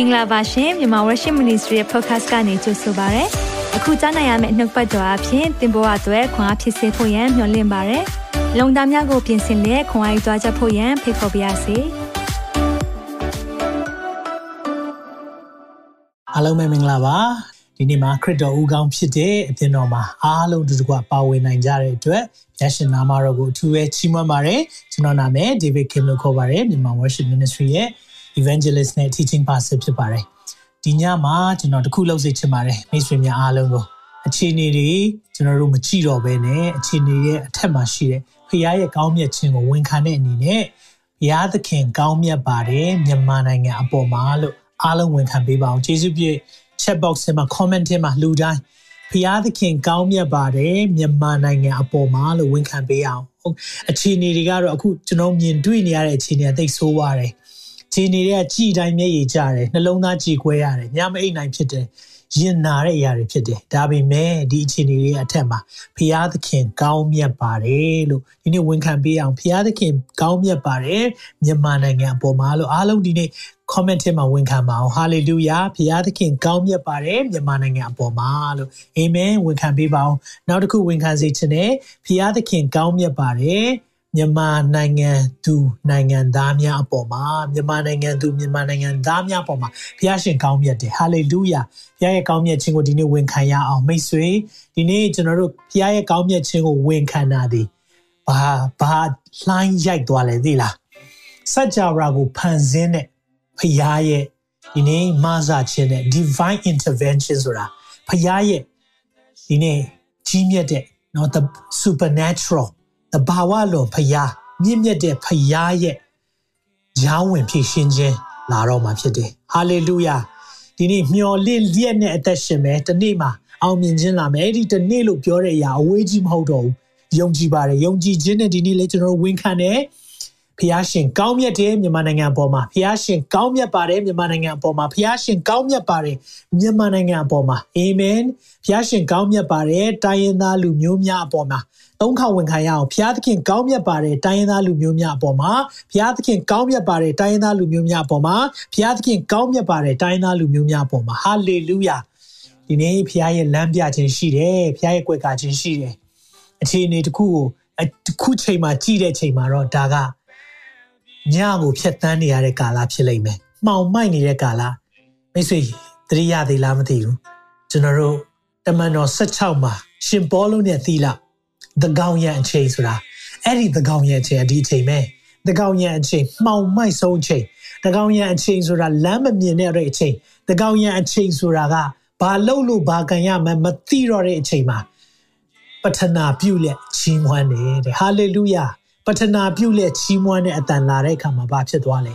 င်္ဂလာပါရှင်မြန်မာ Worship Ministry ရဲ့ podcast ကနေကြိုဆိုပါရစေ။အခုကြားနိုင်ရမယ့်နှုတ်ပတ်တော်အဖြစ်သင်ပေါ်အပ်ွယ်ခွန်အားဖြစ်စေဖို့ယံမျှဝင့်ပါရစေ။လုံတာများကိုပြင်ဆင်လက်ခွန်အားယူကြားချက်ဖို့ယံဖိတ်ခေါ်ပါရစေ။အားလုံးပဲမင်္ဂလာပါ။ဒီနေ့မှာခရစ်တော်ဦးကောင်းဖြစ်တဲ့အပြင်တော်မှာအားလုံးတူတူကပါဝင်နိုင်ကြတဲ့အတွက်ရရှင်နာမတော်ကိုအထူးပဲချီးမွမ်းပါတယ်။ကျွန်တော်နာမည် David Kim လို့ခေါ်ပါတယ်မြန်မာ Worship Ministry ရဲ့ Evangelist နဲ့ Teaching Pastor ဖြစ်ပါတယ်။ဒီညမှာကျွန်တော်တခုလုပ်စေချင်ပါတယ်မိတ်ဆွေများအားလုံးကိုအခြေအနေတွေကျွန်တော်တို့မကြည့်တော့ဘဲနဲ့အခြေအနေရဲ့အထက်မှာရှိတဲ့ဖခင်ရဲ့ကောင်းမြတ်ခြင်းကိုဝန်ခံတဲ့အနေနဲ့ဘုရားသခင်ကောင်းမြတ်ပါတယ်မြန်မာနိုင်ငံအပေါ်မှာလို့အားလုံးဝန်ခံပေးပါအောင်ကျေးဇူးပြု chat box မှာ comment ထဲမှာလူတိုင်းဖျားသခင်ကောင်းမြတ်ပါတယ်မြန်မာနိုင်ငံအပေါ်မှာလို့ဝန်ခံပေးအောင်ဟုတ်အခြေအနေတွေကတော့အခုကျွန်တော်မြင်တွေ့နေရတဲ့အခြေအနေအသိဆိုးပါတယ် ခြေနေတွေကကြည်တိုင်းမျက်ရည်ကျတယ်နှလုံးသားကြည်ခွဲရတယ်ညမအိတ်နိုင်ဖြစ်တယ်ရင်နာတဲ့အရာတွေဖြစ်တယ်ဒါပေမဲ့ဒီအခြေအနေတွေအထက်မှာဖျားသခင်ကောင်းမြတ်ပါတယ်လို့ဒီနေ့ဝန်ခံပေးအောင်ဖျားသခင်ကောင်းမြတ်ပါတယ်မြန်မာနိုင်ငံအပေါ်မှာလို့အားလုံးဒီနေ့ comment ထဲမှာဝန်ခံပါအောင် hallelujah ဖျားသခင်ကောင်းမြတ်ပါတယ်မြန်မာနိုင်ငံအပေါ်မှာလို့ amen ဝန်ခံပေးပါအောင်နောက်တစ်ခုဝန်ခံစေချင်တယ်ဖျားသခင်ကောင်းမြတ်ပါတယ် မြန်မာနိုင်ငံသူနိုင်ငံသားများအပေါ်မှာမြန်မာနိုင်ငံသူမြန်မာနိုင်ငံသားများအပေါ်မှာဘုရားရှင်ကောင်းမြတ်တယ်ဟာလေလုယာဘုရားရဲ့ကောင်းမြတ်ခြင်းကိုဒီနေ့ဝန်ခံရအောင်မိတ်ဆွေဒီနေ့ကျွန်တော်တို့ဘုရားရဲ့ကောင်းမြတ်ခြင်းကိုဝန်ခံတာဒီဘာဘာလှိုင်းရိုက်သွားလဲသိလားစัจ java ကိုဖန်ဆင်းတဲ့ဘုရားရဲ့ဒီနေ့မဆာခြင်းတဲ့ divine intervention ဆိုတာဘုရားရဲ့ဒီနေ့ကြီးမြတ်တဲ့နော် the supernatural တဘာဝလွန်ဖျားမြင့်မြတ်တဲ့ဖျားရဲ့ရောင်းဝင်ဖြစ်ရှင်းခြင်းလာတော့မှာဖြစ်တယ်ဟာလေလုယာဒီနေ့မျော်လင့်လျက်နဲ့အသက်ရှင်မယ်ဒီနေ့မှာအောင်မြင်ခြင်းလာမယ်အဲ့ဒီဒီနေ့လို့ပြောတဲ့အရာအဝေးကြီးမဟုတ်တော့ဘူးယုံကြည်ပါတယ်ယုံကြည်ခြင်းနဲ့ဒီနေ့လေကျွန်တော်ဝန်ခံတယ် ဖျားရှင်ကောင်းမြတ်တယ်မြန်မာနိုင်ငံအပေါ်မှာဖျားရှင်ကောင်းမြတ်ပါတယ်မြန်မာနိုင်ငံအပေါ်မှာဖျားရှင်ကောင်းမြတ်ပါတယ်မြန်မာနိုင်ငံအပေါ်မှာအာမင်ဖျားရှင်ကောင်းမြတ်ပါတယ်တိုင်းရင်းသားလူမျိုးများအပေါ်မှာသုံးခေါဝန်ခံရအောင်ဘုရားသခင်ကောင်းမြတ်ပါတယ်တိုင်းရင်းသားလူမျိုးများအပေါ်မှာဘုရားသခင်ကောင်းမြတ်ပါတယ်တိုင်းရင်းသားလူမျိုးများအပေါ်မှာဘုရားသခင်ကောင်းမြတ်ပါတယ်တိုင်းရင်းသားလူမျိုးများအပေါ်မှာဟာလေလုယာဒီနေ့ဘုရားရဲ့လမ်းပြခြင်းရှိတယ်ဘုရားရဲ့ကြွယ်ကာခြင်းရှိတယ်အခြေအနေတစ်ခုကိုတစ်ခုချိန်မှာကြည့်တဲ့ချိန်မှာတော့ဒါက ညကိုဖြတ်တန်းနေရတဲ့ကာလဖြစ်လိမ့်မယ်မှောင်မိုက်နေတဲ့ကာလမိတ်ဆွေသတိရသေးလားမသိဘူးကျွန်တော်တို့တမန်တော်16မှာရှင်ပေါလုံးနဲ့သီလသကောင်ရံအချိန်ဆိုတာအဲ့ဒီသကောင်ရံအချိန်အဒီအချိန်ပဲသကောင်ရံအချိန်မှောင်မိုက်ဆုံးအချိန်သကောင်ရံအချိန်ဆိုတာလမ်းမမြင်တဲ့အချိန်သကောင်ရံအချိန်ဆိုတာကဘာလုပ်လို့ဘာကန်ရမှမသိတော့တဲ့အချိန်မှာပထနာပြုလက်ချီးမွမ်းတယ်တဲ့ဟာလေလုယာ ပထနာပြုလက်ချီးမွမ်းတဲ့အတန်လာတဲ့အခါမှာဘာဖြစ်သွားလဲ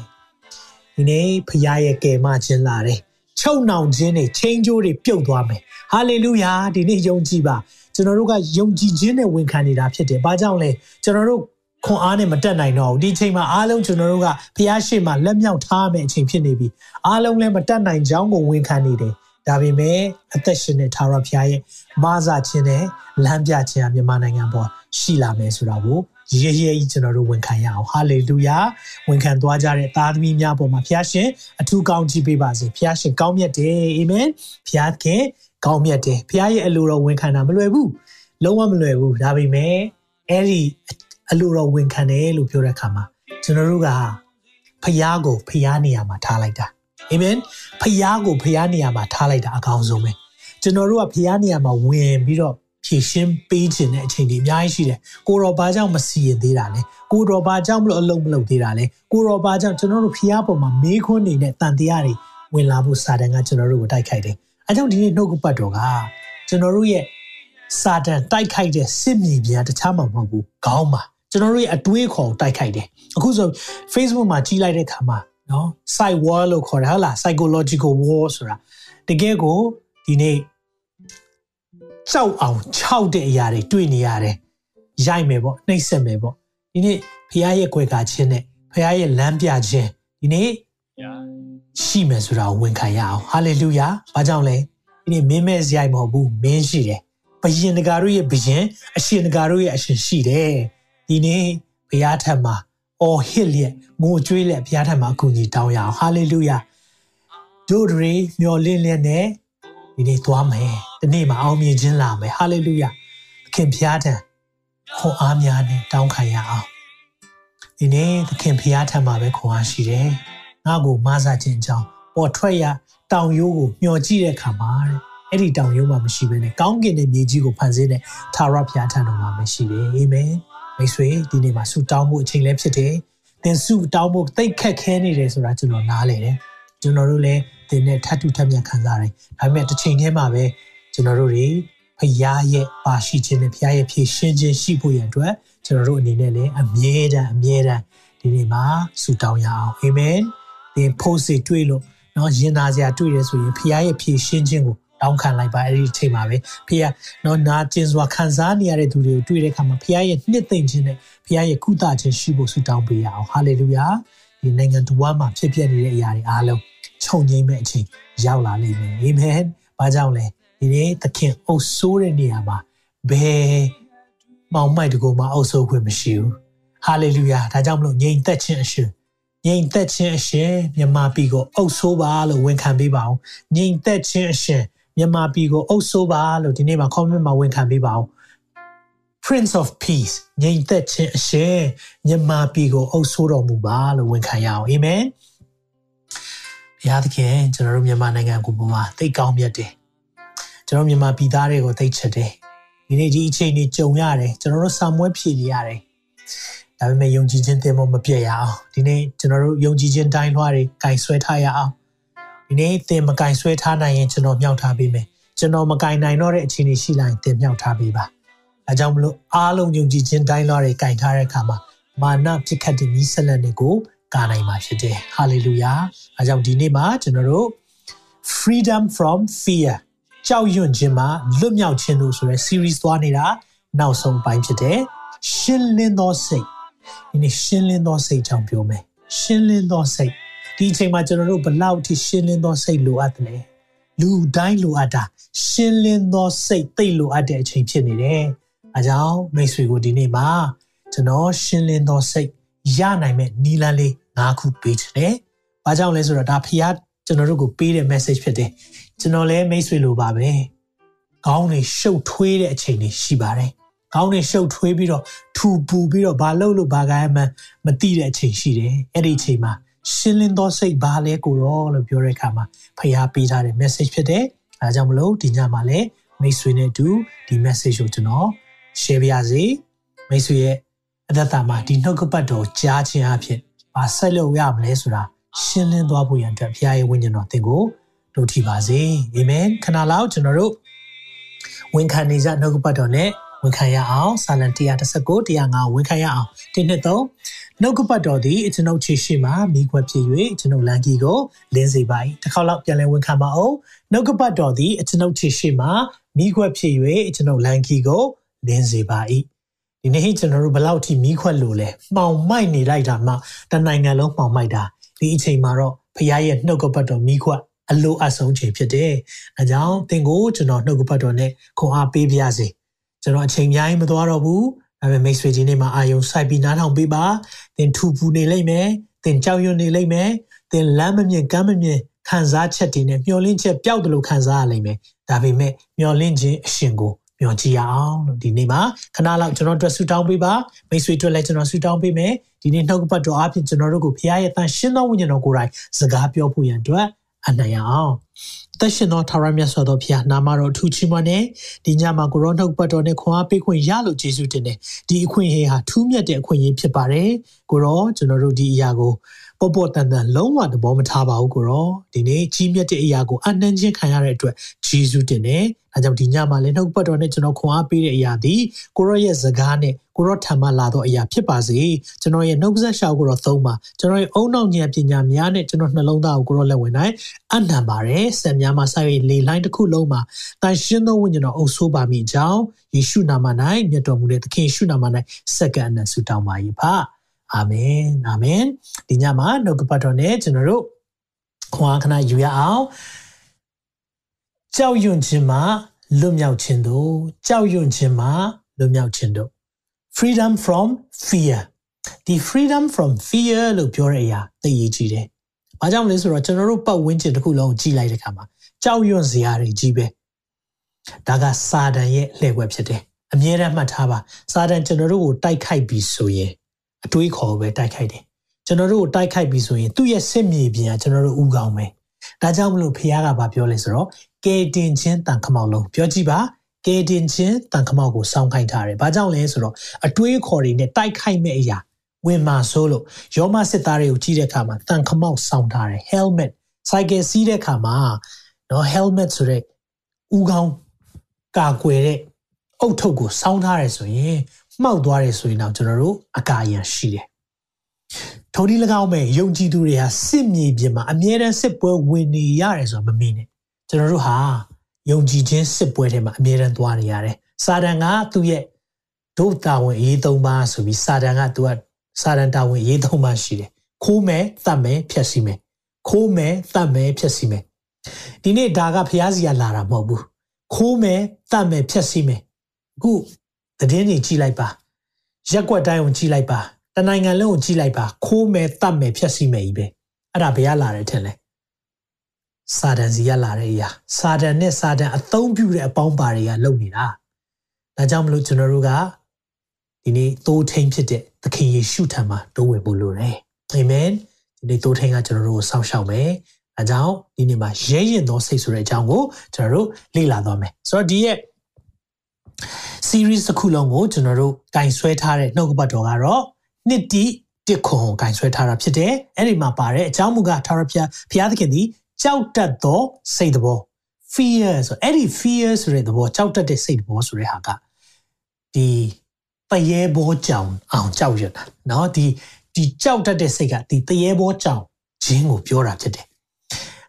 ဒီနေ့ဖခင်ရဲ့ကယ်မခြင်းလာတယ်ချုပ်နှောင်ခြင်းတွေချင်းကျိုးတွေပြုတ်သွားမယ်ဟာလေလုယာဒီနေ့ယုံကြည်ပါကျွန်တော်တို့ကယုံကြည်ခြင်းနဲ့ဝန်ခံနေတာဖြစ်တယ်။ဘာကြောင့်လဲကျွန်တော်တို့ခွန်အားနဲ့မတက်နိုင်တော့ဘူးဒီအချိန်မှာအားလုံးကျွန်တော်တို့ကဖျားရှိမှလက်မြောက်ထားမယ့်အချိန်ဖြစ်နေပြီအားလုံးလည်းမတက်နိုင်ကြောင်းကိုဝန်ခံနေတယ်ဒါပေမဲ့အသက်ရှင်တဲ့သာရဖျားရဲ့မဆာခြင်းနဲ့လမ်းပြခြင်းအမြန်မာနိုင်ငံပေါ်ရှိလာမယ်ဆိုတာကို ရေရဲကြီးကျွန်တော်တို့ဝန်ခံရအောင်ဟာလေလုယာဝန်ခံသွားကြတဲ့သားသမီးများပေါ်မှာဖျားရှင်အထူးကောင်းချီးပေးပါစေဖျားရှင်ကောင်းမြတ်တယ်အာမင်ဖျားခင်ကောင်းမြတ်တယ်ဖခင်ရဲ့အလိုတော်ဝန်ခံတာမလွယ်ဘူးလုံးဝမလွယ်ဘူးဒါပေမဲ့အဲ့ဒီအလိုတော်ဝန်ခံတယ်လို့ပြောတဲ့အခါမှာကျွန်တော်တို့ကဖခင်ကိုဖခင်နေရာမှာထားလိုက်တာအာမင်ဖခင်ကိုဖခင်နေရာမှာထားလိုက်တာအကောင်းဆုံးပဲကျွန်တော်တို့ကဖခင်နေရာမှာဝင်ပြီးတော့ ဖြည့်ရှင်းပေးခြင်းတဲ့အချိန်တွေအများကြီးရှိတယ်ကိုတော်ဘာကြောင့်မစီရင်သေးတာလဲကိုတော်ဘာကြောင့်မလို့အလုံးမလုပ်သေးတာလဲကိုတော်ဘာကြောင့်ကျွန်တော်တို့ဖျားပေါ်မှာမေးခွန်းနေနဲ့တန်တရားတွေဝင်လာဖို့စာတန်ကကျွန်တော်တို့ကိုတိုက်ခိုက်တယ်အဲကြောင့်ဒီနေ့နှုတ်ကပတ်တော်ကကျွန်တော်တို့ရဲ့စာတန်တိုက်ခိုက်တဲ့စစ်မြေပြင်တခြားမှမဟုတ်ဘူးခေါင်းမှာကျွန်တော်တို့ရဲ့အတွေးခေါ်တိုက်ခိုက်တယ်အခုဆို Facebook မှာကြီးလိုက်တဲ့ခါမှာနော် site war လို့ခေါ်တယ်ဟုတ်လား psychological war ဆိုတာတကယ်ကိုဒီနေ့ ကြောက်အောင်ခြောက်တဲ့အရာတွေတွေ့နေရတယ်ရိုက်မယ်ပေါ့နှိပ်စက်မယ်ပေါ့ဒီနေ့ဖခင်ရဲ့ကြွယ်ကာခြင်းနဲ့ဖခင်ရဲ့လမ်းပြခြင်းဒီနေ့ရှိမယ်ဆိုတာကိုဝန်ခံရအောင်ဟာလေလုယာဘာကြောင့်လဲဒီနေ့မင်းမဲ့စရိုက်မဟုတ်ဘူးမင်းရှိတယ်ဘယင်တကာတို့ရဲ့ဘယင်အရှင်တကာတို့ရဲ့အရှင်ရှိတယ်ဒီနေ့ဘုရားထံမှာအော်ဟစ်လျက်ငိုကြွေးလျက်ဘုရားထံမှာအကူအညီတောင်းရအောင်ဟာလေလုယာဒတို့တွေမျော်လင့်လျက်နဲ့ဒီနေ့သွားမယ် ဒီနေ့မှာအောင်မြင်ခြင်းလာမယ်ဟာလေလုယာသခင်ဖျားထံခွန်အားများနဲ့တောင်းခံရအောင်ဒီနေ့သခင်ဖျားထံမှာပဲခွန်အားရှိတယ်ငါ့ကိုမဆာခြင်းကြောင့်ပေါ်ထွက်ရတောင်ရိုးကိုမျောကြည့်တဲ့အခါမှာအဲ့ဒီတောင်ရိုးမှာမရှိဘဲနဲ့ကောင်းကင်တဲ့မြေကြီးကိုဖန်ဆင်းတဲ့သာရဖျားထံတော်မှာမရှိတယ်အာမင်မိတ်ဆွေဒီနေ့မှာဆုတောင်းမှုအချိန်လည်းဖြစ်တယ်သင်ဆုတောင်းဖို့တိတ်ခက်ခဲနေတယ်ဆိုတာကျွန်တော်နားလည်တယ်ကျွန်တော်တို့လည်းသင်နဲ့ထပ်တူထပ်မြတ်ခံစားတယ်ဒါပေမဲ့တစ်ချိန်တည်းမှာပဲ ကျွန်တော်တို့တွေဖရားရဲ့ပါရှိခြင်းနဲ့ဖရားရဲ့ဖြည့်ရှင်းခြင်းရှိဖို့ရန်အတွက်ကျွန်တော်တို့အနေနဲ့လည်းအမြဲတမ်းအမြဲတမ်းဒီနေ့မှာဆုတောင်းရအောင်အာမင်သင်ဖို့စီတွေ့လို့เนาะရင်သားစရာတွေ့ရဆိုရင်ဖရားရဲ့ဖြည့်ရှင်းခြင်းကိုတောင်းခံလိုက်ပါအဲ့ဒီအချိန်မှာပဲဖခင်နော်နာကျင်စွာခံစားနေရတဲ့သူတွေကိုတွေ့တဲ့အခါမှာဖခင်ရဲ့နှစ်သိမ့်ခြင်းနဲ့ဖခင်ရဲ့ကုသခြင်းရှိဖို့ဆုတောင်းပေးရအောင်ဟာလေလုယာဒီနိုင်ငံတော်မှာဖြစ်ပျက်နေတဲ့အရာတွေအားလုံးခြုံငိမ့်မဲ့အချိန်ရောက်လာလိမ့်မယ်အာမင်။ဘာကြောင့်လဲ ဒီနေ့သခင်အုပ်ဆိုးတဲ့နေရာမှာဘယ်မောင်မိုက်တကူမှအုပ်ဆိုးခွင့်မရှိဘူး။ဟာလေလုယာဒါကြောင့်မလို့ငြိမ်သက်ခြင်းအရှင်ငြိမ်သက်ခြင်းအရှင်မြမပြီကိုအုပ်ဆိုးပါလို့ဝန်ခံပေးပါအောင်ငြိမ်သက်ခြင်းအရှင်မြန်မာပြည်ကိုအုပ်ဆိုးပါလို့ဒီနေ့မှာ comment မှာဝန်ခံပေးပါဦး Prince of Peace ငြိမ်သက်ခြင်းအရှင်မြန်မာပြည်ကိုအုပ်ဆိုးတော်မူပါလို့ဝန်ခံရအောင်အာမင်ဘုရားသခင်ကျွန်တော်တို့မြန်မာနိုင်ငံကိုပုံမှာသိကောင်းမြတ်တယ် ကျွန်တော်မြန်မာပြည်သားတွေကိုသိချစ်တယ်ဒီနေ့ဒီအချိန်ကြီးကြုံရတယ်ကျွန်တော်တို့စာမွေးဖြည့်နေရတယ်ဒါပေမဲ့ယုံကြည်ခြင်းတင်ဖို့မပြည့်ရအောင်ဒီနေ့ကျွန်တော်တို့ယုံကြည်ခြင်းတိုင်းလွှားတွေကင်ဆွဲထားရအောင်ဒီနေ့သင်မကင်ဆွဲထားနိုင်ရင်ကျွန်တော်မြောက်ထားပေးမယ်ကျွန်တော်မကင်နိုင်တော့တဲ့အခြေအနေရှိလာရင်သင်မြောက်ထားပေးပါအဲကြောင့်မလို့အားလုံးယုံကြည်ခြင်းတိုင်းလွှာတွေကင်ထားတဲ့အခါမှာမာနဖြစ်ခတ်တဲ့ဤဆက်လက်တွေကိုကာနိုင်မှာဖြစ်တယ်ဟာလေလုယာအဲကြောင့်ဒီနေ့မှာကျွန်တော်တို့ freedom from fear ကြောက်ရွံ့ခြင်းမှာလွတ်မြောက်ခြင်းလို့ဆိုရဲ series သွားနေတာနောက်ဆုံးပိုင်းဖြစ်တယ်ရှင်းလင်းသောစိတ်ဒီနေ့ရှင်းလင်းသောစိတ်ကြောင့်ပြောမယ်ရှင်းလင်းသောစိတ်ဒီအချိန်မှာကျွန်တော်တို့ဘလောက်ထိရှင်းလင်းသောစိတ်လိုအပ်တယ်လူတိုင်းလိုအပ်တာရှင်းလင်းသောစိတ်သိလိုအပ်တဲ့အချိန်ဖြစ်နေတယ်။အဲကြောင့်မိတ်ဆွေကိုဒီနေ့မှာကျွန်တော်ရှင်းလင်းသောစိတ်ရနိုင်မဲ့နီလန်းလေး၅ခုပေးချင်တယ်။ဘာကြောင့်လဲဆိုတော့ဒါဖခင်ကျွန်တော်တို့ကိုပေးတဲ့ message ဖြစ်တယ်။ ကျွန်တော်လည်းမိတ်ဆွေလိုပါပဲ။ခေါင်းတွေရှုပ်ထွေးတဲ့အချိန်တွေရှိပါတယ်။ခေါင်းတွေရှုပ်ထွေးပြီးတော့ထူပူပြီးတော့ဘာလုပ်လို့ဘာကိုင်းမှမသိတဲ့အချိန်ရှိတယ်။အဲ့ဒီအချိန်မှာရှင်းလင်းသောစိတ်ဘာလဲကိုရောလို့ပြောတဲ့အခါမှာဖျားပေးထားတဲ့ message ဖြစ်တယ်။အဲဒါကြောင့်မလို့ဒီညမှာလည်းမိတ်ဆွေနဲ့အတူဒီ message ကိုကျွန်တော် share ပြရစီ။မိတ်ဆွေရဲ့အသက်တာမှာဒီနှုတ်ကပတ်တော်ကြားခြင်းအဖြစ်ဘာဆက်လုပ်ရမလဲဆိုတာရှင်းလင်းသွားဖို့ရန်အတွက်ဖျားရဲ့ဝိညာဉ်တော်သင်ကို တို့ထီပါစေ။အာမင်။ခဏလောက်ကျွန်တော်တို့ဝန်ခံနေကြနှုတ်ကပတ်တော်နဲ့ဝန်ခံရအောင်စာလံ139 105ဝန်ခံရအောင်ဒီနှစ်သုံးနှုတ်ကပတ်တော်သည်ကျွန်ုပ်ခြေရှိမှမိခွက်ဖြစ်၍ကျွန်ုပ်လန်ကြီးကိုလင်းစေပါ၏တစ်ခေါက်လောက်ပြန်လည်ဝန်ခံပါအောင်နှုတ်ကပတ်တော်သည်ကျွန်ုပ်ခြေရှိမှမိခွက်ဖြစ်၍ကျွန်ုပ်လန်ကြီးကိုလင်းစေပါ၏ဒီနေ့ကျွန်တော်တို့ဘလောက်ထိမိခွက်လို့လဲမှောင်မိုက်နေလိုက်တာမှတနိုင်ငံလုံးမှောင်မိုက်တာဒီအချိန်မှာတော့ဖခင်ရဲ့နှုတ်ကပတ်တော်မိခွက် အလိုအဆုံးချိန်ဖြစ်တယ်။အဲကြောင့်သင်ကိုကျွန်တော်နှုတ်ကပတ်တော်နဲ့ခွန်အားပေးပါရစေ။ကျွန်တော်အချိန်များရင်မသွားတော့ဘူးဒါပေမဲ့မိတ်ဆွေကြီးနေမှာအာယုံစိုက်ပြီးနားထောင်ပေးပါသင်ထူပူနေလိမ့်မယ်သင်ကြောက်ရွံ့နေလိမ့်မယ်သင်လမ်းမမြင်ကမ်းမမြင်ခံစားချက်တွေနဲ့မျောလင့်ချက်ပျောက်တယ်လို့ခံစားရလိမ့်မယ်ဒါပေမဲ့မျောလင့်ခြင်းအရှင်ကိုမျှော်ကြည့်ရအောင်လို့ဒီနေ့မှာခဏလောက်ကျွန်တော်တို့ဆူတောင်းပေးပါမိတ်ဆွေတို့လည်းကျွန်တော်ဆူတောင်းပေးမယ်ဒီနေ့နှုတ်ကပတ်တော်အဖြစ်ကျွန်တော်တို့ကိုဖခင်ရဲ့တန်ရှင်းသောဝိညာဉ်တော်ကိုယ်တိုင်စကားပြောဖို့ရန်အတွက် အနိုင်အောင်သက်ရှင်သောထာဝရမြတ်စွာသောဘုရားနာမတော်ထူးချီးမွမ်းတဲ့ဒီညမှာကိုရောနှုတ်ပတ်တော်နဲ့ခွန်အားပေးခွင့်ရလို့ယေရှုတင်တယ်ဒီအခွင့်အရေးဟာထူးမြတ်တဲ့အခွင့်အရေးဖြစ်ပါတယ်ကိုရောကျွန်တော်တို့ဒီအရာကို ပေါ်ပေါ်တန်တန်လုံးဝသဘောမထားပါဘူးကိုရောဒီနေ့ကြီးမြတ်တဲ့အရာကိုအနှံ့ချင်းခံရတဲ့အတွက်ယေရှုတင်တယ်။ဒါကြောင့်ဒီညမှာလည်းနှုတ်ပတ်တော်နဲ့ကျွန်တော်ခွန်အားပေးတဲ့အရာဒီကိုရောရဲ့စကားနဲ့ကိုရောထံမှလာတော့အရာဖြစ်ပါစေ။ကျွန်တော်ရဲ့နှုတ်ဆက်ရှောက်ကိုတော့သုံးပါ။ကျွန်တော်ရဲ့အုံနောက်ဉာဏ်ပညာများနဲ့ကျွန်တော်နှလုံးသားကိုကိုရောလက်ဝင်နိုင်အနံပါတယ်။ဆက်များမှာဆက်၍လေလိုင်းတစ်ခုလုံးမှာတန်ရှင်းသောဝိညာဉ်တော်အုပ်ဆိုးပါမိကြောင်းယေရှုနာမ၌မြတ်တော်မူတဲ့သခင်ယေရှုနာမ၌စက္ကန့်နဲ့ဆုတောင်းပါ၏ပါ။ အာမင်အာမင်ဒီညမှာနှုတ်ကပတ်တော်နဲ့ကျွန်တော်တို့ခွန်အားခဏယူရအောင်ကြောက်ရွံ့ခြင်းမှာလွတ်မြောက်ခြင်းတို့ကြောက်ရွံ့ခြင်းမှာလွတ်မြောက်ခြင်းတို့ freedom from fear ဒီ freedom from fear လို့ပြောတဲ့အရာသိရေးကြည့်တယ်။ဘဘာကြောင့်လဲဆိုတော့ကျွန်တော်တို့ပတ်ဝန်းကျင်တစ်ခုလုံးကိုကြည့်လိုက်တဲ့အခါမှာကြောက်ရွံ့စရာတွေကြီးပဲဒါကစာတန်ရဲ့လှည့်ွက်ဖြစ်တယ်အမြဲတမ်းမှတ်ထားပါစာတန်ကျွန်တော်တို့ကိုတိုက်ခိုက်ပြီးဆိုရင် အတွေးခေါ်ပဲတိုက်ခိုက်တယ်ကျွန်တော်တို့ကိုတိုက်ခိုက်ပြီးဆိုရင်သူ့ရဲ့စစ်မြေပြင်ကကျွန်တော်တို့ဥကောင်းပဲဒါကြောင့်မလို့ဖခင်ကဘာပြောလဲဆိုတော့ကဲတင်ချင်းတန်ခမောက်လုံးပြောကြည့်ပါကဲတင်ချင်းတန်ခမောက်ကိုစောင်းခိုင်းထားတယ်ဘာကြောင့်လဲဆိုတော့အတွေးခေါ်တွေနဲ့တိုက်ခိုက်မဲ့အရာဝင်မှာဆိုလို့ယောမစစ်သားတွေကိုကြည့်တဲ့အခါမှာတန်ခမောက်စောင်းထားတယ် helmet စိုက်ကယ်စီးတဲ့အခါမှာနော် helmet ဆိုတဲ့ဥကောင်းကာကွယ်တဲ့အုတ်ထုပ်ကိုစောင်းထားတယ်ဆိုရင် မှောက်သွားတယ်ဆိုရင်တော့ကျွန်တော်တို့အကာအရန်ရှိတယ်။ထိုဒီ၎င်းမဲ့ယုံကြည်သူတွေဟာစစ်မြေပြင်မှာအမြဲတမ်းစစ်ပွဲဝင်နေရတယ်ဆိုတာမမင်းနဲ့ကျွန်တော်တို့ဟာယုံကြည်ခြင်းစစ်ပွဲထဲမှာအမြဲတမ်းသွားနေရတယ်။စာတန်ကသူ့ရဲ့ဒုတာဝန်အရေးသုံးပါဆိုပြီးစာတန်ကသူကစာတန်တာဝန်အရေးသုံးပါရှိတယ်။ခိုးမယ်၊တတ်မယ်၊ဖျက်ဆီးမယ်။ခိုးမယ်၊တတ်မယ်၊ဖျက်ဆီးမယ်။ဒီနေ့ဒါကဖျားစီကလာတာမဟုတ်ဘူး။ခိုးမယ်၊တတ်မယ်၊ဖျက်ဆီးမယ်။အခု သတင်းတွေကြည့်လိုက်ပါရက်ွက်တိုင်းကိုကြည့်လိုက်ပါတနိုင်ငံလုံးကိုကြည့်လိုက်ပါခိုးမယ်တတ်မယ်ဖြတ်စီမယ်ကြီးပဲအဲ့ဒါဘယ်ရလာတယ်ထင်လဲစာတန်စီရလာတဲ့အရာစာတန်နဲ့စာတန်အသုံးပြုတဲ့အပေါင်းပါတွေကလုပ်နေတာဒါကြောင့်မလို့ကျွန်တော်တို့ကဒီနေ့သိုးထိန်ဖြစ်တဲ့သခင်ယေရှုထံမှာတိုးဝင်ဖို့လိုတယ်အာမင်ဒီနေ့သိုးထိန်ကကျွန်တော်တို့ကိုစောင့်ရှောက်မယ်အဲကြောင့်ဒီနေ့မှာရဲရင်သောစိတ်ဆိုတဲ့အကြောင်းကိုကျွန်တော်တို့လေ့လာသွားမယ်ဆိုတော့ဒီရဲ့ series တစ်ခုလုံးကိုကျွန်တော်တို့ကင်ဆွဲထားတဲ့နှုတ်ကပတ်တော်ကတော့နှစ်တိတစ်ခွန်ကိုင်ဆွဲထားတာဖြစ်တယ်အဲ့ဒီမှာပါတဲ့အကြောင်းမူကားထာဝရဘုရားဘုရားသခင်သည်ကြောက်တတ်သောစိတ်တော် fear ဆိုအဲ့ဒီ fear ဆိုတဲ့သဘောကြောက်တတ်တဲ့စိတ်တော်ဆိုတဲ့ဟာကဒီတရေဘောကြောင်အောင်ကြောက်ရတာเนาะဒီဒီကြောက်တတ်တဲ့စိတ်ကဒီတရေဘောကြောင်ခြင်းကိုပြောတာဖြစ်တယ်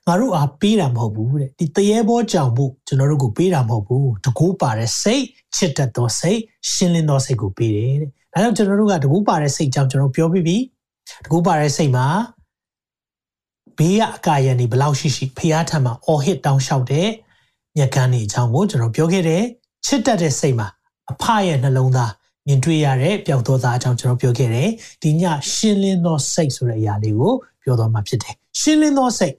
ငါတို့အားပေးတာမဟုတ်ဘူးတဲ့ဒီတရေဘောကြောင်ဖို့ကျွန်တော်တို့ကိုပေးတာမဟုတ်ဘူးတကူပါတဲ့စိတ်ချစ်တတ်သောစိတ်ရှင်းလင်းသောစိတ်ကိုပေးတယ်တဲ့ဒါကြောင့်ကျွန်တော်တို့ကတကူပါတဲ့စိတ်ကြောင့်ကျွန်တော်ပြောပြီးပြီတကူပါတဲ့စိတ်မှာဘေးကအကာရန်ဒီဘလောက်ရှိရှိဖျားထံမှာအော်ဟစ်တောင်းလျှောက်တဲ့မြက်ကန်းနေအကြောင်းကိုကျွန်တော်ပြောခဲ့တယ်ချစ်တတ်တဲ့စိတ်မှာအဖရဲ့နှလုံးသားမြင်တွေ့ရတဲ့ပျောက်သောသားအကြောင်းကျွန်တော်ပြောခဲ့တယ်ဒီညရှင်းလင်းသောစိတ်ဆိုတဲ့အရာလေးကိုပြောတော့မှာဖြစ်တယ်ရှင်းလင်းသောစိတ်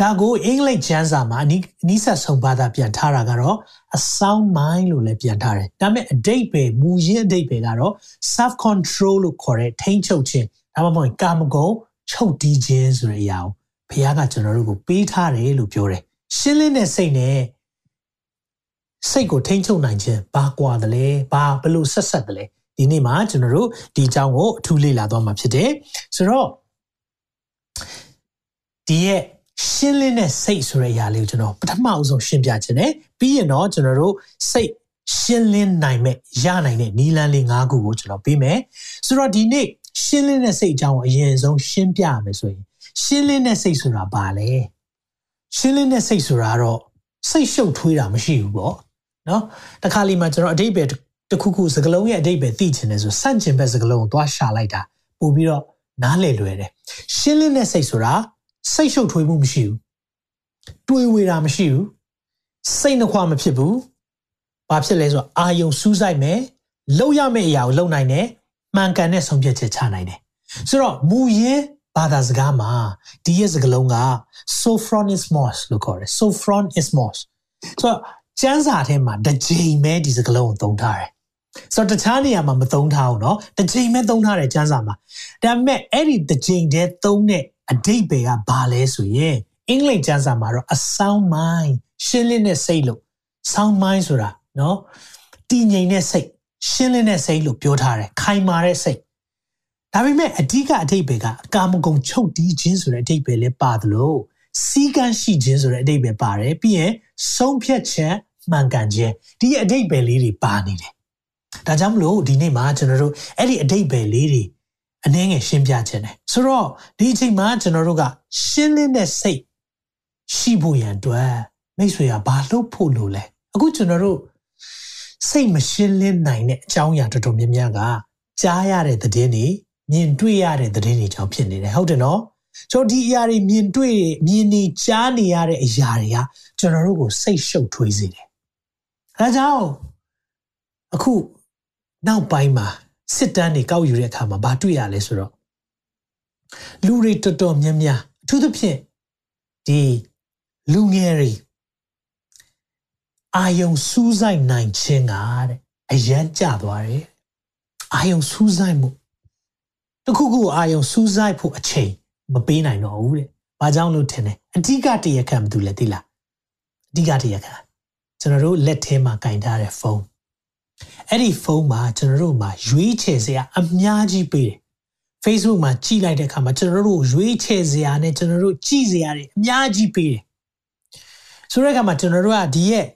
ဒါကိုအင်္ဂလိပ်ကျမ်းစာမှာအနီးဆက်ဆုံးဘာသာပြန်ထားတာကတော့ a sound mind လို့လည်းပြန်ထားတယ်။ဒါပေမဲ့အတိတ်ပဲမူရင်းအတိတ်ပဲကတော့ self control လို့ခေါ်တဲ့ထိန်းချုပ်ခြင်းဒါမှမဟုတ်ကာမဂုဏ်ချုပ်တီးခြင်းဆိုတဲ့အရာကိုဘုရားကကျွန်တော်တို့ကိုပေးထားတယ်လို့ပြောတယ်။ရှင်းလင်းတဲ့စိတ်နဲ့စိတ်ကိုထိန်းချုပ်နိုင်ခြင်းဘာကွာတယ်လဲဘာဘလို့ဆက်ဆက်တယ်လဲဒီနေ့မှာကျွန်တော်တို့ဒီအကြောင်းကိုအထူးလေ့လာသွားမှာဖြစ်တယ်။ဆိုတော့ဒီရဲ့ ရှင်းလင်းတဲ့စိတ်ဆိုတဲ့အရာလေးကိုကျွန်တော်ပထမအဆုံးရှင်းပြခြင်းနဲ့ပြီးရင်တော့ကျွန်တော်တို့စိတ်ရှင်းလင်းနိုင်မဲ့ရနိုင်တဲ့နီလန်းလေး၅ခုကိုကျွန်တော်ပြီးမယ်ဆိုတော့ဒီနေ့ရှင်းလင်းတဲ့စိတ်အကြောင်းကိုအရင်ဆုံးရှင်းပြရမယ်ဆိုရင်ရှင်းလင်းတဲ့စိတ်ဆိုတာဘာလဲရှင်းလင်းတဲ့စိတ်ဆိုတာတော့စိတ်ရှုပ်ထွေးတာမရှိဘူးပေါ့နော်တခါလီမှာကျွန်တော်အတိတ်ပဲတခုခုစကလုံးရဲ့အတိတ်ပဲသိချင်တယ်ဆိုစန့်ကျင်ဘက်စကလုံးကိုသွားရှာလိုက်တာပို့ပြီးတော့နားလည်လွယ်တယ်ရှင်းလင်းတဲ့စိတ်ဆိုတာ စိတ်ရှုပ်ထွေးမှုမရှိဘူးတွေးဝေတာမရှိဘူးစိတ်နှခွမဖြစ်ဘူးဘာဖြစ်လဲဆိုတော့အာယုံစူးစိုက်မယ်လှုပ်ရမယ့်အရာကိုလှုပ်နိုင်တယ်မှန်ကန်တဲ့ဆုံးဖြတ်ချက်ချနိုင်တယ်ဆိုတော့မူရင်းဘာသာစကားမှာဒီရဲ့စကားလုံးက sophronismos လို့ခေါ်တယ် sophronismos ဆိုတော့ကျမ်းစာထဲမှာတစ်ချိန်ပဲဒီစကားလုံးကိုသုံးထားတယ်ဆိုတော့တခြားနေရာမှာမသုံးထားဘူးเนาะတစ်ချိန်ပဲသုံးထားတယ်ကျမ်းစာမှာဒါပေမဲ့အဲ့ဒီတစ်ချိန်တည်းသုံးတဲ့ အဓိပ္ပာယ်ကဘာလဲဆိုရင်အင်္ဂလိပ်ကျမ်းစာမှာတော့ a sound mind ရှင်းလင်းတဲ့စိတ်လို့ sound mind ဆိုတာနော်တည်ငြိမ်တဲ့စိတ်ရှင်းလင်းတဲ့စိတ်လို့ပြောထားတယ်ခိုင်မာတဲ့စိတ်ဒါပေမဲ့အဓိကအဓိပ္ပာယ်ကအကာမဂုဏ်ချုပ်တီးခြင်းဆိုတဲ့အဓိပ္ပာယ်လည်းပါတယ်လို့စီကံရှိခြင်းဆိုတဲ့အဓိပ္ပာယ်ပါတယ်ပြီးရင်ဆုံးဖြတ်ချက်မှန်ကန်ခြင်းဒီအဓိပ္ပာယ်လေးတွေပါနေတယ်ဒါကြောင့်မလို့ဒီနေ့မှာကျွန်တော်တို့အဲ့ဒီအဓိပ္ပာယ်လေးတွေ အနည်းငယ်ရှင်းပြခြင်းတယ်ဆိုတော့ဒီအချိန်မှာကျွန်တော်တို့ကရှင်းလင်းတဲ့စိတ်ရှိဖို့ရန်အတွက်မိတ်ဆွေကဘာလုပ်ဖို့လို့လဲအခုကျွန်တော်တို့စိတ်မရှင်းလင်းနိုင်တဲ့အကြောင်းအရာတော်တော်များများကကြားရတဲ့သတင်းတွေမြင်တွေ့ရတဲ့သတင်းတွေကြောင့်ဖြစ်နေတယ်ဟုတ်တယ်နော်ကျွန်တော်ဒီအရာတွေမြင်တွေ့မြင်နေကြားနေရတဲ့အရာတွေကကျွန်တော်တို့ကိုစိတ်ရှုပ်ထွေးစေတယ်အဲဒါကြောင့်အခုနောက်ပိုင်းမှာ စစ်တမ်းတွေကောက်ယူတဲ့အခါမှာဘာတွေ့ရလဲဆိုတော့လူတွေတော်တော်များများအထူးသဖြင့်ဒီလူငယ်တွေအာယုံစူးစိုက်နိုင်ခြင်းကတဲ့အရန်ကြသွားတယ်အာယုံစူးစိုက်မှုတခုခုအာယုံစူးစိုက်ဖို့အချိန်မပေးနိုင်တော့ဘူးတဲ့။ဘာကြောင့်လို့ထင်လဲ။အဓိကတရခံမသူလဲသိလား။အဓိကတရခံကျွန်တော်တို့လက်ထဲမှာကင်ထားတဲ့ဖုန်း အဲ့ဒီဖုန်းမှာကျွန်တော်တို့မှာရွေးချယ်စရာအများကြီးပေးတယ် Facebook မှာကြည့်လိုက်တဲ့အခါမှာကျွန်တော်တို့ရွေးချယ်စရာနဲ့ကျွန်တော်တို့ကြည့်စရာတွေအများကြီးပေးတယ်ဆိုတဲ့အခါမှာကျွန်တော်တို့ကဒီရဲ့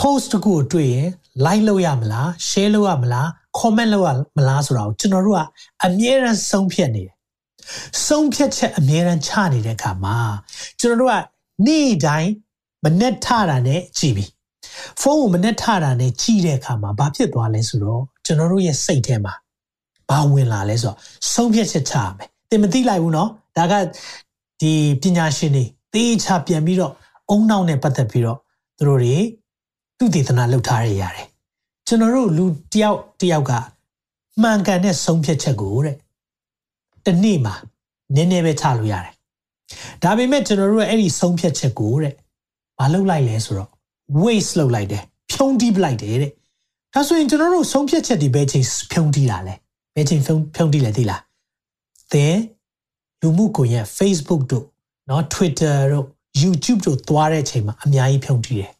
post တခုကိုတွေ့ရင် like လုပ်ရမလား share လုပ်ရမလား comment လုပ်ရမလားဆိုတာကိုကျွန်တော်တို့ကအမြဲတမ်းဆုံးဖြတ်နေတယ်ဆုံးဖြတ်ချက်အမြဲတမ်းချနေတဲ့အခါမှာကျွန်တော်တို့ကနေ့တိုင်းမနဲ့ထတာနဲ့ကြည့်ပြီ ဖုန်းကိုမနဲ့ထတာနဲ့ကြည့်တဲ့အခါမှာဘာဖြစ်သွားလဲဆိုတော့ကျွန်တော်တို့ရဲ့စိတ်ထဲမှာဘာဝင်လာလဲဆိုတော့ဆုံးဖြတ်ချက်ချရမယ်တင်မသိလိုက်ဘူးเนาะဒါကဒီပညာရှင်တွေသေချာပြန်ပြီးတော့အုံနောက်နဲ့ပတ်သက်ပြီးတော့သူတို့တွေသူတည်တနာလှုပ်ထားရရတယ်ကျွန်တော်တို့လူတယောက်တယောက်ကမှန်ကန်တဲ့ဆုံးဖြတ်ချက်ကိုတဲ့တနေ့မှာနည်းနည်းပဲချလို့ရတယ်ဒါပေမဲ့ကျွန်တော်တို့ရဲ့အဲ့ဒီဆုံးဖြတ်ချက်ကိုတဲ့မလုပ်လိုက်လဲဆိုတော့ waste လုပ်လိုက်တယ်ဖြုံးတီးပလိုက်တယ်တဲ့ဒါဆိုရင်ကျွန်တော်တို့ဆုံးဖြတ်ချက်ဒီဘယ်ချိန်ဖြုံးတီးတာလဲဘယ်ချိန်ဖြုံးဖြုံးတီးလဲသိလားသင်လူမှုကွန်ရက် Facebook တို့เนาะ Twitter တို့ YouTube တို့သွားတဲ့ချိန်မှာအများကြီးဖြုံးတီးတယ်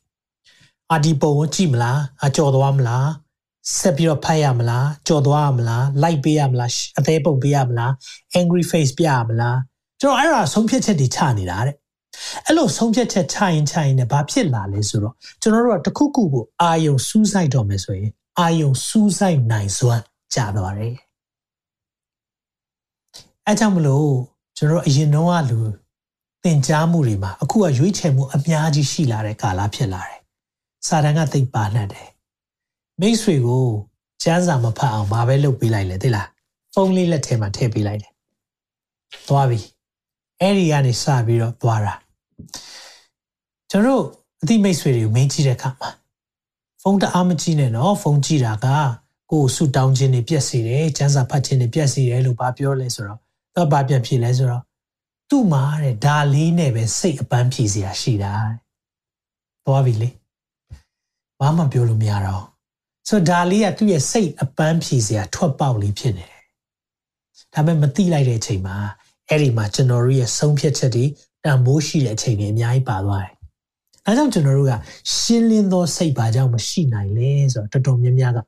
အာဒီပုံကိုကြည့်မလားအကြော်သွားမလားဆက်ပြီးတော့ဖတ်ရမလားကြော်သွားရမလား like ပေးရမလားအသေးပုံပေးရမလား angry face ပြရမလားကျွန်တော်အဲ့ဒါဆုံးဖြတ်ချက်တွေချနေတာတဲ့ အဲ့လိုဆုံးဖြတ်ချက်ချရင်ချရင်လည်းဘာဖြစ်လာလဲဆိုတော့ကျွန်တော်တို့ကတခုခုကိုအာယုံစူးစိုက်တော့မယ်ဆိုရင်အာယုံစူးစိုက်နိုင်စွမ်းကြာသွားတယ်အဲကြောင့်မလို့ကျွန်တော်တို့အရင်တော့ကလူသင်ကြားမှုတွေမှာအခုကရွေးချယ်မှုအများကြီးရှိလာတဲ့ကာလဖြစ်လာတယ်စာတန်ကသိပ်ပါနှံ့တယ်မိတ်ဆွေကိုကျန်းစာမဖတ်အောင်မပဲလုပ်ပေးလိုက်လေသိလားဖုန်းလေးလက်ထဲမှာထည့်ပေးလိုက်တယ်သွားပြီ အဲ့ဒီကနေစပြီးတော့သွားတာကျွန်တော်အသိမိတ်ဆွေတွေကိုမင်းကြည့်တဲ့အခါမှာဖုန်းတအားမကြည့်နဲ့နော်ဖုန်းကြည့်တာကကိုယ်ဆူတောင်းခြင်းတွေပြက်စီတယ်ကျန်းစာဖတ်ခြင်းတွေပြက်စီတယ်လို့ဘာပြောလဲဆိုတော့တော့ဘာပြန်ဖြစ်လဲဆိုတော့သူ့မှာတဲ့ဒါလေးနဲ့ပဲစိတ်အပန်းဖြေစရာရှိတာတဲ့သွားပြီလေဘာမှပြောလို့မရတော့ဆိုတော့ဒါလေးကသူ့ရဲ့စိတ်အပန်းဖြေစရာထွက်ပေါက်လေးဖြစ်နေတယ်ဒါပေမဲ့မသိလိုက်တဲ့အချိန်မှာ အဲ့ဒီမှာကျွန်တော်တို့ရဲ့ဆုံးဖြတ်ချက်တွေတန်ဖိုးရှိတဲ့အချိန်တွေအများကြီးပါသွားတယ်။ဒါကြောင့်ကျွန်တော်တို့ကရှင်းလင်းသောစိတ်ပါကြောင့်မရှိနိုင်လဲဆိုတော့တော်တော်များများက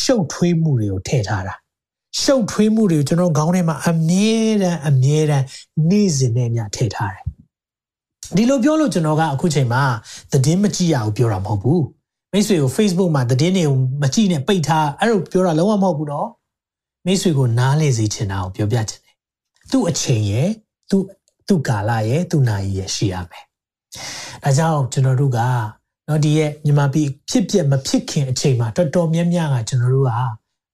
ရှုပ်ထွေးမှုတွေကိုထည့်ထားတာ။ရှုပ်ထွေးမှုတွေကိုကျွန်တော်ခေါင်းထဲမှာအမြဲတမ်းအမြဲတမ်းနေ့စဉ်နဲ့ညထည့်ထားတယ်။ဒီလိုပြောလို့ကျွန်တော်ကအခုချိန်မှာသတင်းမကြည့်ရဘူးပြောတာမဟုတ်ဘူး။မိတ်ဆွေကို Facebook မှာသတင်းတွေကိုမကြည့်နဲ့ပိတ်ထားအဲ့လိုပြောတာလုံးဝမဟုတ်ဘူးနော်။မိတ်ဆွေကိုနားလေစေချင်တာကိုပြောပြချင်တယ်။ သူ့အချိန်ရယ်သူ့သူ့ကာလရယ်သူ့နာရီရယ်ရှိရမယ်။ဒါကြောင့်ကျွန်တော်တို့ကနော်ဒီရဲ့မြန်မာပြည်ဖြစ်ပြမဖြစ်ခင်အချိန်မှာတော်တော်များများကကျွန်တော်တို့က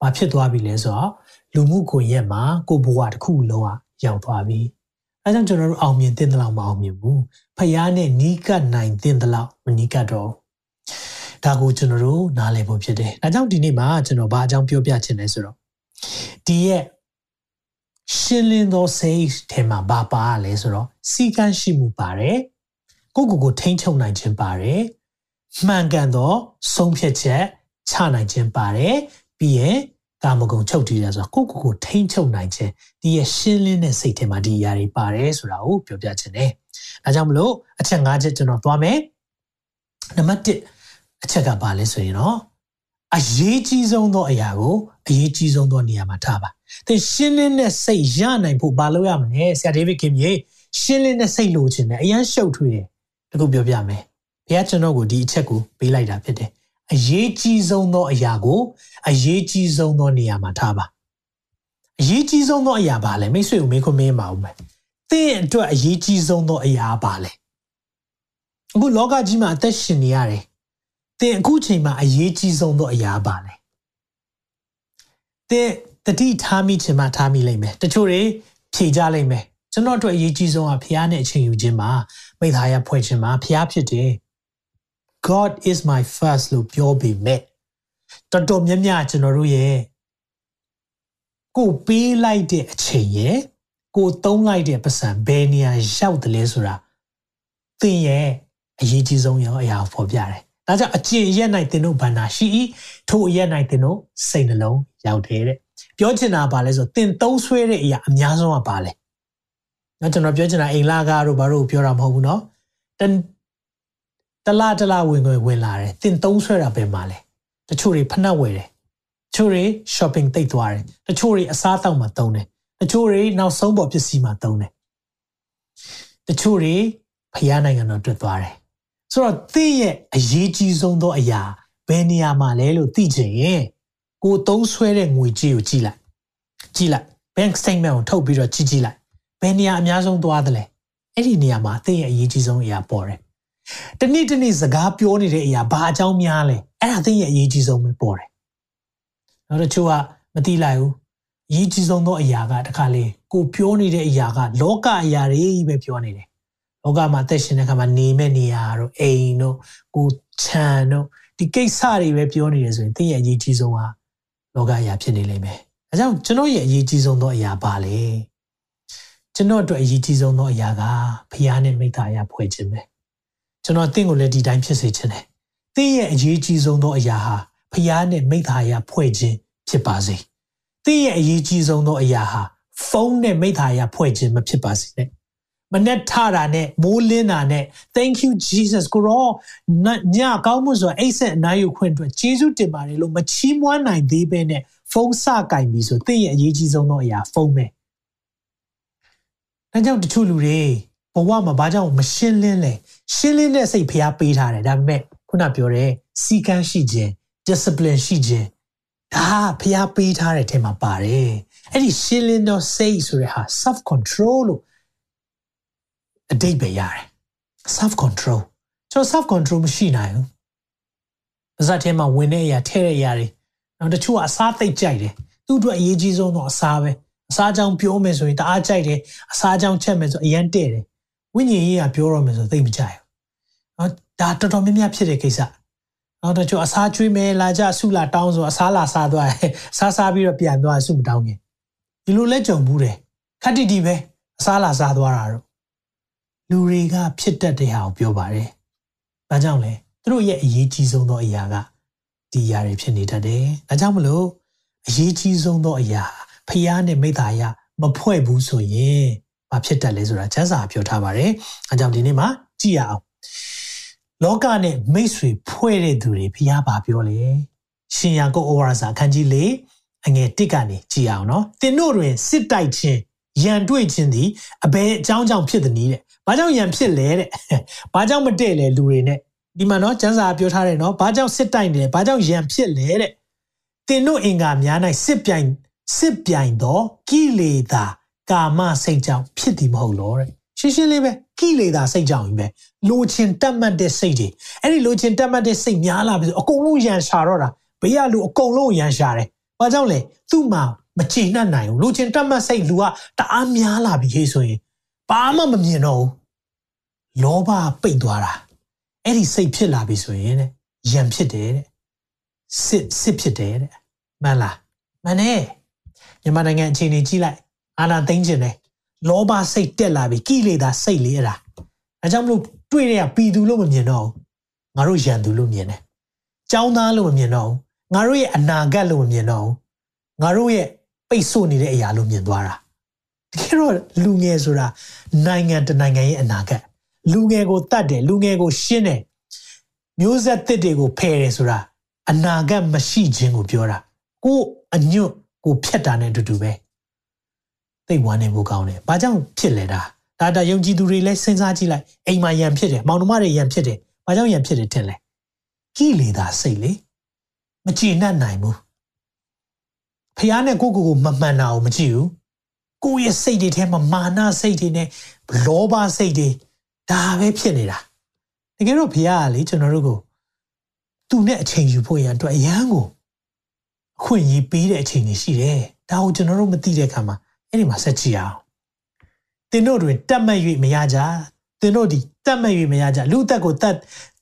မဖြစ်သွားပြီလဲဆိုတော့လူမှုကွန်ရက်မှာကိုဘဝတစ်ခုလုံးကရောက်သွားပြီ။အဲကြောင့်ကျွန်တော်တို့အောင်မြင်တဲ့တလောက်မအောင်မြင်ဘူး။ဖယားနဲ့နီးကပ်နိုင်တဲ့တလောက်မနီးကပ်တော့ဒါကိုကျွန်တော်တို့နားလည်ဖို့ဖြစ်တယ်။ဒါကြောင့်ဒီနေ့မှာကျွန်တော်ဘာအကြောင်းပြောပြချင်လဲဆိုတော့ဒီရဲ့ ရှင်းလင်းသောစိတ်ထဲမှာဘာပါလဲဆိုတော့စီကန်းရှိမှုပါတယ်ကိုကိုကိုထိန်းချုပ်နိုင်ခြင်းပါတယ်မှန်ကန်သောဆုံးဖြတ်ချက်ချနိုင်ခြင်းပါတယ်ပြီးရင်ကာမဂုဏ်ချုပ်တည်ရဆိုတော့ကိုကိုကိုထိန်းချုပ်နိုင်ခြင်းဒီရဲ့ရှင်းလင်းတဲ့စိတ်ထဲမှာဒီအရာတွေပါတယ်ဆိုတာကိုပြောပြခြင်းတယ်ဒါကြောင့်မလို့အချက်၅ချက်ကျွန်တော်သွားမယ်နံပါတ်1အချက်ကဘာလဲဆိုရင်တော့ အရေးကြီးဆုံးသောအရာကိုအရေးကြီးဆုံးသောနေရာမှာထားပါသင်ရှင်းလင်းတဲ့စိတ်ရနိုင်ဖို့ဘာလုပ်ရမလဲဆရာဒေးဗစ်ခင်ကြီးရှင်းလင်းတဲ့စိတ်လိုချင်တယ်အရန်ရှုပ်ထွေးတယ်တခုပြောပြမယ်ဘုရားကျွန်တော်ကိုဒီအချက်ကိုပေးလိုက်တာဖြစ်တယ်အရေးကြီးဆုံးသောအရာကိုအရေးကြီးဆုံးသောနေရာမှာထားပါအရေးကြီးဆုံးသောအရာပါလဲမိတ်ဆွေကိုမေးခွန်းမေးပါဦးမယ်သင်အတွက်အရေးကြီးဆုံးသောအရာပါလဲအခုလောကကြီးမှာအသက်ရှင်နေရတယ် သင်အခုချိန်မှာအရေးကြီးဆုံးသောအရာပါလဲသင်တတိထားမိချင်မှထားမိလိမ့်မယ်တချို့တွေဖြေကြလိမ့်မယ်ကျွန်တော်တို့အရေးကြီးဆုံးကဖះနဲ့အချိန်ယူခြင်းမှာမိသားရဖွဲ့ခြင်းမှာဖះဖြစ်တယ် God is my first လို့ပြောပြီးမဲ့တော်တော်များများကျွန်တော်တို့ရဲ့ကိုပေးလိုက်တဲ့အချိန်ရဲ့ကိုသုံးလိုက်တဲ့ပတ်စံဘယ်နေရာရောက်တယ်လဲဆိုတာသင်ရဲ့အရေးကြီးဆုံးရောအရာကိုဖော်ပြတယ်။ ဒါကြောင့်အကျင့်ရက်၌သင်တို့ဘန္နာရှိ၏ထို့အရက်၌သင်တို့စိတ်နှလုံးရောက်တယ်တဲ့။ပြောချင်တာပါလဲဆိုသင်သုံးဆွဲတဲ့အရာအများဆုံးကပါလဲ။နော်ကျွန်တော်ပြောချင်တာအိမ်လာကားတို့ဘာလို့ပြောတာမဟုတ်ဘူးနော်။တတလားတလားဝင်ဝင်ဝင်လာတယ်။သင်သုံးဆွဲတာပဲမှာလဲ။တချို့တွေဖနှက်ဝယ်တယ်။တချို့တွေ shopping တိတ်သွားတယ်။တချို့တွေအစားအသောက်မှာသုံးတယ်။တချို့တွေနောက်ဆုံးပေါ်ပစ္စည်းမှာသုံးတယ်။တချို့တွေဖျားနိုင်ငံတော်တွေ့သွားတယ် ဆိုတော့သင်ရဲ့အရေးကြီးဆုံးသောအရာဘယ်နေရာမှာလဲလို့သိချင်ရင်ကိုသုံးဆွဲတဲ့ငွေကြေးကိုကြည့်လိုက်ကြည့်လိုက် bank statement ကိုထုတ်ပြီးတော့ကြည့်ကြည့်လိုက်ဘယ်နေရာအများဆုံးသွားသလဲအဲ့ဒီနေရာမှာသင်ရဲ့အရေးကြီးဆုံးအရာပေါ်တယ်တနေ့တနေ့စကားပြောနေတဲ့အရာဘာအကြောင်းများလဲအဲ့ဒါသင်ရဲ့အရေးကြီးဆုံးပဲပေါ်တယ်နောက်တစ်ချို့ကမသိလိုက်ဘူးအရေးကြီးဆုံးသောအရာကတခါလေကိုပြောနေတဲ့အရာကလောကအရာတွေပဲပြောနေတယ် လောကမှာအသက်ရှင်တဲ့အခါမှာနေမဲ့နေရာတို့အိမ်တို့ကိုချမ်းတို့ဒီကိစ္စတွေပဲပြောနေတယ်ဆိုရင်သင်ရဲ့အရေးကြီးဆုံးဟာလောကအရာဖြစ်နေလိမ့်မယ်။အဲကြောင့်ကျွန်တော်ရဲ့အရေးကြီးဆုံးသောအရာပါလေ။ကျွန်တော်အတွက်အရေးကြီးဆုံးသောအရာကဖခင်နဲ့မိသားအရာဖွဲ့ခြင်းပဲ။ကျွန်တော်သင်ကိုလည်းဒီတိုင်းဖြစ်စေချင်တယ်။သင်ရဲ့အရေးကြီးဆုံးသောအရာဟာဖခင်နဲ့မိသားအရာဖွဲ့ခြင်းဖြစ်ပါစေ။သင်ရဲ့အရေးကြီးဆုံးသောအရာဟာဖုန်းနဲ့မိသားအရာဖွဲ့ခြင်းမဖြစ်ပါစေနဲ့။ မနဲ့ထတာနဲ့မိုးလင်းတာနဲ့ thank you jesus ကိုရောညကောင်းမှုဆိုအိတ်ဆက်အနားယူခွင့်အတွက်ယေရှုတင်ပါတယ်လို့မချီးမွမ်းနိုင်သေးပဲနဲ့ဖုန်းစကင်ပြီဆိုသင်ရဲ့အရေးကြီးဆုံးသောအရာဖုန်းပဲ။ဒါကြောင့်တချို့လူတွေဘဝမှာဘာကြောင့်မရှင်းလင်းလဲရှင်းလင်းတဲ့စိတ်ဖျားပေးထားတယ်ဒါပေမဲ့ခုနပြောတဲ့စီကန်းရှိခြင်း discipline ရှိခြင်းဒါဖျားပေးထားတဲ့အထက်မှာပါတယ်။အဲ့ဒီရှင်းလင်းသောစိတ်ဆိုတဲ့ဟာ self control လို့ အတိတ်ပဲရတယ် self control ကျွန်တော် self control မရှိနိုင်ဘူးပါဇက်ထဲမှာဝင်တဲ့အရာထဲတဲ့အရာတွေနောက်တချို့ကအစားသိပ်ကြိုက်တယ်သူ့အတွက်အရေးကြီးဆုံးတော့အစားပဲအစားကြောင်ပြောမယ်ဆိုရင်တအားကြိုက်တယ်အစားကြောင်ချက်မယ်ဆိုအရန်တဲ့တယ်ဝိညာဉ်ရေးကပြောရမယ်ဆိုသိပ်မကြိုက်ဘူးနော်ဒါတော်တော်များများဖြစ်တဲ့ကိစ္စနောက်တချို့အစားကျွေးမယ်လာကြဆုလာတောင်းဆိုအစားလာစားသွားတယ်စားစားပြီးတော့ပြန်သွားဆုမတောင်းခင်ဒီလိုလဲကြုံဘူးတယ်ခက်တီတီပဲအစားလာစားသွားတာတော့ လူတွေကဖြစ်တတ်တဲ့ဟာကိုပြောပါတယ်။ဒါကြောင့်လေသူတို့ရဲ့အရေးကြီးဆုံးသောအရာကဒီအရာတွေဖြစ်နေတတ်တယ်။ဒါကြောင့်မလို့အရေးကြီးဆုံးသောအရာဖျားနဲ့မိသားရမဖွဲ့ဘူးဆိုရင်မဖြစ်တတ်လဲဆိုတာကျမ်းစာပြောထားပါတယ်။အဲကြောင့်ဒီနေ့မှာကြည့်ရအောင်။လောကနဲ့မိတ်ဆွေဖွဲ့တဲ့သူတွေဖျားပါပြောလေ။ရှင်ယာကုတ်ဩဝါဒစာအခန်းကြီး၄အငယ်၁ကနေကြည့်အောင်နော်။သင်တို့တွင်စစ်တိုက်ခြင်း ရန်တွေ့ခြင်းသည်အဘယ်အကြောင်းကြောင့်ဖြစ်သည်နည်းတဲ့။ဘာကြောင့်ရန်ဖြစ်လဲတဲ့။ဘာကြောင့်မတည့်လဲလူတွေနဲ့ဒီမှာနော်ကျမ်းစာပြောထားတယ်နော်။ဘာကြောင့်စစ်တိုက်နေလဲ။ဘာကြောင့်ရန်ဖြစ်လဲတဲ့။သင်တို့အင်္ဂါများ၌စစ်ပြိုင်စစ်ပြိုင်သောကိလေသာကာမစိတ်ကြောင့်ဖြစ်သည်မဟုတ်လောတဲ့။ရှင်းရှင်းလေးပဲကိလေသာစိတ်ကြောင့်ပဲလိုချင်တတ်မှတ်တဲ့စိတ်တွေအဲ့ဒီလိုချင်တတ်မှတ်တဲ့စိတ်များလာပြီဆိုအကုန်လုံးရန်ရှာတော့တာဘေးကလူအကုန်လုံးရန်ရှာတယ်။ဘာကြောင့်လဲသူ့မှာ မချေနှံ့နိုင်ဘူးလူချင်းတတ်မှတ်စိတ်လူကတအားများလာပြီဟေးဆိုရင်ဘာမှမမြင်တော့ဘူးလောဘပိတ်သွားတာအဲ့ဒီစိတ်ဖြစ်လာပြီဆိုရင်တဲ့ယံဖြစ်တယ်တဲ့စစ်စစ်ဖြစ်တယ်တဲ့မှန်လားမှန်တယ်မြန်မာနိုင်ငံအခြေအနေကြည့်လိုက်အာနာသိမ့်ခြင်းတယ်လောဘစိတ်တက်လာပြီကိလေသာစိတ်လေးအဲ့ဒါအဲကြောင့်မလို့တွေ့တဲ့ကပီသူလို့မမြင်တော့ဘူးငါတို့ယံသူလို့မြင်တယ်ចောင်းသားလို့မမြင်တော့ဘူးငါတို့ရဲ့အနာဂတ်လို့မမြင်တော့ဘူးငါတို့ရဲ့ ပိတ်ဆို့နေတဲ့အရာလို့မြင်သွားတာတကယ်တော့လူငယ်ဆိုတာနိုင်ငံတနိုင်ငံရဲ့အနာဂတ်လူငယ်ကိုတတ်တယ်လူငယ်ကိုရှင်းတယ်မျိုးဆက်သစ်တွေကိုဖယ်တယ်ဆိုတာအနာဂတ်မရှိခြင်းကိုပြောတာကိုအညွတ်ကိုဖြတ်တာနဲ့အတူတူပဲသိဝမ်းနေဖို့ကောင်းတယ်ဘာကြောင့်ဖြစ်လဲဒါဒါတာယုံကြည်သူတွေလည်းစဉ်းစားကြည့်လိုက်အိမ်မှာယံဖြစ်တယ်မောင်နှမတွေယံဖြစ်တယ်ဘာကြောင့်ယံဖြစ်တယ်ထင်လဲကိလေသာစိတ်လေမကြည်နှံ့နိုင်ဘူး ဖះနဲ့ကိုကိုကိုမမှန်တာကိုမကြည့်ဘူးကိုယ့်ရဲ့စိတ်တွေထဲမှာမာနစိတ်တွေနဲ့လောဘစိတ်တွေဒါပဲဖြစ်နေတာတကယ်တော့ဖះကလေကျွန်တော်တို့ကိုသူနဲ့အချိန်ယူဖို့ရန်အတွက်အရန်ကိုအခွင့်အရေးပေးတဲ့အချိန်တွေရှိတယ်ဒါကိုကျွန်တော်တို့မသိတဲ့အခါမှာအဲ့ဒီမှာဆက်ကြည့်အောင်တင်တို့တွင်တတ်မှတ်၍မရကြတင်တို့ဒီတတ်မှတ်၍မရကြလူသက်ကိုတတ်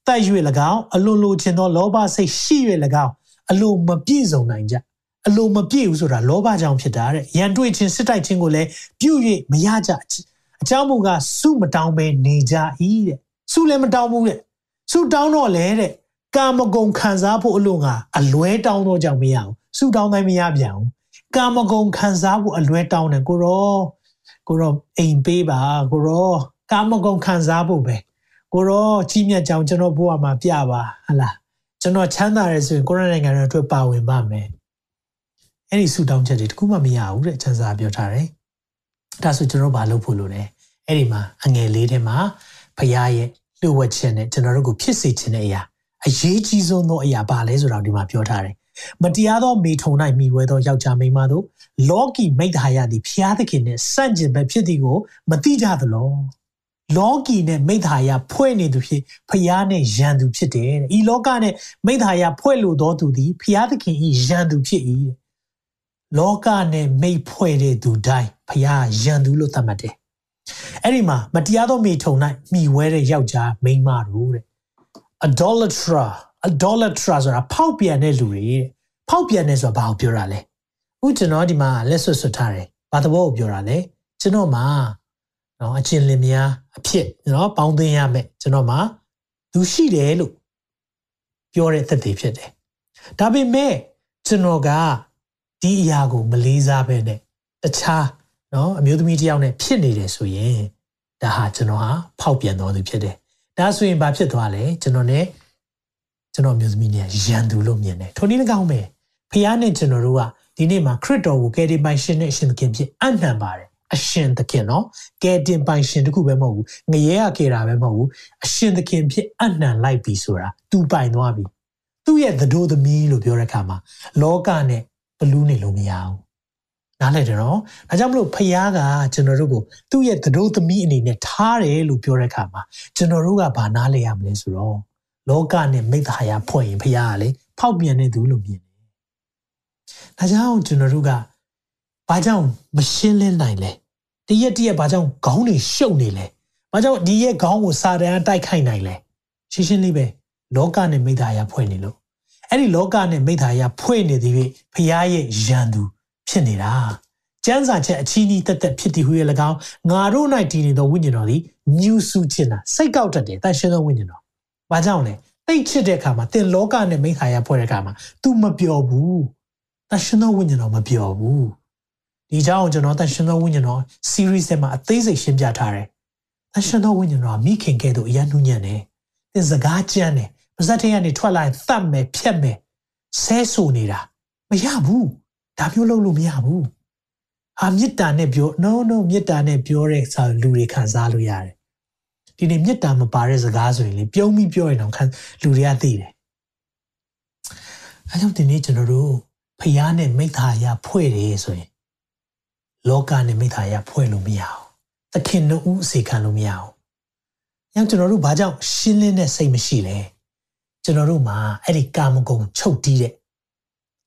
တတ်၍၎င်းအလိုလိုချင်သောလောဘစိတ်ရှိ၍၎င်းအလိုမပြည့်စုံနိုင်ကြ အလိုမပြည့်ဘူးဆိုတာလောဘကြောင့်ဖြစ်တာတဲ့ရန်တွေ့ခြင်းစစ်တိုက်ခြင်းကိုလည်းပြု၍မရကြအကြောင်းမူကားစုမတောင်းပဲနေကြ၏တဲ့စုလည်းမတောင်းဘူးတဲ့စုတောင်းတော့လေတဲ့ကာမဂုဏ်ခံစားဖို့အလို့ငါအလွဲတောင်းတော့ကြောင့်မရအောင်စုတောင်းတိုင်းမရပြန်ဘူးကာမဂုဏ်ခံစားဖို့အလွဲတောင်းတယ်ကိုရောကိုရောအိမ်ပေးပါကိုရောကာမဂုဏ်ခံစားဖို့ပဲကိုရောကြီးမြတ်ကြောင်ကျွန်တော်ဘဝမှာပြပါဟလားကျွန်တော်ချမ်းသာရဲဆိုရင်ကိုရနိုင်ငံရဲ့အတွက်ပါဝင်ပါမယ် အဲ့ဒီဆူတောင်းချက်တွေတခုမှမရဘူးတဲ့ချမ်းသာပြောထားတယ်ဒါဆိုကျွန်တော်ဘာလုပ်ဖို့လိုလဲအဲ့ဒီမှာအငယ်လေးထဲမှာဖရားရဲ့လှုပ်ဝက်ခြင်းနဲ့ကျွန်တော်တို့ကိုဖြစ်စေခြင်းတဲ့အရာအရေးကြီးဆုံးသောအရာပါလဲဆိုတော့ဒီမှာပြောထားတယ်မတရားသောမိထုံ၌မိဝဲသောယောက်ျားမိန်းမတို့လောကီမိတ္တဟာယသည်ဖျားသခင်နှင့်စန့်ကျင်ဘက်ဖြစ်သည်ကိုမသိကြသလောလောကီနဲ့မိတ္တဟာယဖွဲ့နေသူဖြစ်ဖျားနဲ့ယံသူဖြစ်တယ်တဲ့ဤလောကနဲ့မိတ္တဟာယဖွဲ့လို့သောသူသည်ဖျားသခင်ဤယံသူဖြစ်၏တဲ့ လောကနဲ့မိတ်ဖွဲ့တဲ့သူတိုင်းဖျားယံသူလို့သတ်မှတ်တယ်အဲ့ဒီမှာမတရားသောမိထုံ၌မိဝဲတဲ့ယောက်ျားမိန်းမတို့တဲ့ idolatra idolatra ဆိုတာဖောက်ပြန်တဲ့လူတွေတဲ့ဖောက်ပြန်တဲ့ဆိုတာဘာကိုပြောတာလဲဥကျွန်တော်ဒီမှာလက်ဆွတ်ဆွတ်ထားတယ်ဘာသဘောကိုပြောတာလဲကျွန်တော်မှာနော်အချင်းလင်များအဖြစ်နော်ပေါင်းသိမ်းရမယ်ကျွန်တော်မှာသူရှိတယ်လို့ပြောတဲ့သက်သေဖြစ်တယ်ဒါပေမဲ့ကျွန်တော်က ဒီအရာကိုမလေးစားဘဲနဲ့တခြားနော်အမျိုးသမီးတယောက်နဲ့ဖြစ်နေတယ်ဆိုရင်ဒါဟာကျွန်တော်ဟာဖောက်ပြန်တော်သူဖြစ်တယ်ဒါဆိုရင်ဘာဖြစ်သွားလဲကျွန်တော် ਨੇ ကျွန်တော်မျိုးသမီးเนี่ยရန်သူလို့မြင်တယ်ထိုနည်း၎င်းပဲဖះနဲ့ကျွန်တော်တို့ကဒီနေ့မှာခရစ်တော်ကိုကယ်တင်ပိုင်ရှင်နဲ့အရှင်သခင်ဖြစ်အနှံပါတယ်အရှင်သခင်နော်ကယ်တင်ပိုင်ရှင်တခုပဲမဟုတ်ဘူးငရဲရကေတာပဲမဟုတ်ဘူးအရှင်သခင်ဖြစ်အနှံလိုက်ပြီဆိုတာသူပိုင်သွားပြီသူ့ရဲ့သတို့သမီးလို့ပြောတဲ့အခါမှာလောကနဲ့ ဘလူးနေလို့မရဘူးနားလည်တယ်နော်ဒါကြောင့်မလို့ဖះကကျွန်တော်တို့ကိုသူ့ရဲ့သတို့သမီးအနေနဲ့ထားတယ်လို့ပြောတဲ့အခါမှာကျွန်တော်တို့ကဘာနားလည်ရမလဲဆိုတော့လောကနဲ့မိသားရဖွဲ့ရင်ဖះကလေဖောက်ပြန်နေသူလို့မြင်တယ်ဒါကြောင့်ကျွန်တော်တို့ကဘာကြောင့်မရှင်းလင်းနိုင်လဲတရက်တရက်ဘာကြောင့်ခေါင်းတွေရှုပ်နေလဲဘာကြောင့်ဒီရဲ့ခေါင်းကိုစာတန်တိုက်ခိုက်နိုင်လဲရှင်းရှင်းလေးပဲလောကနဲ့မိသားရဖွဲ့နေလို့ အဲ့ဒီလောကနဲ့မိသားရဖွဲ့နေသည်ဖះရဲ့ရန်သူဖြစ်နေတာကျမ်းစာချက်အချီးနှီးတက်တက်ဖြစ်တည်ဟူရဲ့၎င်းငါတို့၌တည်နေသောဝိညာဉ်တော်သည်ညူဆူခြင်းတာစိတ်ကောက်တတ်တယ်တန်ရှင်းသောဝိညာဉ်တော်။ဘာကြောင့်လဲတိတ်ချစ်တဲ့အခါမှာသင်လောကနဲ့မိခါရဖွဲ့တဲ့အခါမှာ तू မပျော်ဘူး။တန်ရှင်းသောဝိညာဉ်တော်မပျော်ဘူး။ဒီကြောင့်ကျွန်တော်တန်ရှင်းသောဝိညာဉ်တော် series ထဲမှာအသေးစိတ်ရှင်းပြထားတယ်။တန်ရှင်းသောဝိညာဉ်တော်မိခင်ကဲ့သို့အရန်နှူးညံ့တယ်။သင်စကားကြမ်းတယ်။ ပါဇက်ထဲကနေထွက်လာရင်သတ်မယ်ဖြတ်မယ်ဆဲဆူနေတာမရဘူး။ဒါမျိုးလုပ်လို့မရဘူး။အာမေတ္တာနဲ့ပြော no no မေတ္တာနဲ့ပြောတဲ့စာလူတွေခံစားလို့ရတယ်ဒီနေ့မေတ္တာမပါတဲ့စကားဆိုရင်လေပြုံးပြီးပြောရင်တော့ခံလူတွေကသိတယ်အဲကြောင့်ဒီနေ့ကျွန်တော်တို့ဖျားနဲ့မိသားရဖွဲ့တယ်ဆိုရင် လောကနဲ့မိသားရဖွဲ့လို့မရအောင်သခင်တို့ဦးအစီခံလို့မရအောင်။ညကျွန်တော်တို့ဘာကြောင့်ရှင်းလင်းတဲ့စိတ်မရှိလဲ။ ကျွန်တော်တို့မှာအဲ့ဒီကာမဂုဏ်ချုပ်တီးတဲ့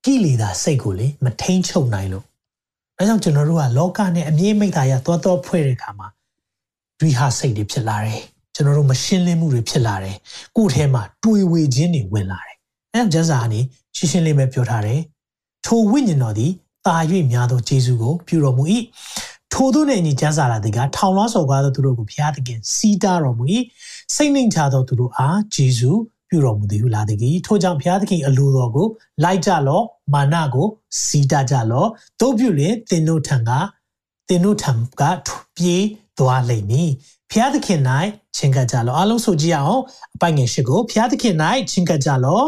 ကိလေသာစိတ်ကိုလေမထိန်ချုပ်နိုင်လို့။ဒါကြောင့်ကျွန်တော်တို့ကလောကနဲ့အမြင့်မိသားရသွားသွားဖွဲ့တဲ့အခါမှာတွေးဟာစိတ်တွေဖြစ်လာတယ်ကျွန်တော်တို့မရှင်းလင်းမှုတွေဖြစ်လာတယ်ကိုယ်ထဲမှာတွေးဝေခြင်းတွေဝင်လာတယ်အဲဒါကျမ်းစာကနေရှင်းရှင်းလေးပဲပြောထားတယ်ထိုဝိညာဉ်တော်သည်တာ၍များသောဂျေဇုကိုပြုတော်မူ၏ထိုတို့နဲ့အညီကျမ်းစာလာသည်ကထောင်လွှားစော်ကားသောသူတို့ကိုဘုရားသခင်စီးတားတော်မူ၏စိတ်နှိမ်ချသောသူတို့အားဂျေဇု ပြုတော်မူသည်ဟုလာသည်ထိုကြောင့်ဘုရားသခင်အလိုတော်ကိုလိုက်ကြလော့မာနကိုစီးတားကြလော့တို့ပြုလင်သင်တို့ထံကသင်တို့ထံကပြေးသွားလိမ့်မည်ဖျားသခင်၌ချင်းကပ်ကြလောအားလုံးဆိုကြည့်အောင်အပိုင်ငယ်ရှိကိုဖျားသခင်၌ချင်းကပ်ကြလော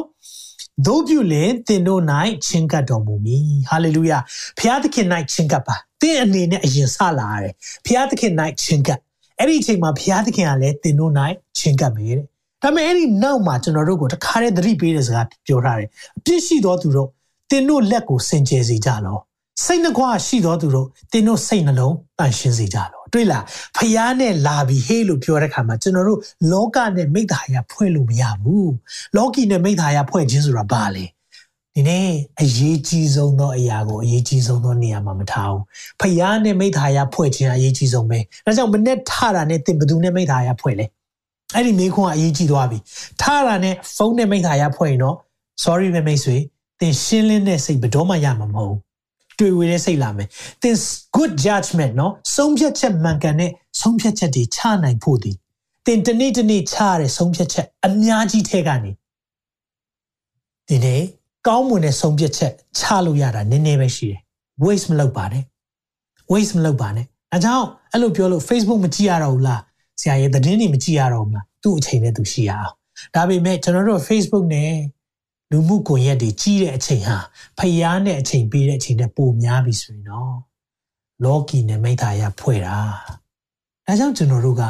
တို့ပြုလင်သင်တို့၌ချင်းကပ်တော်မူမည်ဟာလေလုယာဖျားသခင်၌ချင်းကပ်ပါသင်အနေနဲ့အရင်ဆလာရတယ်ဖျားသခင်၌ချင်းကပ်အဲ့ဒီအချိန်မှာဖျားသခင်ကလည်းသင်တို့၌ချင်းကပ်မယ်တဲ့ ဒါပေမဲ့အဲ့ဒီနောက်မှာကျွန်တော်တို့ကိုတခါတည်းသတိပေးတဲ့စကားပြောထားတယ်အပြစ်ရှိသောသူတို့သင်တို့လက်ကိုစင်ကြယ်စေကြလောစိတ်နှကွာရှိသောသူတို့သင်တို့စိတ်နှလုံးတန်ရှင်းစေကြလောတွေ့လားဖျားနဲ့လာပြီးဟေးလို့ပြောတဲ့ခါမှာကျွန်တော်တို့လောကနဲ့မိသားရဖွဲ့လို့မရဘူးလောကီနဲ့မိသားရဖွဲ့ခြင်းဆိုတာဘာလဲဒီနေ့အရေးကြီးဆုံးသောအရာကိုအရေးကြီးဆုံးသောနေရာမှာမထားဘူးဖျားနဲ့မိသားရဖွဲ့ခြင်းအရေးကြီးဆုံးပဲဒါကြောင့်မနဲ့ထတာနဲ့တင်ဘသူနဲ့မိသားရဖွဲ့လဲ အဲ့ဒီမိခွန်းကအရေးကြီးသွားပြီထတာနဲ့ဖုန်းနဲ့မိသားရဖွဲ့ရင်တော့ sorry ပဲမိတ်ဆွေ သင်ရှင်းလင်းတဲ့စိတ်ဘယ်တော့မှရမှာမဟုတ်တွေ့ဝေတဲ့စိတ်လာမယ်သင် good judgment เนาะဆုံးဖြတ်ချက်မှန်ကန်တဲ့ဆုံးဖြတ်ချက်တွေချနိုင်ဖို့ဒီသင်တနေ့တနေ့ချရတဲ့ဆုံးဖြတ်ချက်အများကြီးထဲကနေဒီနေ့ကောင်းမွန်တဲ့ဆုံးဖြတ်ချက်ချလို့ရတာနည်းနည်းပဲရှိတယ် waste မလုပ်ပါနဲ့ waste မလုပ်ပါနဲ့အဲကြောင့်အဲ့လိုပြောလို့ Facebook မကြည့်ရတော့ဘူးလားဆ ရာရဲ့သတင်းတွေမကြည့်ရတော့ဘူးလားသူ့အချိန်နဲ့သူရှိရအောင်ဒါပေမဲ့ကျွန်တော်တို့ Facebook နဲ့လူမှုကွန်ရက်တွေကြီးတဲ့အချိန်ဟာဖျားနဲ့အချိန်ပေးတဲ့အချိန်နဲ့ပိုများပြီဆိုရင်တော့လောကီနဲ့မိသားရဖွဲ့တာဒါကြောင့်ကျွန်တော်တို့က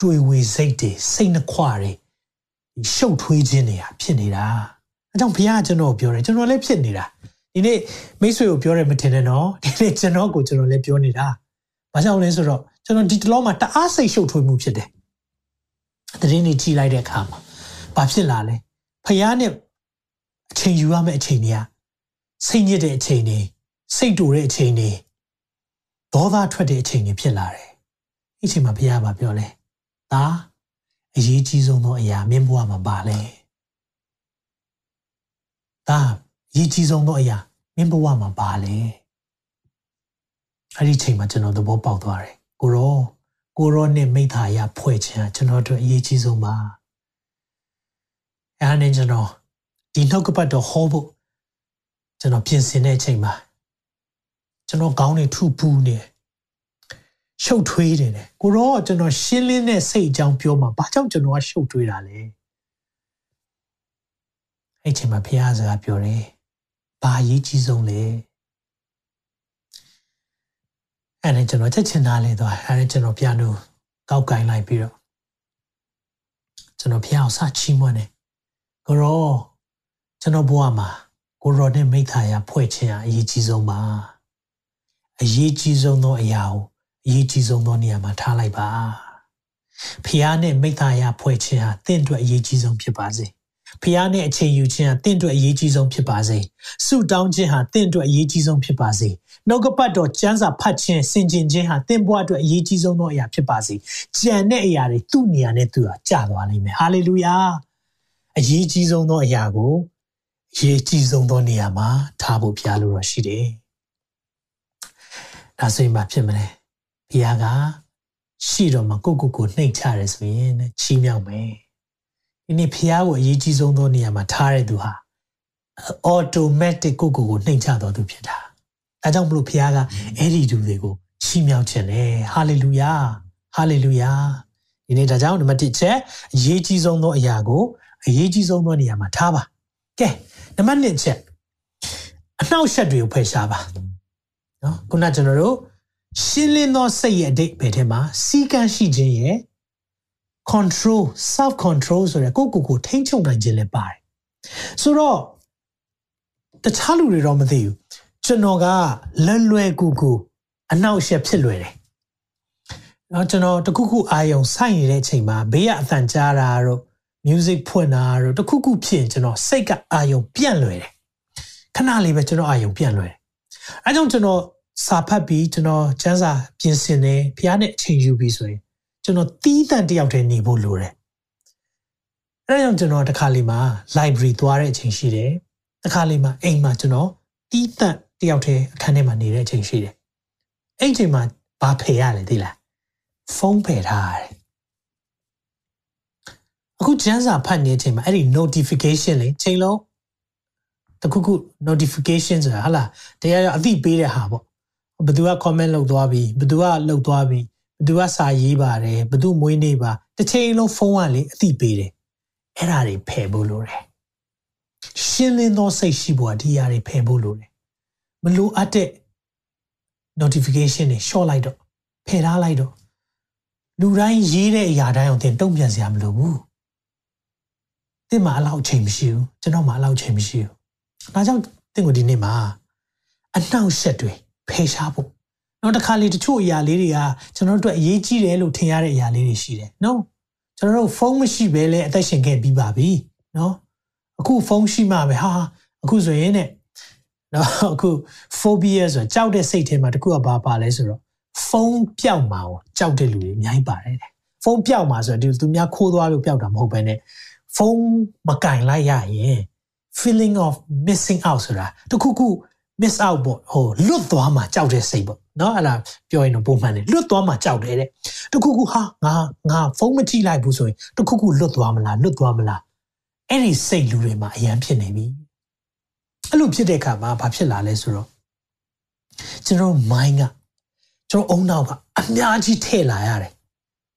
တွေ့ဝေစိတ်တွေစိတ်နှခွတွေဒီရှုပ်ထွေးခြင်းတွေဟာဖြစ်နေတာအဲကြောင့်ဘုရားကကျွန်တော်ပြောတယ်ကျွန်တော်လည်းဖြစ်နေတာဒီနေ့မိတ်ဆွေကိုပြောရမထင်နဲ့နော်ဒီနေ့ကျွန်တော်ကိုကျွန်တော်လည်းပြောနေတာဘာကြောင့်လဲဆိုတော့ ကျွန်တော်ဒီတလောမှာတအားစိတ်ရှုပ်ထွေးမှုဖြစ်တယ်တရင်ကြီးကြီးလိုက်တဲ့အခါမှာဘာဖြစ်လာလဲဖះနဲ့အချိန်ယူရမယ့်အချိန်တွေကစိတ်ညစ်တဲ့အချိန်တွေစိတ်တူတဲ့အချိန်တွေဒေါသထွက်တဲ့အချိန်တွေဖြစ်လာတယ်။ဒီအချိန်မှာဘုရားကပြောလဲ။ဒါအရေးကြီးဆုံးသောအရာမင်းဘဝမှာပါလဲ။ဒါအရေးကြီးဆုံးသောအရာမင်းဘဝမှာပါလဲ။အဲ့ဒီအချိန်မှာကျွန်တော်သဘောပေါက်သွားတယ်။ ကိုရောကိုရောနဲ့မိသားရဖွဲ့ခြင်းကျွန်တော်တို့အရေးကြီးဆုံးပါ။အဲ့ဒါနဲ့ကျွန်တော်ဒီနှုတ်ကပတ်တော်ဟောဖို့ကျွန်တော်ပြင်ဆင်တဲ့အချိန်မှာကျွန်တော်ခေါင်းတွေထုပူနေရှုပ်ထွေးနေတယ်ကိုရောကျွန်တော်ရှင်းလင်းတဲ့စိတ်အကြောင်းပြောမှာဘာကြောင့်ကျွန်တော်ကရှုပ်ထွေးတာလဲအဲ့ချိန်မှာဘုရားစကားပြောတယ်ဘာအရေးကြီးဆုံးလဲ အဲ့ဒါကျွန်တော်ချက်ချင်တာလေတော့အဲ့ဒါကျွန်တော်ပြန်လို့ကောက်ကင်လိုက်ပြီးတော့ကျွန်တော်ဘုရားကိုစချီးမွမ်းတယ်ကိုရောကျွန်တော်ဘဝမှာကိုရောနဲ့မိသားရဖွဲ့ခြင်းအရေးကြီးဆုံးပါအရေးကြီးဆုံးသောအရာကိုအရေးကြီးဆုံးသောနေရာမှာထားလိုက်ပါဖះနဲ့မိသားရဖွဲ့ခြင်းဟာတင့်အတွက်အရေးကြီးဆုံးဖြစ်ပါစေဖះနဲ့အချိန်ယူခြင်းဟာတင့်အတွက်အရေးကြီးဆုံးဖြစ်ပါစေဆုတောင်းခြင်းဟာတင့်အတွက်အရေးကြီးဆုံးဖြစ်ပါစေ နှုတ်ကပတ်တော်ကျမ်းစာဖတ်ခြင်းစင်ကြင်ခြင်းဟာတင့်ဘဝအတွက်အရေးကြီးဆုံးသောအရာဖြစ်ပါစေကြံတဲ့အရာတွေသူ့နေရာနဲ့သူ့ဟာကြာသွားလိမ့်မယ်ဟာလေလုယာအရေးကြီးဆုံးသောအရာကိုရေးကြီးဆုံးသောနေရာမှာထားဖို့ဘုရားလိုတော့ရှိတယ်။ဒါဆိုရင်ဘာဖြစ်မလဲ။ဘုရားကရှိတော့မှကိုကိုကိုနှိတ်ချရဲဆိုရင်ချီးမြှောက်မယ်။ဒီနေ့ဘုရားကိုအရေးကြီးဆုံးသောနေရာမှာထားတဲ့သူဟာ automatic ကိုကိုကိုနှိမ်ချတော်သူဖြစ်တာ။ အဲကြောင့်မလို့ဘုရားကအဲ့ဒီသူတွေကိုချီးမြှောက်ခြင်းလေ။ hallelujah hallelujah ဒီနေ့ဒါကြောင့်နံပါတ်1ချက်အရေးကြီးဆုံးသောအရာကိုအရေးကြီးဆုံးသောနေရာမှာထားပါ။ကဲနံပါတ်1ချက်အနှောက်အယှက်တွေကိုဖယ်ရှားပါနော်ခုနကျွန်တော်တို့ရှင်းလင်းသောစိတ်ရဲ့အတိတ်ဘယ်ထဲမှာစီကံရှိခြင်းရဲ့ control self control ဆိုရယ်ကိုကိုကိုထိန်းချုပ်နိုင်ခြင်းလည်းပါတယ်ဆိုတော့တခြားလူတွေတော့မသိဘူး ကျွန်တော်ကလွယ်လွယ်ကူကူအနှောက်အယှက်ဖြစ်လွယ်တယ်နော်ကျွန်တော်တခုခုအာယုံစိုက်နေတဲ့အချိန်မှာဘေးကအသံကြားတာတော့ music ဖွင့်တာတော့တခုခုဖြစ်ကျွန်တော်စိတ်ကအာယုံပြန့်လွယ်တယ်ခဏလေးပဲကျွန်တော်အာယုံပြန့်လွယ်တယ်အဲကြောင့်ကျွန်တော်စာဖတ်ပြီးကျွန်တော်ကျမ်းစာပြင်ဆင်တယ်ဖះနဲ့အချိန်ယူပြီးဆိုရင်ကျွန်တော်တီးတန့်တယောက်တည်းနေဖို့လိုတယ်အဲကြောင့်ကျွန်တော်တခါလေးမှာ library သွားတဲ့အချိန်ရှိတယ်တခါလေးမှာအိမ်မှာကျွန်တော်တီးတန့် တယောက်တည်းအခန်းထဲမှာနေတဲ့အချိန်ရှိတယ်အဲ့အချိန်မှာဘာဖယ်ရလဲသိလားဖုန်းဖယ်ထားရတယ်အခုကျန်းစာဖတ်နေတဲ့အချိန်မှာအဲ့ဒီ notification လေချိန်လုံးတခုခု notification ဆိုတာဟာလားတရားရအသိပေးတဲ့ဟာပေါ့ဘယ်သူက comment လုပ်သွားပြီဘယ်သူကလုပ်သွားပြီဘယ်သူကစာရေးပါတယ်ဘယ်သူမွေးနေပါတစ်ချိန်လုံးဖုန်းကလေအသိပေးတယ်အဲ့ဒါတွေဖယ်ဖို့လိုတယ်ရှင်းလင်းသောစိတ်ရှိဖို့ဒီအရာတွေဖယ်ဖို့လိုတယ် မလိုအပ်တဲ့ notification တွေ short လိုက်တော့ဖယ်ထားလိုက်တော့လူတိုင်းရေးတဲ့အရာတိုင်းအောင်သင်တုံ့ပြန်စရာမလိုဘူးတင့်မှာအလောက်ချိန်မရှိဘူးကျွန်တော်မှာအလောက်ချိန်မရှိဘူးဒါကြောင့်တင့်ကိုဒီနေ့မှာအနှောက်အယှက်တွေဖယ်ရှားဖို့နောက်တစ်ခါလေတချို့အရာလေးတွေကကျွန်တော်တို့အရေးကြီးတယ်လို့ထင်ရတဲ့အရာလေးတွေရှိတယ်နော်ကျွန်တော်တို့ဖုန်းမရှိဘဲလဲအသက်ရှင်ခဲ့ပြီးပါပြီနော်အခုဖုန်းရှိမှပဲဟာအခုဆိုရင်ね နော်အခု phobia ဆိုကြောက်တဲ့စိတ်ထဲမှာတခုကဘာပါလဲဆိုတော့ဖုန်းပျောက်မှာကိုကြောက်တဲ့လူတွေအများကြီးပါတယ်တဲ့ဖုန်းပျောက်မှာဆိုတော့ဒီသူများခိုးသွားလို့ပျောက်တာမဟုတ်ဘဲနဲ့ဖုန်းမကင်လိုက်ရရင် feeling of missing out ဆိုတာတခုခု miss out ပေါ့ဟိုလွတ်သွားမှကြောက်တဲ့စိတ်ပေါ့နော်အဲ့ဒါပြောရင်တော့ပုံမှန်တယ်လွတ်သွားမှကြောက်တယ်တဲ့တခုခုဟာငါငါဖုန်းမကြည့်လိုက်ဘူးဆိုရင်တခုခုလွတ်သွားမလားလွတ်သွားမလားအဲ့ဒီစိတ်လူတွေမှာအရန်ဖြစ်နေပြီ အဲ့လိုဖြစ်တဲ့အခါမှာဘာဖြစ်လာလဲဆိုတော့ကျွန်တော် mind ကကျွန်တော်အုံနောက်ကအများကြီးထည့်လာရတယ်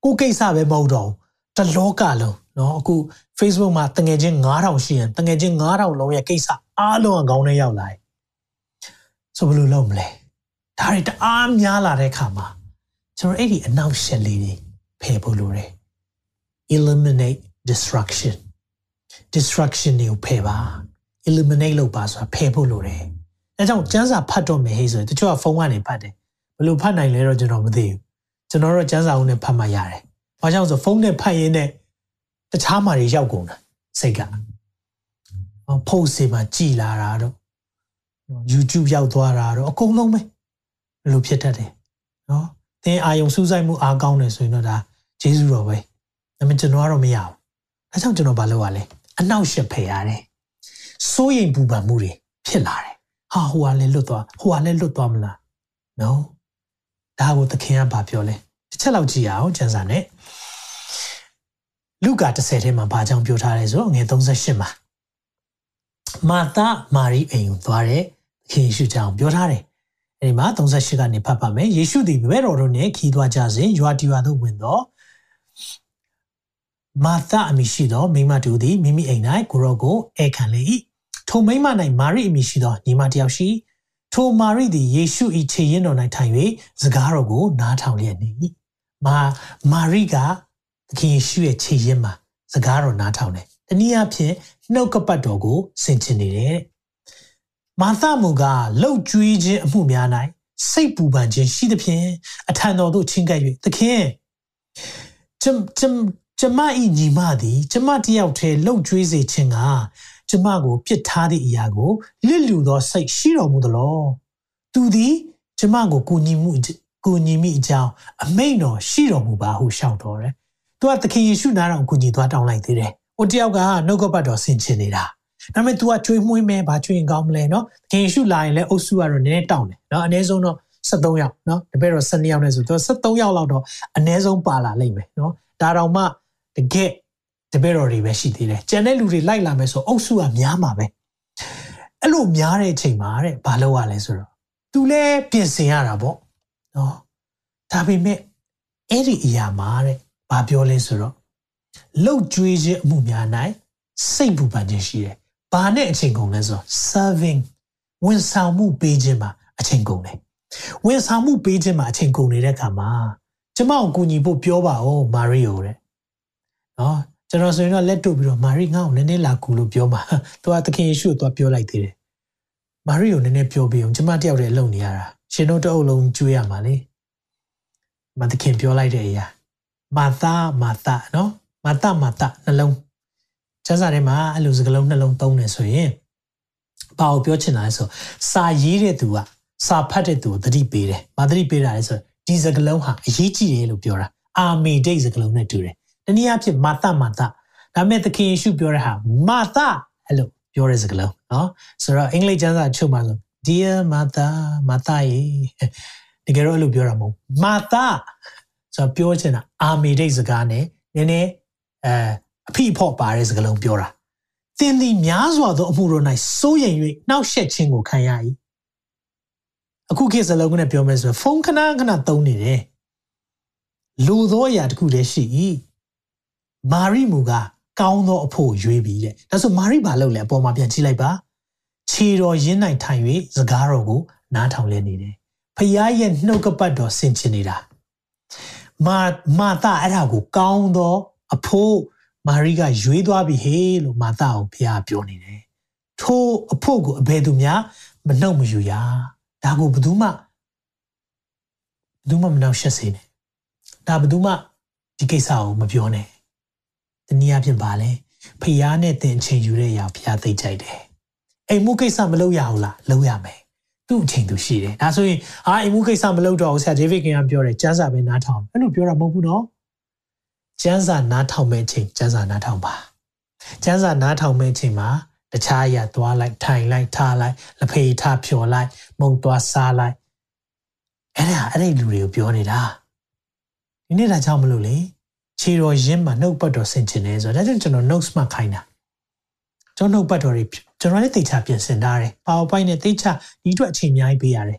ကိုကိစ္စပဲမဟုတ်တော့တလောကလုံးเนาะအခု Facebook မှာတငယ်ချင်း9000ရှိရင်တငယ်ချင်း9000လုံးရဲ့ကိစ္စအားလုံးအကောင်းနဲ့ရောက်လာတယ်ဆိုဘယ်လိုလုပ်မလဲဒါတွေတအားများလာတဲ့အခါမှာကျွန်တော်အဲ့ဒီအနောက်ရှက်လေးတွေဖယ်ဖို့လိုတယ် eliminate destruction destruction တွေကိုဖယ်ပါ eliminate လုပ်ပါဆိုတာဖယ်ဖို့လိုတယ်အဲကြောင့်ကျန်းစာဖတ်တော့မယ်ဟေးဆိုရင်တချို့ကဖုန်းကနေဖတ်တယ်ဘယ်လိုဖတ်နိုင်လဲတော့ကျွန်တော်မသိဘူးကျွန်တော်တော့ကျန်းစာဦးနဲ့ဖတ်မှရတယ်ဘာကြောင့်ဆိုဖုန်းနဲ့ဖတ်ရင်းနဲ့တခြားမှာတွေရောက်ကုန်တာစိတ်ကဖုန်းစီမှာကြည်လာတာတော့ YouTube ရောက်သွားတာတော့အကုန်လုံးပဲဘယ်လိုဖြစ်တတ်တယ်နော်သင်အာယုံစူးစိုက်မှုအားကောင်းတယ်ဆိုရင်တော့ဒါဂျေဇုတော်ပဲဒါပေမဲ့ကျွန်တော်ကတော့မရဘူးအဲကြောင့်ကျွန်တော်ဘာလုပ်ရလဲအနောက်ရှက်ဖယ်ရတယ် စိုးရိမ်ပူပန်မှုတွေဖြစ်လာတယ်ဟာဟိုကလည်းလွတ်သွားဟိုကလည်းလွတ်သွားမလားနော်ဒါကိုသခင်ကဘာပြောလဲတစ်ချက်လောက်ကြည့်ရအောင်ကျန်စာနဲ့လူကာ30ထဲမှာဘာကြောင့်ပြောထားလဲဆိုတော့ငွေ38မှာမာသာမာရီအိမ်ကိုသွားတဲ့သခင်ယေရှုကြောင့်ပြောထားတယ်အဲဒီမှာ38ကနေဖတ်ပါမယ်ယေရှုသည်ဘဲတော်တို့နဲ့ခီးသွားကြစဉ်ရွာတီရွာသို့ဝင်တော့မာသအမည်ရှိသောမိမတူသည်မိမိအိမ်၌ကိုရောကိုဧခံလေ၏ ထိုမိမ၌မာရိအမည်ရှိသောညီမတစ်ယောက်ရှိထိုမာရိသည်ယေရှု၏ခြေရင်းတော်၌ထိုင်၍စကားတော်ကိုနားထောင်လျက်နေ၏မာမာရိကသခင်ယေရှုရဲ့ခြေရင်းမှာစကားတော်နားထောင်တယ်တနည်းအားဖြင့်နှုတ်ကပတ်တော်ကိုဆင်ခြင်နေတယ်မာသမူကလှုပ်ကြွေးခြင်းအမှုများ၌စိတ်ပူပန်ခြင်းရှိသဖြင့်အထံတော်သို့ချင်းကပ်၍သခင်ကျမကျမကျမဤညီမသည် ကျမတယောက်တည်းလှုပ်ကြွေးစေခြင်းက ကျမကိုပြစ်ထားသည့်အရာကိုလစ်လျူသောစိတ်ရှိတော်မူသလောသူသည်ကျမကိုကူညီမှုကူညီမိအကြောင်းအမိန်တော်ရှိတော်မူပါဟုရှောက်တော်တယ်သူကသခင်ယေရှုနာတော်ကူညီသွားတောင်းလိုက်သေးတယ်ဟိုတယောက်ကနှုတ်ကပတ်တော်ဆင်ခြင်နေတာဒါပေမဲ့ तू ကကြွေးမွှေးမဲဘာကြွေးရင်ကောင်းမလဲနော်သခင်ယေရှုလာရင်လည်းအုပ်စုကတော့နည်းနည်းတောင်းတယ်နော်အနည်းဆုံးတော့73ယောက်နော်တပည့်တော်12ယောက်နဲ့ဆိုတော့73ယောက်လောက်တော့အနည်းဆုံးပါလာလိမ့်မယ်နော်ဒါတောင်မှတကယ် တပည့်တော်တွေပဲရှိသေးတယ်ကျန်တဲ့လူတွေလိုက်လာမယ်ဆိုအုပ်စုကများမှာပဲအဲ့လိုများတဲ့အချိန်မှာတဲ့ဘာလုပ်ရလဲဆိုတော့ तू လဲပြင်ဆင်ရတာပေါ့နော်ဒါပေမဲ့အဲ့ဒီအရာမှာတဲ့ဘာပြောလဲဆိုတော့လှုပ်ကြွေးခြင်းအမှုများ၌စိတ်ပူပန်ခြင်းရှိတယ်ဘာနဲ့အချိန်ကုန်လဲဆိုတော့ serving ဝန်ဆောင်မှုပေးခြင်းမှာအချိန်ကုန်တယ်ဝန်ဆောင်မှုပေးခြင်းမှာအချိန်ကုန်နေတဲ့အခါမှာကျမကိုကူညီဖို့ပြောပါဦးမာရီယိုတဲ့နော် ကျွန်တော်ဆိုရင်တော့လက်တို့ပြီးတော့မာရီငါ့ကိုနည်းနည်းလာကူလို့ပြောမှာ။သူကသခင်ယေရှုကိုသွားပြောလိုက်သေးတယ်။မာရီယိုနည်းနည်းပြောပြီးအောင်ကျမတယောက်တည်းလုံနေရတာ။ရှင်တို့တအုပ်လုံးကျွေးရမှာလေ။မသခင်ပြောလိုက်တဲ့အရာမာသာမာသာနော်မာတမာတနှလုံးကျမ်းစာထဲမှာအဲ့လိုစကားလုံးနှလုံးသုံးနေဆိုရင်ဘာကိုပြောချင်တာလဲဆိုစာရေးတဲ့သူကစာဖတ်တဲ့သူကိုသတိပေးတယ်။မသတိပေးတာလဲဆိုဒီစကားလုံးဟာအရေးကြီးတယ်လို့ပြောတာ။အာမေဒိတ်စကားလုံးနဲ့တူတယ်။ တနည်းအားဖြင့်မာတမာတဒါမဲ့သခင်ယေရှုပြောတဲ့ဟာမာတအဲ့လိုပြောတဲ့စကားလုံးနော်။ဆိုတော့အင်္ဂလိပ်ကျမ်းစာချုပ်မှာဆို Dear Martha မာတရေတကယ်တော့အဲ့လိုပြောတာမဟုတ်မာတဆိုတော့ပြောချင်တာအာမေဒိတ်စကားနဲ့နည်းနည်းအဲအဖိအဖော့ပါတဲ့စကားလုံးပြောတာသင်သည်များစွာသောအမှုတို့၌စိုးရိမ်၍နှောက်ယှက်ခြင်းကိုခံရ၏အခုခေတ်စလုံးကနဲ့ပြောမယ်ဆိုရင်ဖုန်းခဏခဏသုံးနေတယ်လူသောအရာတစ်ခုတည်းရှိ၏ မာရိမူကကောင်းသောအဖို့ရွေးပြီးတဲ့ဒါဆိုမာရိဘာလုပ်လဲအပေါ်မှာပြန်ကြည့်လိုက်ပါခြေတော်ရင်းနိုင်ထိုင်၍စကားတော်ကိုနားထောင်လဲနေတယ်ဖခင်ရဲ့နှုတ်ကပတ်တော်ဆင်ခြင်နေတာမာမာတာအဲ့ဒါကိုကောင်းသောအဖိုးမာရိကရွေးသွားပြီဟေးလို့မာသကိုဘုရားပြောနေတယ်။ထိုအဖို့ကိုအဘယ်သူများမနှုတ်မယူရ။ဒါကိုဘယ်သူမှဘယ်သူမှမနှောက်ရှက်စေနဲ့။ဒါဘယ်သူမှဒီကိစ္စကိုမပြောနဲ့။ တနည်းအားဖြင့်ပါလေဖျားနဲ့တင်ချိန်ယူတဲ့အရာဖျားသိကြိုက်တယ်။အိမ်မှုကိစ္စမလုပ်ရဘူးလားလုပ်ရမယ်။သူ့အချိန်သူရှိတယ်။ဒါဆိုရင်အာအိမ်မှုကိစ္စမလုပ်တော့ဘူးဆရာဒေးဗစ်ကင်ကပြောတယ်ကျန်းစာပဲနားထောင်။အဲ့လိုပြောတာမဟုတ်ဘူးနော်။ကျန်းစာနားထောင်မဲ့အချိန်ကျန်းစာနားထောင်ပါကျန်းစာနားထောင်မဲ့အချိန်မှာတခြားအရာသွားလိုက်ထိုင်လိုက်ထားလိုက်လက်ဖေးထားဖြော်လိုက်မုံသွားစားလိုက်အဲ့ဒါအဲ့ဒီလူတွေကိုပြောနေတာဒီနေ့ဒါကြောင့်မလို့လေ ခြေတော်ရင်းမှာနှုတ်ပတ်တော်ဆင်ကျင်နေဆိုတော့ဒါကြောင့်ကျွန်တော် notes မှခိုင်းတာကျွန်တော်နှုတ်ပတ်တော်တွေကျွန်တော်လည်းသိချပြင်ဆင်ထားတယ် PowerPoint နဲ့သိချဒီအတွက်အချိန်အများကြီးပေးရတယ်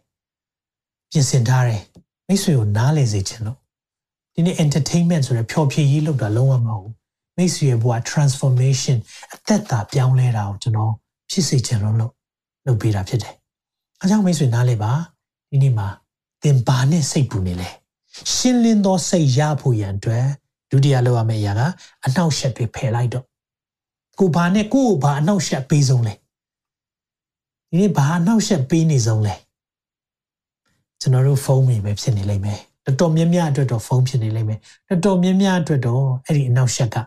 ပြင်ဆင်ထားတယ်မိတ်ဆွေကိုနားလည်စေချင်လို့ဒီနေ့ entertainment ဆိုရယ်ဖျော်ဖြေရေးလုပ်တာလုံးဝမဟုတ်ဘူးမိတ်ဆွေရဲ့ဘဝ transformation အသက်တာပြောင်းလဲတာကိုကျွန်တော်ဖြစ်စေချင်လို့လုပ်ပေးတာဖြစ်တယ်။အဲကြောင့်မိတ်ဆွေနားလည်ပါဒီနေ့မှာသင်ဘာနဲ့စိတ်ပူနေလဲ။ရှင်းလင်းသောစိတ်ရဖို့ရန်အတွက် ဒုတိယလောက်ရမယ့်အရာကအနှောက်ယှက်တွေဖယ်လိုက်တော့ကိုဘာနဲ့ကိုကိုဘာအနှောက်ယှက်ပေးဆုံးလဲဒီနေ့ဘာအနှောက်ယှက်ပေးနေဆုံးလဲကျွန်တော်တို့ဖုန်းမိပဲဖြစ်နေလိမ့်မယ်တော်တော်များများအတွက်တော့ဖုန်းဖြစ်နေလိမ့်မယ်တော်တော်များများအတွက်တော့အဲ့ဒီအနှောက်ယှက်က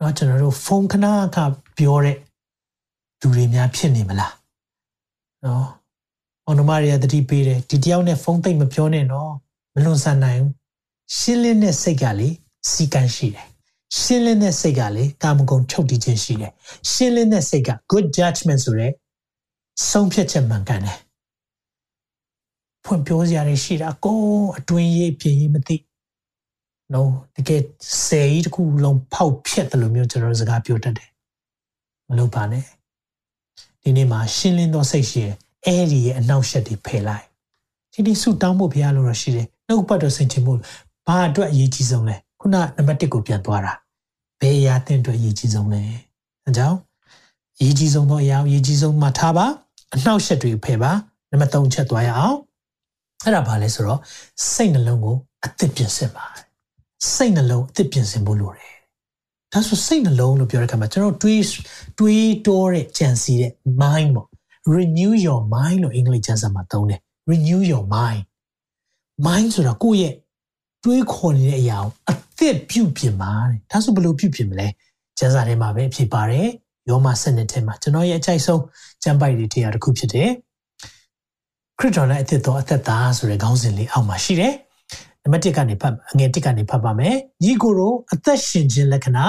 နော်ကျွန်တော်တို့ဖုန်းခဏခါပြောတဲ့လူတွေများဖြစ်နေမလားနော်အောင်နမရီကတတိပေးတယ်ဒီတယောက်နဲ့ဖုန်းသိမ့်မပြောနဲ့နော်မလွန်ဆန်နိုင်ဘူးရှင်းလင်းတဲ့စိတ်ကလေ စီကံရှိတယ်ရှင်းလင်းတဲ့စိတ်ကလေကာမဂုဏ်ချုပ်တည်ခြင်းရှိတယ်ရှင်းလင်းတဲ့စိတ်က good judgment ဆိုတဲ့ဆုံးဖြတ်ချက်မှန်ကန်တယ်ဖွင့်ပြောစရာတွေရှိတာကိုအတွင်းရေးပြင်ရေးမသိနော်တကယ်ဆယ်ကြီးတစ်ခုလုံးဖောက်ဖြက်တယ်လို့မျိုးကျွန်တော်စကားပြောတတ်တယ်မလုပ်ပါနဲ့ဒီနေ့မှာရှင်းလင်းသောစိတ်ရှိရဲ့အဲ့ဒီရဲ့အနောက်ရှက်တွေဖယ်လိုက်ဒီဒီဆူတောင်းဖို့ဘုရားလိုတော့ရှိတယ်နှုတ်ပတ်တော်ဆင်ခြင်မှုဘာအတွက်အရေးကြီးဆုံးလဲ ခုနနံပါတ်1ကိုပြန်သွားတာဘယ်အရာတင်အတွက်အရေးကြီးဆုံးလဲအဲကြောင့်အရေးကြီးဆုံးသောအရာအရေးကြီးဆုံးမှထားပါအနောက်ရှက်တွေဖယ်ပါနံပါတ်3ချက်သွားရအောင်အဲ့ဒါဘာလဲဆိုတော့စိတ်နှလုံးကိုအသစ်ပြင်ဆင်ပါစိတ်နှလုံးအသစ်ပြင်ဆင်ဖို့လိုတယ်ဒါဆိုစိတ်နှလုံးလို့ပြောတဲ့အခါမှာကျွန်တော်တွေးတွေးတောတဲ့ကြံစီတဲ့ mind ပေါ့ renew your mind လို့အင်္ဂလိပ်ကျမ်းစာမှာသုံးတယ် renew your mind mind ဆိုတာကိုယ့်ရဲ့တွေးခေါ်နေတဲ့အရာကိုအ သစ်ပြုပြင်ပါတဲ့ဒါဆိုဘယ်လိုပြုပြင်မလဲကျမ်းစာထဲမှာပဲဖြစ်ပါတယ်ယောမစနစ်ထဲမှာကျွန်တော်ရဲ့အကြိုက်ဆုံးကျမ်းပိုက်တွေတရားတစ်ခုဖြစ်တယ်ခရစ်တော်နဲ့အသစ်တော်အသက်သားဆိုတဲ့ခေါင်းစဉ်လေးအောက်မှာရှိတယ်နံပါတ်1ကနေဖတ်အငယ်1ကနေဖတ်ပါမယ်ညီကိုတို့အသက်ရှင်ခြင်းလက္ခဏာ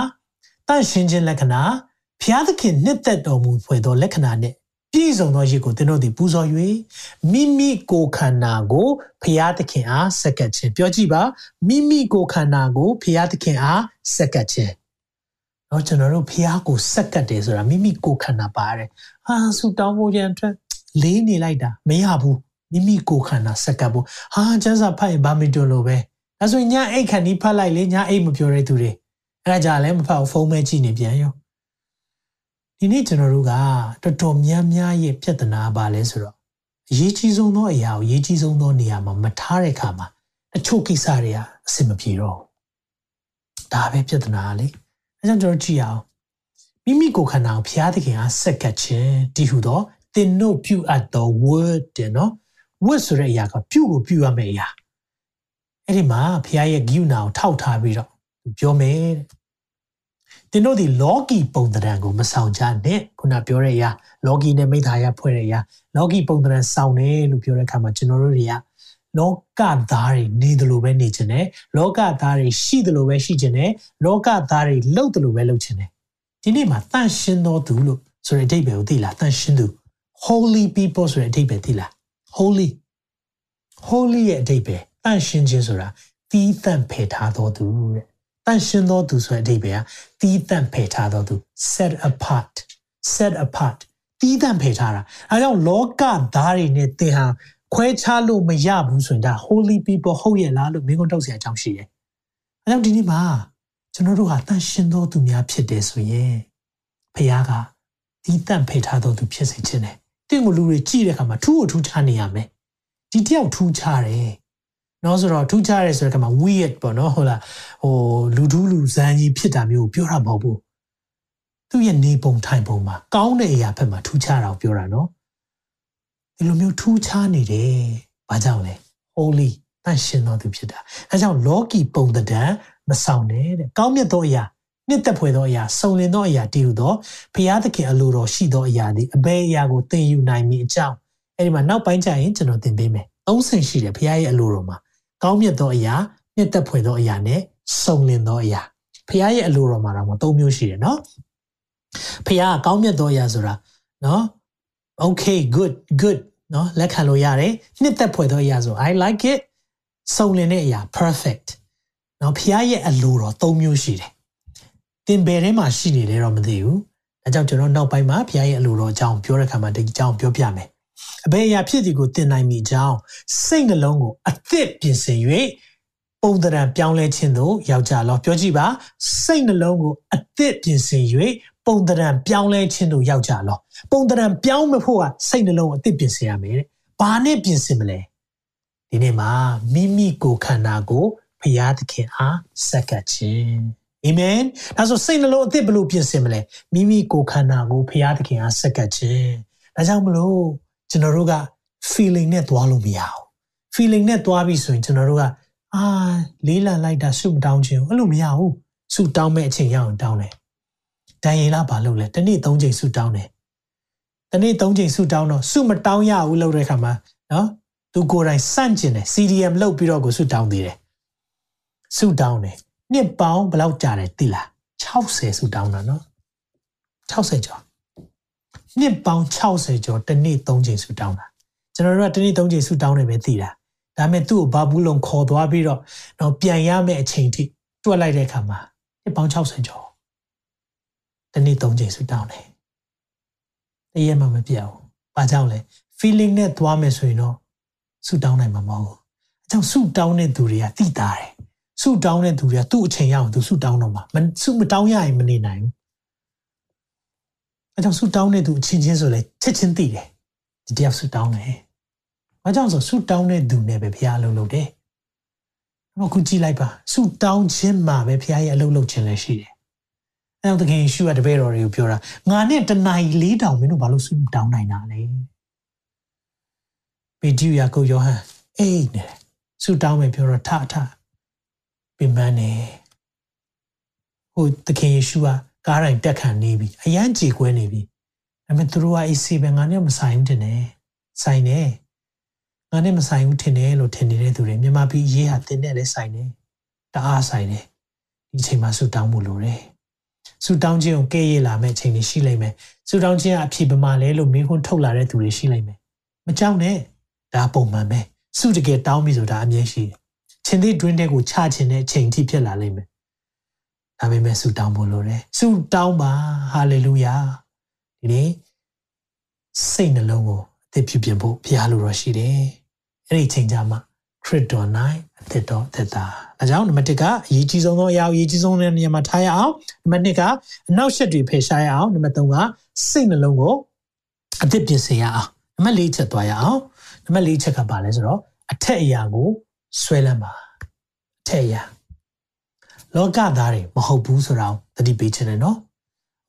တန့်ရှင်ခြင်းလက္ခဏာဖျားသခင်နှစ်သက်တော်မူဖွယ်သောလက္ခဏာနဲ့ ပြည့်စုံသောရည်ကိုသင်တို့သည်ပူဇော်၍မိမိကိုယ်ခန္ဓာကိုဖျားသခင်အားဆက်ကပ်ခြင်းပြောကြည့်ပါမိမိကိုယ်ခန္ဓာကိုဖျားသခင်အားဆက်ကပ်ခြင်းတော့ကျွန်တော်တို့ဖျားကိုဆက်ကပ်တယ်ဆိုတာမိမိကိုယ်ခန္ဓာပါတယ်ဟာဆူတောင်းဖို့ရန်အတွက်လေးနေလိုက်တာမရဘူးမိမိကိုယ်ခန္ဓာစက္ကပ်ဖို့ဟာကျန်းစာဖတ်ရင်ဘာမတွလို့ပဲဒါဆိုညအိတ်ခဏီးဖတ်လိုက်လေညအိတ်မပြောတဲ့သူတွေအဲ့ဒါကြလည်းမဖတ်ဘူးဖုန်းမဲကြည့်နေပြန်ရော ဒီနေ့ကျွန်တော်တို့ကတော်တော်များများရဲ့ပြဿနာပါလဲဆိုတော့အရေးကြီးဆုံးသောအရာကိုအရေးကြီးဆုံးသောနေရာမှာမထားတဲ့အခါမှာတချို့ကိစ္စတွေကအဆင်မပြေတော့ဒါပဲပြဿနာလေအဲကြောင့်ကျွန်တော်ကြည့်အောင်မိမိကိုယ်ခန္ဓာကိုဘုရားသခင်အားဆက်ကပ်ခြင်းတည်ဟူသောသင်တို့ပြုအပ်သော word တဲ့နော်ဝတ်ဆိုတဲ့အရာကပြုကိုပြုရမယ့်အရာအဲ့ဒီမှာဖခင်ရဲ့ဂိူနာကိုထောက်ထားပြီးတော့ပြောမယ် တဲ့တင်တို့ဒီလောကီပုံသဏ္ဍာန်ကိုမဆောင်ကြနဲ့ခုနပြောတဲ့အရာလောကီနဲ့မိသားရဖွဲ့တဲ့အရာလောကီပုံသဏ္ဍာန်ဆောင်တယ်လို့ပြောတဲ့အခါမှာကျွန်တော်တို့တွေကလောကသားတွေနေတယ်လို့ပဲနေခြင်းနဲ့လောကသားတွေရှိတယ်လို့ပဲရှိခြင်းနဲ့လောကသားတွေလှုပ်တယ်လို့ပဲလှုပ်ခြင်းနဲ့ဒီနေ့မှာတန့်ရှင်းသောသူလို့ဆိုတဲ့အဓိပ္ပာယ်ကိုသိလားတန့်ရှင်းသူ holy people ဆိုတဲ့အဓိပ္ပာယ်သိလား holy holy ရဲ့အဓိပ္ပာယ်တန့်ရှင်းခြင်းဆိုတာတီးတန့်ဖယ်ထားတော်သူတဲ့ တန့်ရှင်းသောသူဆိုတဲ့အဓိပ္ပာယ်ကတီးတန့်ဖယ်ထားသောသူ set apart set apart တီးတန့်ဖယ်ထားတာအဲကြောင့်လောကသားတွေနဲ့သင်ဟာခွဲခြားလို့မရဘူးဆိုရင်ဒါ holy people ဟုတ်ရဲ့လားလို့မင်းကတော့ဆရာအကြောင်းရှိတယ်အဲကြောင့်ဒီနေ့မှာကျွန်တော်တို့ဟာတန့်ရှင်းသောသူများဖြစ်တယ်ဆိုရင်ဖခင်ကတီးတန့်ဖယ်ထားသောသူဖြစ်စေခြင်းနဲ့တင့်ကိုလူတွေကြည့်တဲ့အခါမှာထူးကိုထူးခြားနေရမယ်ဒီတယောက်ထူးခြားတယ် နော်ဆိုတော့ထူးခြားတယ်ဆိုတဲ့ကမှာ weird ပေါ့နော်ဟုတ်လားဟိုလူထူးလူဇန်းကြီးဖြစ်တာမျိုးပြောတာမဟုတ်ဘူးသူ့ရဲ့နေပုံထိုင်ပုံမှာကောင်းတဲ့အရာဘက်မှာထူးခြားတာကိုပြောတာနော်ဒီလိုမျိုးထူးခြားနေတယ်ဘာကြောင့်လဲ holy တန်ရှင်တော်သူဖြစ်တာအဲကြောင့်လောကီပုံသဏ္ဍာန်မဆောင်နဲ့တဲ့ကောင်းမြတ်သောအရာနှစ်သက်ဖွယ်သောအရာစုံလင်သောအရာတည်ဟူသောဘုရားသခင်အလိုတော်ရှိသောအရာသည်အဘယ်အရာကိုသင်ယူနိုင်မည်အကြောင်းအဲ့ဒီမှာနောက်ပိုင်းကျရင်ကျွန်တော်သင်ပေးမယ်သုံးဆင့်ရှိတယ်ဘုရားရဲ့အလိုတော်မှာ ကောင်းမြတ်သောအရာနှစ်သက်ဖွယ်သောအရာနဲ့စုံလင်သောအရာဘုရားရဲ့အလိုတော်မှာတော့သုံးမျိုးရှိတယ်နော်ဖခင်ကကောင်းမြတ်သောအရာဆိုတာနော် okay good good နော်လက်ခံလို့ရတယ်နှစ်သက်ဖွယ်သောအရာဆို I like it စုံလင်တဲ့အရာ perfect နော်ဖခင်ရဲ့အလိုတော်၃မျိုးရှိတယ်သင်ဘယ်ထဲမှာရှိနေလဲတော့မသိဘူးဒါကြောင့်ကျွန်တော်နောက်ပိုင်းမှာဖခင်ရဲ့အလိုတော်အကြောင်းပြောတဲ့အခါမှာဒီအကြောင်းပြောပြမယ် အဘယ်အရာဖြစ်ဒီကိုသင်နိုင်မိကြောင်းစိတ်နှလုံးကိုအသစ်ပြင်ဆင်၍ပုံသဏ္ဍာန်ပြောင်းလဲခြင်းသို့ယောက်ျားလောပြောကြည့်ပါစိတ်နှလုံးကိုအသစ်ပြင်ဆင်၍ပုံသဏ္ဍာန်ပြောင်းလဲခြင်းသို့ယောက်ျားလောပုံသဏ္ဍာန်ပြောင်းမဖို့ကစိတ်နှလုံးကိုအသစ်ပြင်ဆင်ရမယ်တဲ့ဘာနဲ့ပြင်ဆင်မလဲဒီနေ့မှာမိမိကိုယ်ခန္ဓာကိုဖရာသခင်အားစက္ကပ်ခြင်းအာမင်ဒါဆိုစိတ်နှလုံးအသစ်ဘလို့ပြင်ဆင်မလဲမိမိကိုယ်ခန္ဓာကိုဖရာသခင်အားစက္ကပ်ခြင်းဒါကြောင့်မလို့ ကျွန်တော်တို့က feeling နဲ့သွားလို့မရဘူး feeling နဲ့သွားပြီဆိုရင်ကျွန်တော်တို့ကအာလေးလံလိုက်တာဆုမတောင်းခြင်းအဲ့လိုမရဘူးဆုတောင်းမဲ့အချိန်ရအောင်တောင်းတယ်ဒန်ယေလဘာလုပ်လဲတနေ့၃ချိန်ဆုတောင်းတယ်တနေ့၃ချိန်ဆုတောင်းတော့ဆုမတောင်းရဘူးလို့တဲ့ခါမှာနော်သူကိုယ်တိုင်စန့်ကျင်တယ် CDM လုပ်ပြီးတော့ကိုဆုတောင်းသေးတယ်ဆုတောင်းတယ်နှစ်ပေါင်းဘယ်လောက်ကြာတယ်သိလား60ဆုတောင်းတာနော်60ကျော် နှစ်ပေါင်း60ကျော်တနေ့3ချိန်ဆူတောင်းတာကျွန်တော်တို့ကတနေ့3ချိန်ဆူတောင်းနေပဲသိတာဒါပေမဲ့သူ့ကိုဘာဘူးလုံးခေါ်သွားပြီးတော့တော့ပြန်ရမယ့်အချိန်ထိတွက်လိုက်တဲ့အခါမှာနှစ်ပေါင်း60ကျော်တနေ့3ချိန်ဆူတောင်းတယ်တရက်မှမပြတ်ဘူးဘာကြောင့်လဲ feeling နဲ့သွားမယ်ဆိုရင်တော့ဆူတောင်းနိုင်မှာမဟုတ်ဘူးအကြောင်းဆူတောင်းတဲ့သူတွေကသိတာတယ်ဆူတောင်းတဲ့သူတွေကသူ့အချိန်ရအောင်သူဆူတောင်းတော့မှာမဆူမတောင်းရရင်မနေနိုင်ဘူး အဲကြောင့်ဆူတောင်းတဲ့သူအချင်းချင်းဆိုလဲချက်ချင်းသိတယ်ဒီတယောက်ဆူတောင်းတယ်။ဘာကြောင့်ဆိုဆူတောင်းတဲ့သူနဲ့ပဲဘုရားအလုပ်လုပ်တယ်။အခုကြည့်လိုက်ပါဆူတောင်းခြင်းမှာပဲဘုရားရဲ့အလုပ်လုပ်ခြင်းလည်းရှိတယ်။အဲကြောင့်သခင်ယေရှုကတပည့်တော်တွေကိုပြောတာငါနဲ့တနာရီလေးတောင်မင်းတို့ဘာလို့ဆူတောင်းနိုင်တာလဲ။ပေတရုယာကုပ်ယောဟန်အေးနေဆူတောင်းမယ်ပြောတော့ထထပင်ပန်းနေဟိုသခင်ယေရှုက ကားတိုင်းတက်ခံနေပြီအရန်ကြေကွဲနေပြီဒါပေမဲ့သူတို့ကအေးစီပဲငါနဲ့မဆိုင်ဘူးတင်တယ်ဆိုင်နေငါနဲ့မဆိုင်ဘူးထင်တယ်လို့ထင်နေတဲ့သူတွေမြန်မာပြည်ရေးဟာတင်တဲ့လည်းဆိုင်နေတအားဆိုင်နေဒီချိန်မှာဆူတောင်းမှုလိုတယ်ဆူတောင်းခြင်းကိုကဲ့ရဲ့လာမဲ့အချိန်တွေရှိလိမ့်မယ်ဆူတောင်းခြင်းကအဖြစ်ပမာလဲလို့မင်းခွန်းထုတ်လာတဲ့သူတွေရှိလိမ့်မယ်မကြောက်နဲ့ဒါပုံမှန်ပဲဆူတကယ်တောင်းပြီဆိုတာအမြဲရှိတယ်ချင်းသေးတွင်းတဲ့ကိုချခြင်းတဲ့အချိန်ထိဖြစ်လာလိမ့်မယ် ဒါပေမဲ့ဆုတောင်းဖို့လိုတယ်ဆုတောင်းပါဟာလေလုယာဒီနေ့စိတ်နှလုံးကိုအသစ်ဖြစ်ပြင်ဖို့ဘုရားလိုတော်ရှိတယ်အဲ့ဒီချိန်ကြမှာခရစ်တော်၌အသစ်တော်သက်တာအဲကြောင့်နံပါတ်1ကအရေးကြီးဆုံးသောအရာအရေးကြီးဆုံးတဲ့နေရာမှာထားရအောင်နံပါတ်2ကအနောက်ရှက်တွေဖယ်ရှားရအောင်နံပါတ်3ကစိတ်နှလုံးကိုအသစ်ပြင်ဆင်ရအောင်နံပါတ်4ချက်သွားရအောင်နံပါတ်4ချက်ကပါလဲဆိုတော့အထက်အရာကိုဆွဲလန်းပါအထက်အရာ လောကသားတွေမဟုတ်ဘူးဆိုတာကိုသတိပေးခြင်းနဲ့နော်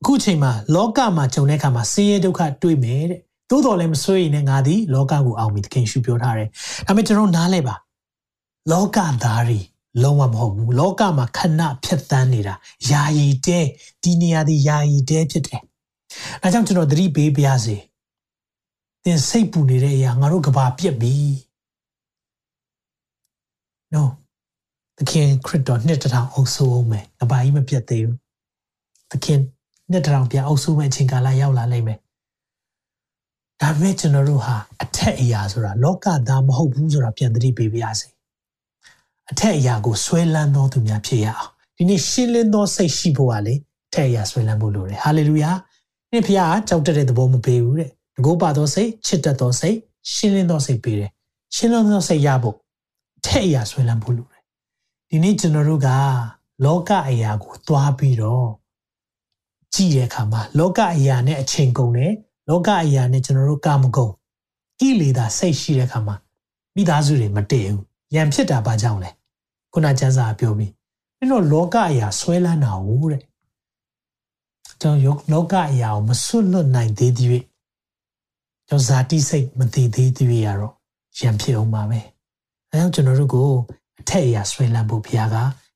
အခုချိန်မှာလောကမှာဂျုံတဲ့အခါမှာဆင်းရဲဒုက္ခတွေ့မယ်တဲ့သို့တော်လည်းမစိုးရိမ်နဲ့ငါသည်လောကကိုအောင်ပြီသခင်ရှုပြောထားတယ်ဒါပေမဲ့ကျွန်တော်နားလဲပါလောကသားတွေလုံးဝမဟုတ်ဘူးလောကမှာခဏဖြတ်တန်းနေတာယာယီတဲဒီနေရာဒီယာယီတဲဖြစ်တယ်အဲကြောင့်ကျွန်တော်သတိပေးပါရစေသင်စိတ်ပူနေတဲ့အရာငါတို့ကဘာပြက်ပြီ no သခင်ခရစ်တော်နှစ်တထောင်အုပ်ဆိုးအောင်မယ်။အပါကြီးမပြတ်သေးဘူး။သခင်နှစ်တထောင်ပြန်အုပ်ဆိုးမဲ့အချိန်ကာလရောက်လာလိမ့်မယ်။ဒါပေမဲ့ကျွန်တော်တို့ဟာအထက်အရာဆိုတာလောကသားမဟုတ်ဘူးဆိုတာပြန်သတိပေးပါရစေ။အထက်အရာကိုဆွဲလန်းတော်သူများဖြစ်ရအောင်။ဒီနေ့ရှင်းလင်းသောစိတ်ရှိဖို့ကလေအထက်အရာဆွဲလန်းဖို့လိုတယ်။ဟာလေလုယာ။နေ့ဖခင်ကကြောက်တတ်တဲ့သဘောမပေးဘူးတဲ့။တကောပါသောစိတ်ချစ်တတ်သောစိတ်ရှင်းလင်းသောစိတ်ပေးတယ်။ရှင်းလင်းသောစိတ်ရဖို့အထက်အရာဆွဲလန်းဖို့လိုတယ် ဒီနေ့ကျွန်တော်တို့ကလောကအရာကိုသွားပြီးတော့ကြည့်တဲ့အခါမှာလောကအရာနဲ့အချိန်ကုန်တယ်လောကအရာနဲ့ကျွန်တော်တို့ကာမကုန်ကိလေသာစိတ်ရှိတဲ့အခါမှာမိသားစုတွေမတည့်ဘူးရံဖြစ်တာဘာကြောင့်လဲခုနကျမ်းစာပြောပြီးအဲ့တော့လောကအရာဆွဲလန်းတာဟုတ်တဲ့ကျွန်တော်လောကအရာကိုမဆွတ်လွတ်နိုင်သေးသေးကျွန်ဇာတိစိတ်မတည်သေးသေးရတော့ရံဖြစ်အောင်ပါပဲအဲကြောင့်ကျွန်တော်တို့ကို အထက်အရာဆွဲလန်းဖို့ဘုရားက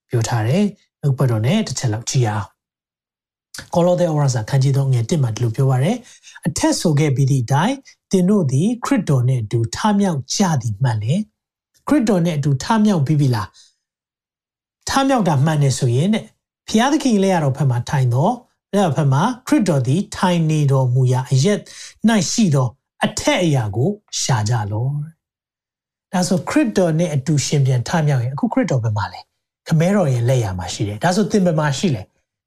ပြောထားတယ်။နှုတ်ပတ်တော်နဲ့တစ်ချက်လောက်ကြည့်အောင်။ကောလောသဲဩဝါစာခန်းကြီးသုံးငယ်1မှာဒီလိုပြောပါရယ်။အထက်ဆိုခဲ့ပြီးသည့်အတိုင်းသင်တို့သည်ခရစ်တော်နှင့်အတူထမြောက်ကြသည်မှန်လေ။ခရစ်တော်နှင့်အတူထမြောက်ပြီးပြီလား။ထမြောက်တာမှန်နေဆိုရင်တဲ့ဘုရားသခင်လက်ရတော်ဖက်မှာထိုင်တော့အဲ့ဒါဖက်မှာခရစ်တော်သည်ထိုင်နေတော်မူရာအရက်၌ရှိသောအထက်အရာကိုရှာကြလော ဒါဆိုခရစ်တော်နဲ့အတူရှင်ပြန်ထမြောက်ရင်အခုခရစ်တော်ဘယ်မှာလဲခမဲတော်ရဲ့လက်ရာမှာရှိတယ်ဒါဆိုသင်ဘယ်မှာရှိလဲ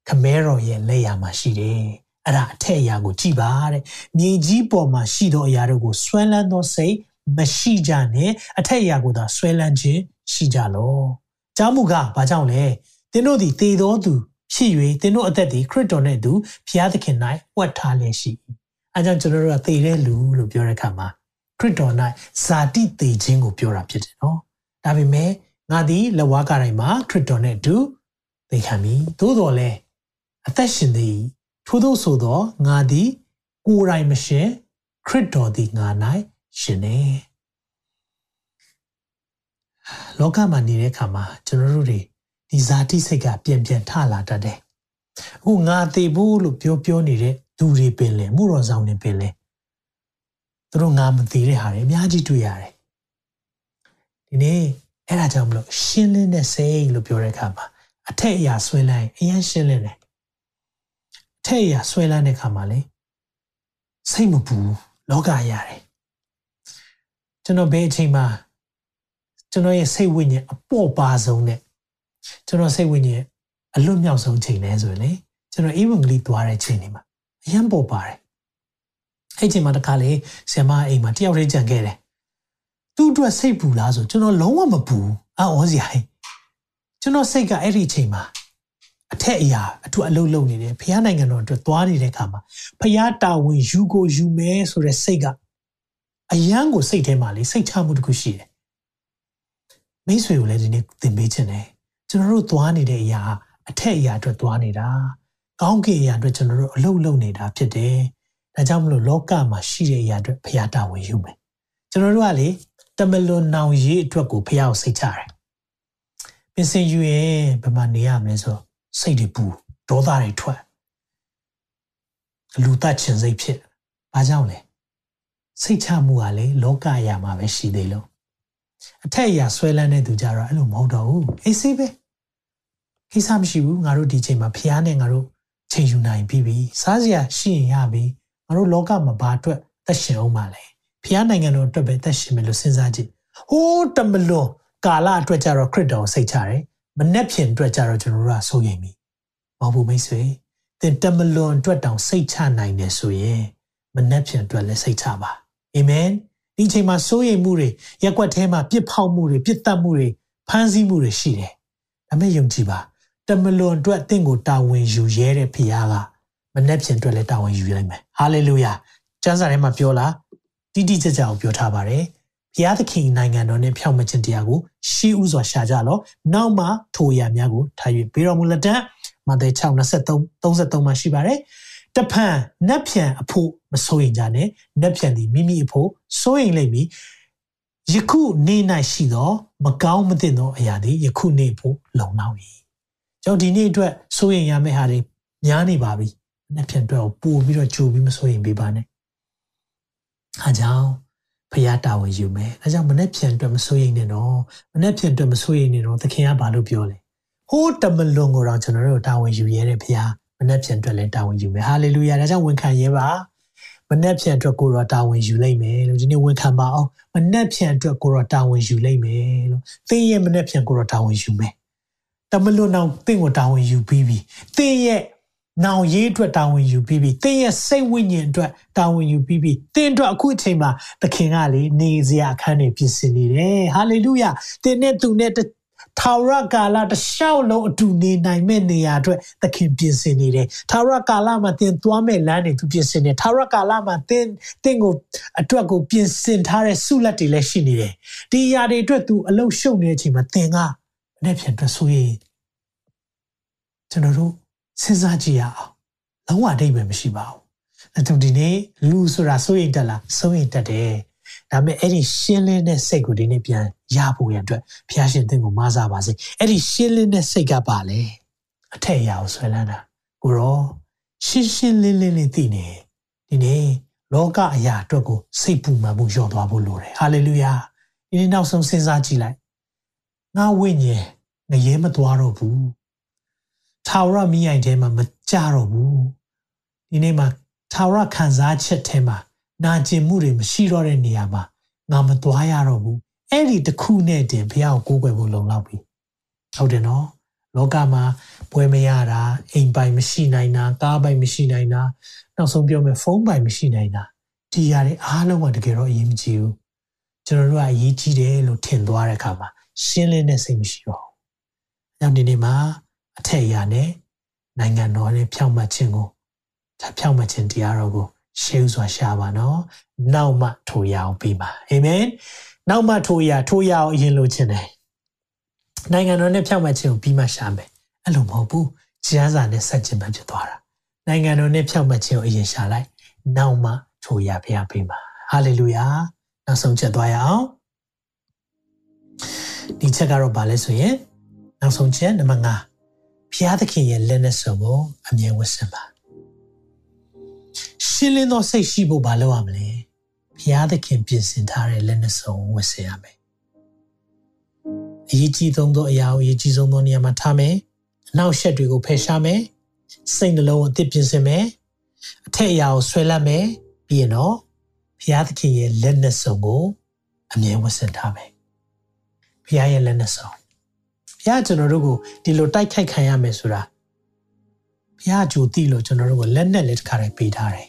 ခမဲတော်ရဲ့လက်ရာမှာရှိတယ်အဲ့ဒါအထက်အရာကိုကြည်ပါတဲ့မြေကြီးပေါ်မှာရှိသောအရာတို့ကိုဆွဲလန်းသောစိတ်မရှိကြနဲ့အထက်အရာကိုသာဆွဲလန်းခြင်းရှိကြလော။ကြောင်းမူကားဘာကြောင့်လဲ။သင်တို့သည်သေသောသူဖြစ်၍သင်တို့အသက်သည်ခရစ်တော်နှင့်အတူဘုရားသခင်၌ဝတ်ထားလျက်ရှိ၏။အဲကြောင့်ကျွန်တော်တို့ကသေတဲ့လူလို့ပြောတဲ့အခါမှာ ခရစ်တော်၌ဇာတိသေခြင်းကိုပြောတာဖြစ်တယ်နော်။ဒါပေမဲ့ငါသည်လက်ဝါးကားတိုင်းမှာခရစ်တော်နှင့်အတူသေခံမည်။သို့တော်လည်းအသက်ရှင်သည်ထို့သောဆိုသောငါသည်ကိုယ်တိုင်မရှင်ခရစ်တော်သည်ငါ၌ရှင်နေလောကမှာနေတဲ့အခါမှာကျွန်တော်တို့တွေဒီဇာတိစိတ်ကပြန်ပြန်ထလာတတ်တယ်။အခုငါသေးဘူးလို့ပြောပြောနေတဲ့သူတွေပင်လေမှုတော်ဆောင်တွေပင်လေ သူတို့ငါမသိတဲ့ဟာတွေအများကြီးတွေ့ရတယ်။ဒီနေ့အဲ့ဒါကြောင့်မလို့ရှင်းလင်းတဲ့စိတ်လို့ပြောတဲ့အခါမှာအထက်အရာဆွဲလိုက်အရင်ရှင်းလင်းတယ်။အထက်အရာဆွဲလန်းတဲ့အခါမှာလေစိတ်မပူလောကရတယ်ကျွန်တော်ဘယ်အချိန်မှာကျွန်တော်ရဲ့စိတ်ဝိညာဉ်အပေါ့ပါဆုံးနဲ့ကျွန်တော်စိတ်ဝိညာဉ်အလွတ်မြောက်ဆုံးချိန်လဲဆိုရင်လေကျွန်တော်အင်္ဂလိပ်သွားတဲ့ချိန်တွေမှာအရန်ပေါ်ပါတယ် အဲ့ချိန်မှာတခါလေဆရာမအိမ်မှာတယောက်တည်းကြံခဲ့တယ်သူ့အတွက်စိတ်ပူလားဆိုကျွန်တော်လုံးဝမပူအော်စရာကျွန်တော်စိတ်ကအဲ့ဒီချိန်မှာအထက်အရာအထူးအလုပ်လုပ်နေတယ်ဖះနိုင်ငံတော်အတွက်သွားနေတဲ့အခါမှာဖះတာဝန်ယူကိုယူမဲဆိုတဲ့စိတ်ကအယံကိုစိတ်ထဲမှာလေစိတ်ချမှုတခုရှိတယ်မိတ်ဆွေကိုလည်းဒီနေ့သင်ပေးခြင်းတယ်ကျွန်တော်တို့သွားနေတဲ့အရာအထက်အရာအတွက်သွားနေတာကောင်းကင်အရာအတွက်ကျွန်တော်တို့အလုပ်လုပ်နေတာဖြစ်တယ် ဒါကြောင့်မလို့လောကမှာရှိတဲ့အရာအတွက်ဖះတာဝန်ယူမယ်ကျွန်တော်တို့ကလေတမလွန်နောင်ရေးအတွက်ကိုဖះကိုစိတ်ချတယ်ပြင်ဆင်ယူရင်ဘယ်မှာနေရမလဲဆိုစိတ်တွေပူဒေါသတွေထွက်လူတတ်ချင်စိတ်ဖြစ်ဘာကြောင့်လဲစိတ်ချမှုကလေလောကအရာမှာပဲရှိသေးလို့အထက်အရာဆွဲလန်းတဲ့သူကြတော့အဲ့လိုမဟုတ်တော့ဘူးအေးဆေးပဲကိစ္စမရှိဘူးငါတို့ဒီချိန်မှာဖျားနဲ့ငါတို့ချိန်ယူနိုင်ပြီပြီစားစရာရှိရင်ရပြီ ငါတို့လောကမှာဘာအတွက်သက်ရှင်အောင်ပါလဲဖျားနိုင်ငံတော်အတွက်ပဲသက်ရှင်မယ်လို့စဉ်းစားကြည့်ဟိုးတမလွန်ကာလအတွက်ကြတော့ခရစ်တော်စိတ်ချတယ်မနှက်ဖြင်အတွက်ကြတော့ကျွန်တော်တို့ကစိုးရိမ်ပြီမဟုတ်ဘူးမိတ်ဆွေသင်တမလွန်အတွက်တောင်စိတ်ချနိုင်တယ်ဆိုရင်မနှက်ဖြင်အတွက်လည်းစိတ်ချပါအာမင်ဒီချိန်မှာစိုးရိမ်မှုတွေရက်ွက်ထဲမှာပြစ်ဖောက်မှုတွေပြစ်တတ်မှုတွေဖမ်းဆီးမှုတွေရှိတယ်ဒါပေမဲ့ယုံကြည်ပါတမလွန်အတွက်တင့်ကိုတာဝန်ယူရဲတဲ့ဖခင်က မနှက်ဖြင်အတွက်လည်းတာဝန်ယူလိုက်မယ်ဟာလေလုယာကျမ်းစာထဲမှာပြောလားတိတိကျကျကိုပြောထားပါတယ်ဘုရားသခင်နိုင်ငံတော်နဲ့ဖြောင့်မခြင်းတရားကိုရှေးဥစွာရှာကြလော့နောက်မှထိုအရာများကိုထား၍ပေးတော်မူလက်တံမာသဲ6 23 33မှာရှိပါတယ်တဖန်နတ်ဖြန်အဖို့မစိုးရင်ကြနဲ့နတ်ဖြန်သည်မိမိအဖို့စိုးရင်လိမ့်မည်ယခုနေ့၌ရှိသောမကောင်းမသင့်သောအရာသည်ယခုနေ့ဖို့လုံလောက်၏ကျွန်တော်ဒီနေ့အတွက်စိုးရင်ရမယ့်ဟာတွေများနေပါပြီ နတ်ဖြန်အတွက်ပို့ပြီးတော့ကြိုပြီးမစိုးရင်ပေးပါနဲ့အားကြောင့်ဖရာတာဝန်ယူမယ်အဲကြောင့်မနေ့ဖြန်အတွက်မစိုးရင်နဲ့တော့မနေ့ဖြန်အတွက်မစိုးရင်နဲ့တော့သခင်ကဘာလို့ပြောလဲဟိုးတမလွန်ကိုတော့ကျွန်တော်တို့တာဝန်ယူရတဲ့ဖရာမနှက်ဖြန်အတွက်လည်းတာဝန်ယူမယ်ဟာလေလုယာဒါကြောင့်ဝန်ခံရဲပါမနှက်ဖြန်အတွက်ကိုတော့တာဝန်ယူလိုက်မယ်လို့ဒီနေ့ဝန်ခံပါအောင်မနှက်ဖြန်အတွက်ကိုတော့တာဝန်ယူလိုက်မယ်လို့သင်ရဲ့မနှက်ဖြန်ကိုတော့တာဝန်ယူမယ်တမလွန်အောင်သင်ကိုတာဝန်ယူပြီးပြီသင်ရဲ့ နောင်ရေးအတွက်တာဝန်ယူပြီးပြီသင်ရဲ့စိတ်ဝိညာဉ်အတွက်တာဝန်ယူပြီးပြီသင်အတွက်အခုအချိန်မှာသခင်ကလေနေစရာအခန်းတွေပြင်ဆင်နေတယ်ဟာလေလုယာသင်နဲ့သူနဲ့ထာဝရကာလတစ်လျှောက်လုံးအတူနေနိုင်မဲ့နေရာအတွက်သခင်ပြင်ဆင်နေတယ်ထာဝရကာလမှာသင်သွားမဲ့လမ်းတွေသူပြင်ဆင်နေထာဝရကာလမှာသင်သင်ကိုအတွက်ကိုပြင်ဆင်ထားတဲ့ဆုလက်တွေလည်းရှိနေတယ်ဒီအရာတွေအတွက်သူအလုရှုပ်နေတဲ့အချိန်မှာသင်ကလက်ဖြန်အတွက်ဆိုရင်ကျွန်တော်တို့ စဉ်းစားကြည့်ရအောင်လုံးဝအတိတ်ပဲမရှိပါဘူးအဲကြောင့်ဒီနေ့လူဆိုတာစိုးရိမ်တက်လားစိုးရိမ်တက်တယ်ဒါပေမဲ့အဲ့ဒီရှင်းလင်းတဲ့စိတ်ကိုဒီနေ့ပြန်ရဖို့ရအတွက်ဘုရားရှင်သင်ကိုမဆာပါစေအဲ့ဒီရှင်းလင်းတဲ့စိတ်ကပါလေအထက်အရာကိုဆွဲလန်းတာကိုရောရှင်းရှင်းလင်းလင်းလေးသိနေဒီနေ့လောကအရာအတွက်ကိုစိတ်ပူမှန်မှုလျော့သွားဖို့လိုတယ်ဟာလေလုယာဒီနေ့နောက်ဆုံးစဉ်းစားကြည့်လိုက်ငါဝိညာဉ်ငရဲမသွားတော့ဘူး ထာဝရမိယိုင်ထဲမှာမကြတော့ဘူးဒီနေ့မှာထာဝရခံစားချက်ထဲမှာနာကျင်မှုတွေမရှိတော့တဲ့နေရာမှာငါမသွားရတော့ဘူးအဲ့ဒီတစ်ခုနဲ့တင်ဘုရားကိုကိုးကွယ်ဖို့လုံလောက်ပြီဟုတ်တယ်နော်လောကမှာပွဲမရတာအိမ်ပိုင်မရှိနိုင်တာကားပိုင်မရှိနိုင်တာနောက်ဆုံးပြောမယ်ဖုန်းပိုင်မရှိနိုင်တာဒီຢာတွေအားလုံးကတကယ်တော့အရေးမကြီးဘူးကျွန်တော်တို့ကအရေးကြီးတယ်လို့ထင်သွားတဲ့အခါမှာရှင်းလင်းတဲ့စိတ်မရှိတော့ဘူး။အဲကြောင့်ဒီနေ့မှာ အထက်အရာနဲ့နိုင်ငံတော်နဲ့ဖြောင့်မတ်ခြင်းကိုဒါဖြောင့်မတ်ခြင်းတရားတော်ကိုရှေးဥစွာရှာပါနော်။နောက်မှထိုရအောင်ပြီးပါ။အာမင်။နောက်မှထိုရထိုရအောင်အရင်လိုချင်တယ်။နိုင်ငံတော်နဲ့ဖြောင့်မတ်ခြင်းကိုပြီးမှရှာမယ်။အဲ့လိုမဟုတ်ဘူး။ကျမ်းစာနဲ့ဆက်ခြင်းပဲဖြစ်သွားတာ။နိုင်ငံတော်နဲ့ဖြောင့်မတ်ခြင်းကိုအရင်ရှာလိုက်။နောက်မှထိုရဖျားပြီးပါ။ဟာလေလုယာ။နောက်ဆုံးချက်သွားရအောင်။ဒီချက်ကတော့ဗာလဲဆိုရင်နောက်ဆုံးချက်နံပါတ်5 ဘုရားသခင်ရဲ့လက်နဲ့ဆုံကိုအမြဲဝတ်ဆင်ပါရှင်းလင်းသောစိတ်ရှိဖို့ဘာလုပ်ရမလဲဘုရားသခင်ပြင်ဆင်ထားတဲ့လက်နဲ့ဆုံဝတ်ဆင်ရမယ်အရေးကြီးဆုံးသောအရာကိုအရေးကြီးဆုံးသောနေရာမှာထားမယ်အနောက်ရှက်တွေကိုဖယ်ရှားမယ်စိတ်နှလုံးကိုအသစ်ပြင်ဆင်မယ်အထက်အရာကိုဆွဲလတ်မယ်ပြီးရင်တော့ဘုရားသခင်ရဲ့လက်နဲ့ဆုံကိုအမြဲဝတ်ဆင်ထားမယ်ဘုရားရဲ့လက်နဲ့ဆောင် ဘုရားကျွန်တော်တို့ကိုဒီလိုတိုက်ခိုက်ခံရမယ်ဆိုတာဘုရားကြိုသိလို့ကျွန်တော်တို့ကိုလက်နဲ့လက်တစ်ခါတည်းပေးထားတယ်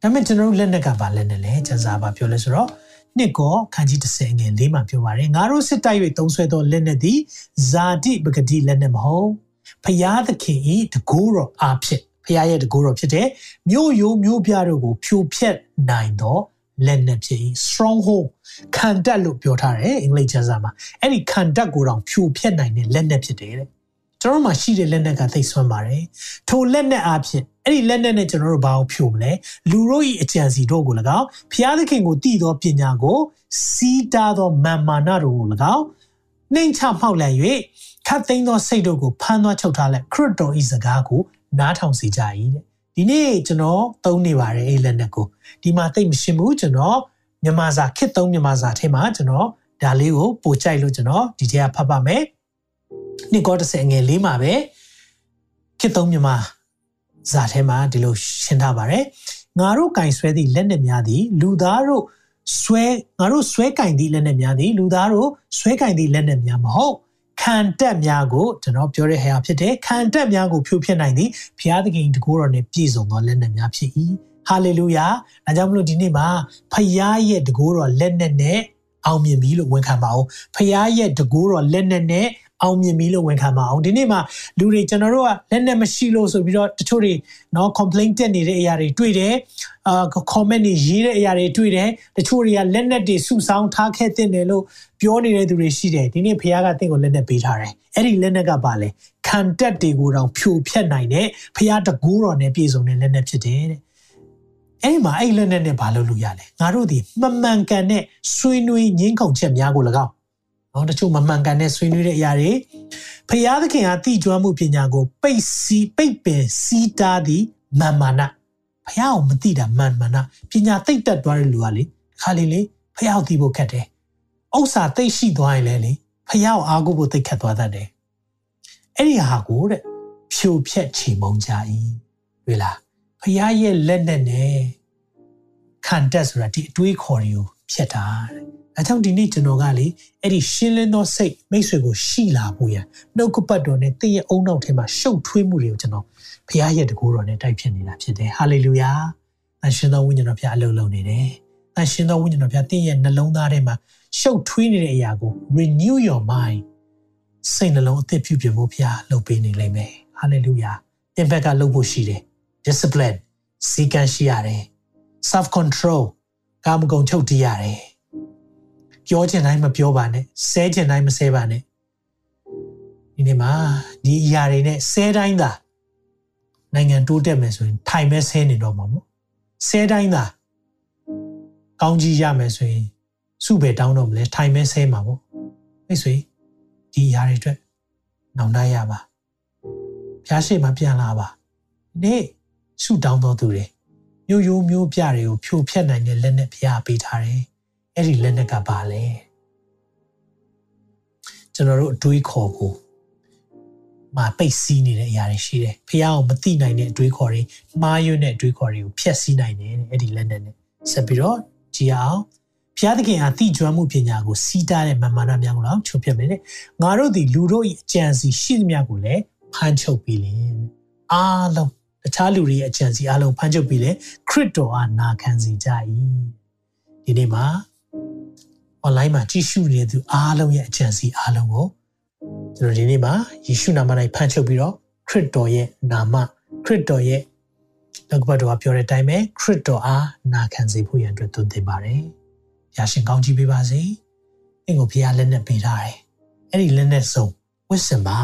ဒါပေမဲ့ကျွန်တော်တို့လက်နဲ့ကပါလက်နဲ့လဲကျန်စာပါပြောလဲဆိုတော့နှစ်ကောခန်းကြီး30ငယ်လေးမှာပြောပါတယ်ငါတို့စစ်တိုက်၍သုံးဆွဲသောလက်နဲ့သည်ဇာတိပဂတိလက်နဲ့မဟုတ်ဖျားသခင်ဤတကိုးတော်အားဖြင့်ဖျားရဲ့တကိုးတော်ဖြစ်တဲ့မြို့ရိုးမြို့ပြတို့ကိုဖြိုဖျက်နိုင်သော လက်နဲ့ဖြစ် stronghold ခံတက်လို့ပြောထားတယ်အင်္ဂလိပ်ကျမ်းစာမှာအဲ့ဒီခံတက်ကိုတော့ဖြိုဖျက်နိုင်တဲ့လက်နဲ့ဖြစ်တယ်တဲ့ကျွန်တော်တို့မှာရှိတဲ့လက်နက်ကသိဆွမ်းပါတယ်ထိုလက်နက်အဖြစ်အဲ့ဒီလက်နက်နဲ့ကျွန်တော်တို့ဘာကိုဖြိုမလဲလူတို့၏အကြံစီတို့ကို၎င်းဖျားသခင်ကိုတည်သောပညာကိုစီးတားသောမာမာနတို့ကို၎င်းနှိမ်ချမှောက်လည်၍ခတ်သိမ်းသောစိတ်တို့ကိုဖမ်းသွားချုပ်ထားလက်ခရစ်တော်၏စကားကိုနားထောင်စေကြ၏တဲ့ ဒီနေ့ကျွန်တော်သုံးနေပါတယ်အဲ့လက်နက်ကိုဒီမှာသိမရှင်းဘူးကျွန်တော်မြန်မာစာခစ်သုံးမြန်မာစာထဲမှာကျွန်တော်ဒါလေးကိုပို့ကြိုက်လို့ကျွန်တော်ဒီထဲကဖတ်ပါမယ်နှစ်ကော30ငယ်လေးမှာပဲခစ်သုံးမြန်မာစာထဲမှာဒီလိုရှင်းထားပါတယ်ငါတို့ကင်ဆွဲသည့်လက်နက်များသည်လူသားတို့ဆွဲငါတို့ဆွဲကင်သည့်လက်နက်များသည်လူသားတို့ဆွဲကင်သည့်လက်နက်များမဟုတ် ခံတက်များကိုကျွန်တော်ပြောတဲ့ဟဲ့ဖြစ်တယ်ခံတက်များကိုဖြိုဖျက်နိုင်သည်ဘုရားသခင်တကူတော်နဲ့ပြည့်စုံသောလက်နက်များဖြစ်၏ဟာလေလုယာဒါကြောင့်မလို့ဒီနေ့မှာဖခင်ရဲ့တကူတော်လက်နက်နဲ့အောင်မြင်ပြီလို့ဝန်ခံပါအောင်ဖခင်ရဲ့တကူတော်လက်နက်နဲ့ အောင်မြင်ပြီလို့ဝန်ခံပါအောင်ဒီနေ့မှာလူတွေကျွန်တော်တို့ကလက်နဲ့မရှိလို့ဆိုပြီးတော့တချို့တွေနော် complaint တက်နေတဲ့အရာတွေတွေ့တယ်အာ comment တွေရေးတဲ့အရာတွေတွေ့တယ်တချို့တွေကလက်နဲ့တွေစုဆောင်းထားခဲ့တဲ့တယ်လို့ပြောနေတဲ့သူတွေရှိတယ်ဒီနေ့ဖခင်ကတင့်ကိုလက်နဲ့ပေးထားတယ်အဲ့ဒီလက်နဲ့ကပါလေခံတက်တွေကိုတော့ဖြိုဖျက်နိုင်တဲ့ဖခင်တကူတော်နဲ့ပြည့်စုံတဲ့လက်နဲ့ဖြစ်တယ်တဲ့အဲ့မှာအဲ့လက်နဲ့နဲ့ဘာလို့လုပ်ရလဲငါတို့ဒီမမှန်ကန်တဲ့ဆွေးနွေးငင်းခုန်ချက်များကို၎င်း နော်တချို့မမှန်ကန်တဲ့ဆွေးနွေးတဲ့အရာတွေဖျားသခင်ဟာတိကျွမ်းမှုပညာကို ပိတ်စီပိတ်ပင်စီးတားသည်မာမာနဖျားကိုမသိတာမာမာနပညာသိတ်တက်သွားတဲ့လူကလေခါလေးလေဖျားကိုသိဖို့ခက်တယ်ဥစ္စာသိရှိသွားရင်လည်းလေဖျားကိုအားကိုးဖို့သိခက်သွားတတ်တယ်အဲ့ဒီဟာကိုတဲ့ဖြိုဖြက်ချေမုံကြ၏တွေ့လားဖျားရဲ့လက်နဲ့နဲ့ခံတက်ဆိုတာဒီအတွေးခေါ်တွေကိုဖြတ်တာတဲ့ အဲကြောင့်ဒီနေ့ကျွန်တော်ကလေအဲ့ဒီရှင်းလင်းသောစိတ်မိတ်ဆွေကိုရှိလာဖို့ရနှုတ်ကပတ်တော်နဲ့တင့်ရဲ့အုံနောက်ထဲမှာရှုပ်ထွေးမှုတွေကိုကျွန်တော်ဖခင်ရဲ့တကူတော်နဲ့တိုက်ဖြစ်နေတာဖြစ်တယ်ဟာလေလုယာ။အရှင်သောဝိညာဉ်တော်ဖခင်အလုံးလုံးနေတယ်။အရှင်သောဝိညာဉ်တော်ဖခင်တင့်ရဲ့နှလုံးသားထဲမှာရှုပ်ထွေးနေတဲ့အရာကို renew your mind စိတ်နှလုံးအသစ်ပြုပြင်ဖို့ဖခင်လုပ်ပေးနေလိမ့်မယ်။ဟာလေလုယာ။တင်ဘက်ကလုပ်ဖို့ရှိတယ်။ discipline စီကံရှိရတယ်။ self control ကာမဂုဏ်ချုပ်တည်ရတယ် ပြောချင်တိုင်းမပြောပါနဲ့ဆဲချင်တိုင်းမဆဲပါနဲ့ဒီနေ့မှာဒီအရာတွေနဲ့ဆဲတိုင်းသာနိုင်ငံတိုးတက်မယ်ဆိုရင်ထိုင်မဲဆဲနေတော့မှာမို့ဆဲတိုင်းသာကောင်းကြီးရမယ်ဆိုရင်စုပဲတောင်းတော့မလဲထိုင်မဲဆဲမှာပေါ့မိတ်ဆွေဒီအရာတွေအတွက်နောင်တရပါဖျားရှိမှပြန်လာပါဒီနေ့စုတောင်းတော်သူတွေမျိုးရိုးမျိုးပြတွေကိုဖြိုဖျက်နိုင်တဲ့လက်နဲ့ဖျားပေးထားတယ် အဲ့ဒီလက်နက်ကပါလဲကျွန်တော်တို့အတွေးခေါ်ကိုမှာပိတ်စည်းနေတဲ့အရာတွေရှိတယ်ဖះအောင်မသိနိုင်တဲ့အတွေးခေါ်တွေမှားယွင်းတဲ့အတွေးခေါ်တွေကိုဖျက်ဆီးနိုင်တယ်အဲ့ဒီလက်နဲ့နဲ့ဆက်ပြီးတော့ကြည်အောင်ဘုရားသခင်ဟာတိကျွမ်းမှုပညာကိုစီးတားတဲ့မမနာများကိုတော့ချုပ်ပြမယ်တဲ့ငါတို့ဒီလူတို့၏အကြံစီရှိသမျှကိုလည်းဖန်ချုပ်ပြီးလင်အားလုံးတခြားလူတွေရဲ့အကြံစီအားလုံးဖန်ချုပ်ပြီးလေခရစ်တော်အားနာခံစီကြ၏ဒီနေ့မှာ online မှာကြည့်ရှုနေတဲ့သူအားလုံးရဲ့အကြံစီအားလုံးကိုကျွန်တော်ဒီနေ့မှာယေရှုနာမ၌ဖန်ချုပ်ပြီးတော့ခရစ်တော်ရဲ့နာမခရစ်တော်ရဲ့လောကဘတော်ကပြောတဲ့အတိုင်းပဲခရစ်တော်အားနာခံစေဖို့ရန်အတွက်သွန်သင်ပါတယ်။ရရှင်ကောင်းချီးပေးပါစေ။အင်းကိုဖခင်လက်နဲ့ပေးထားတယ်။အဲ့ဒီလက်နဲ့ဆုံးဝစ်စင်ပါ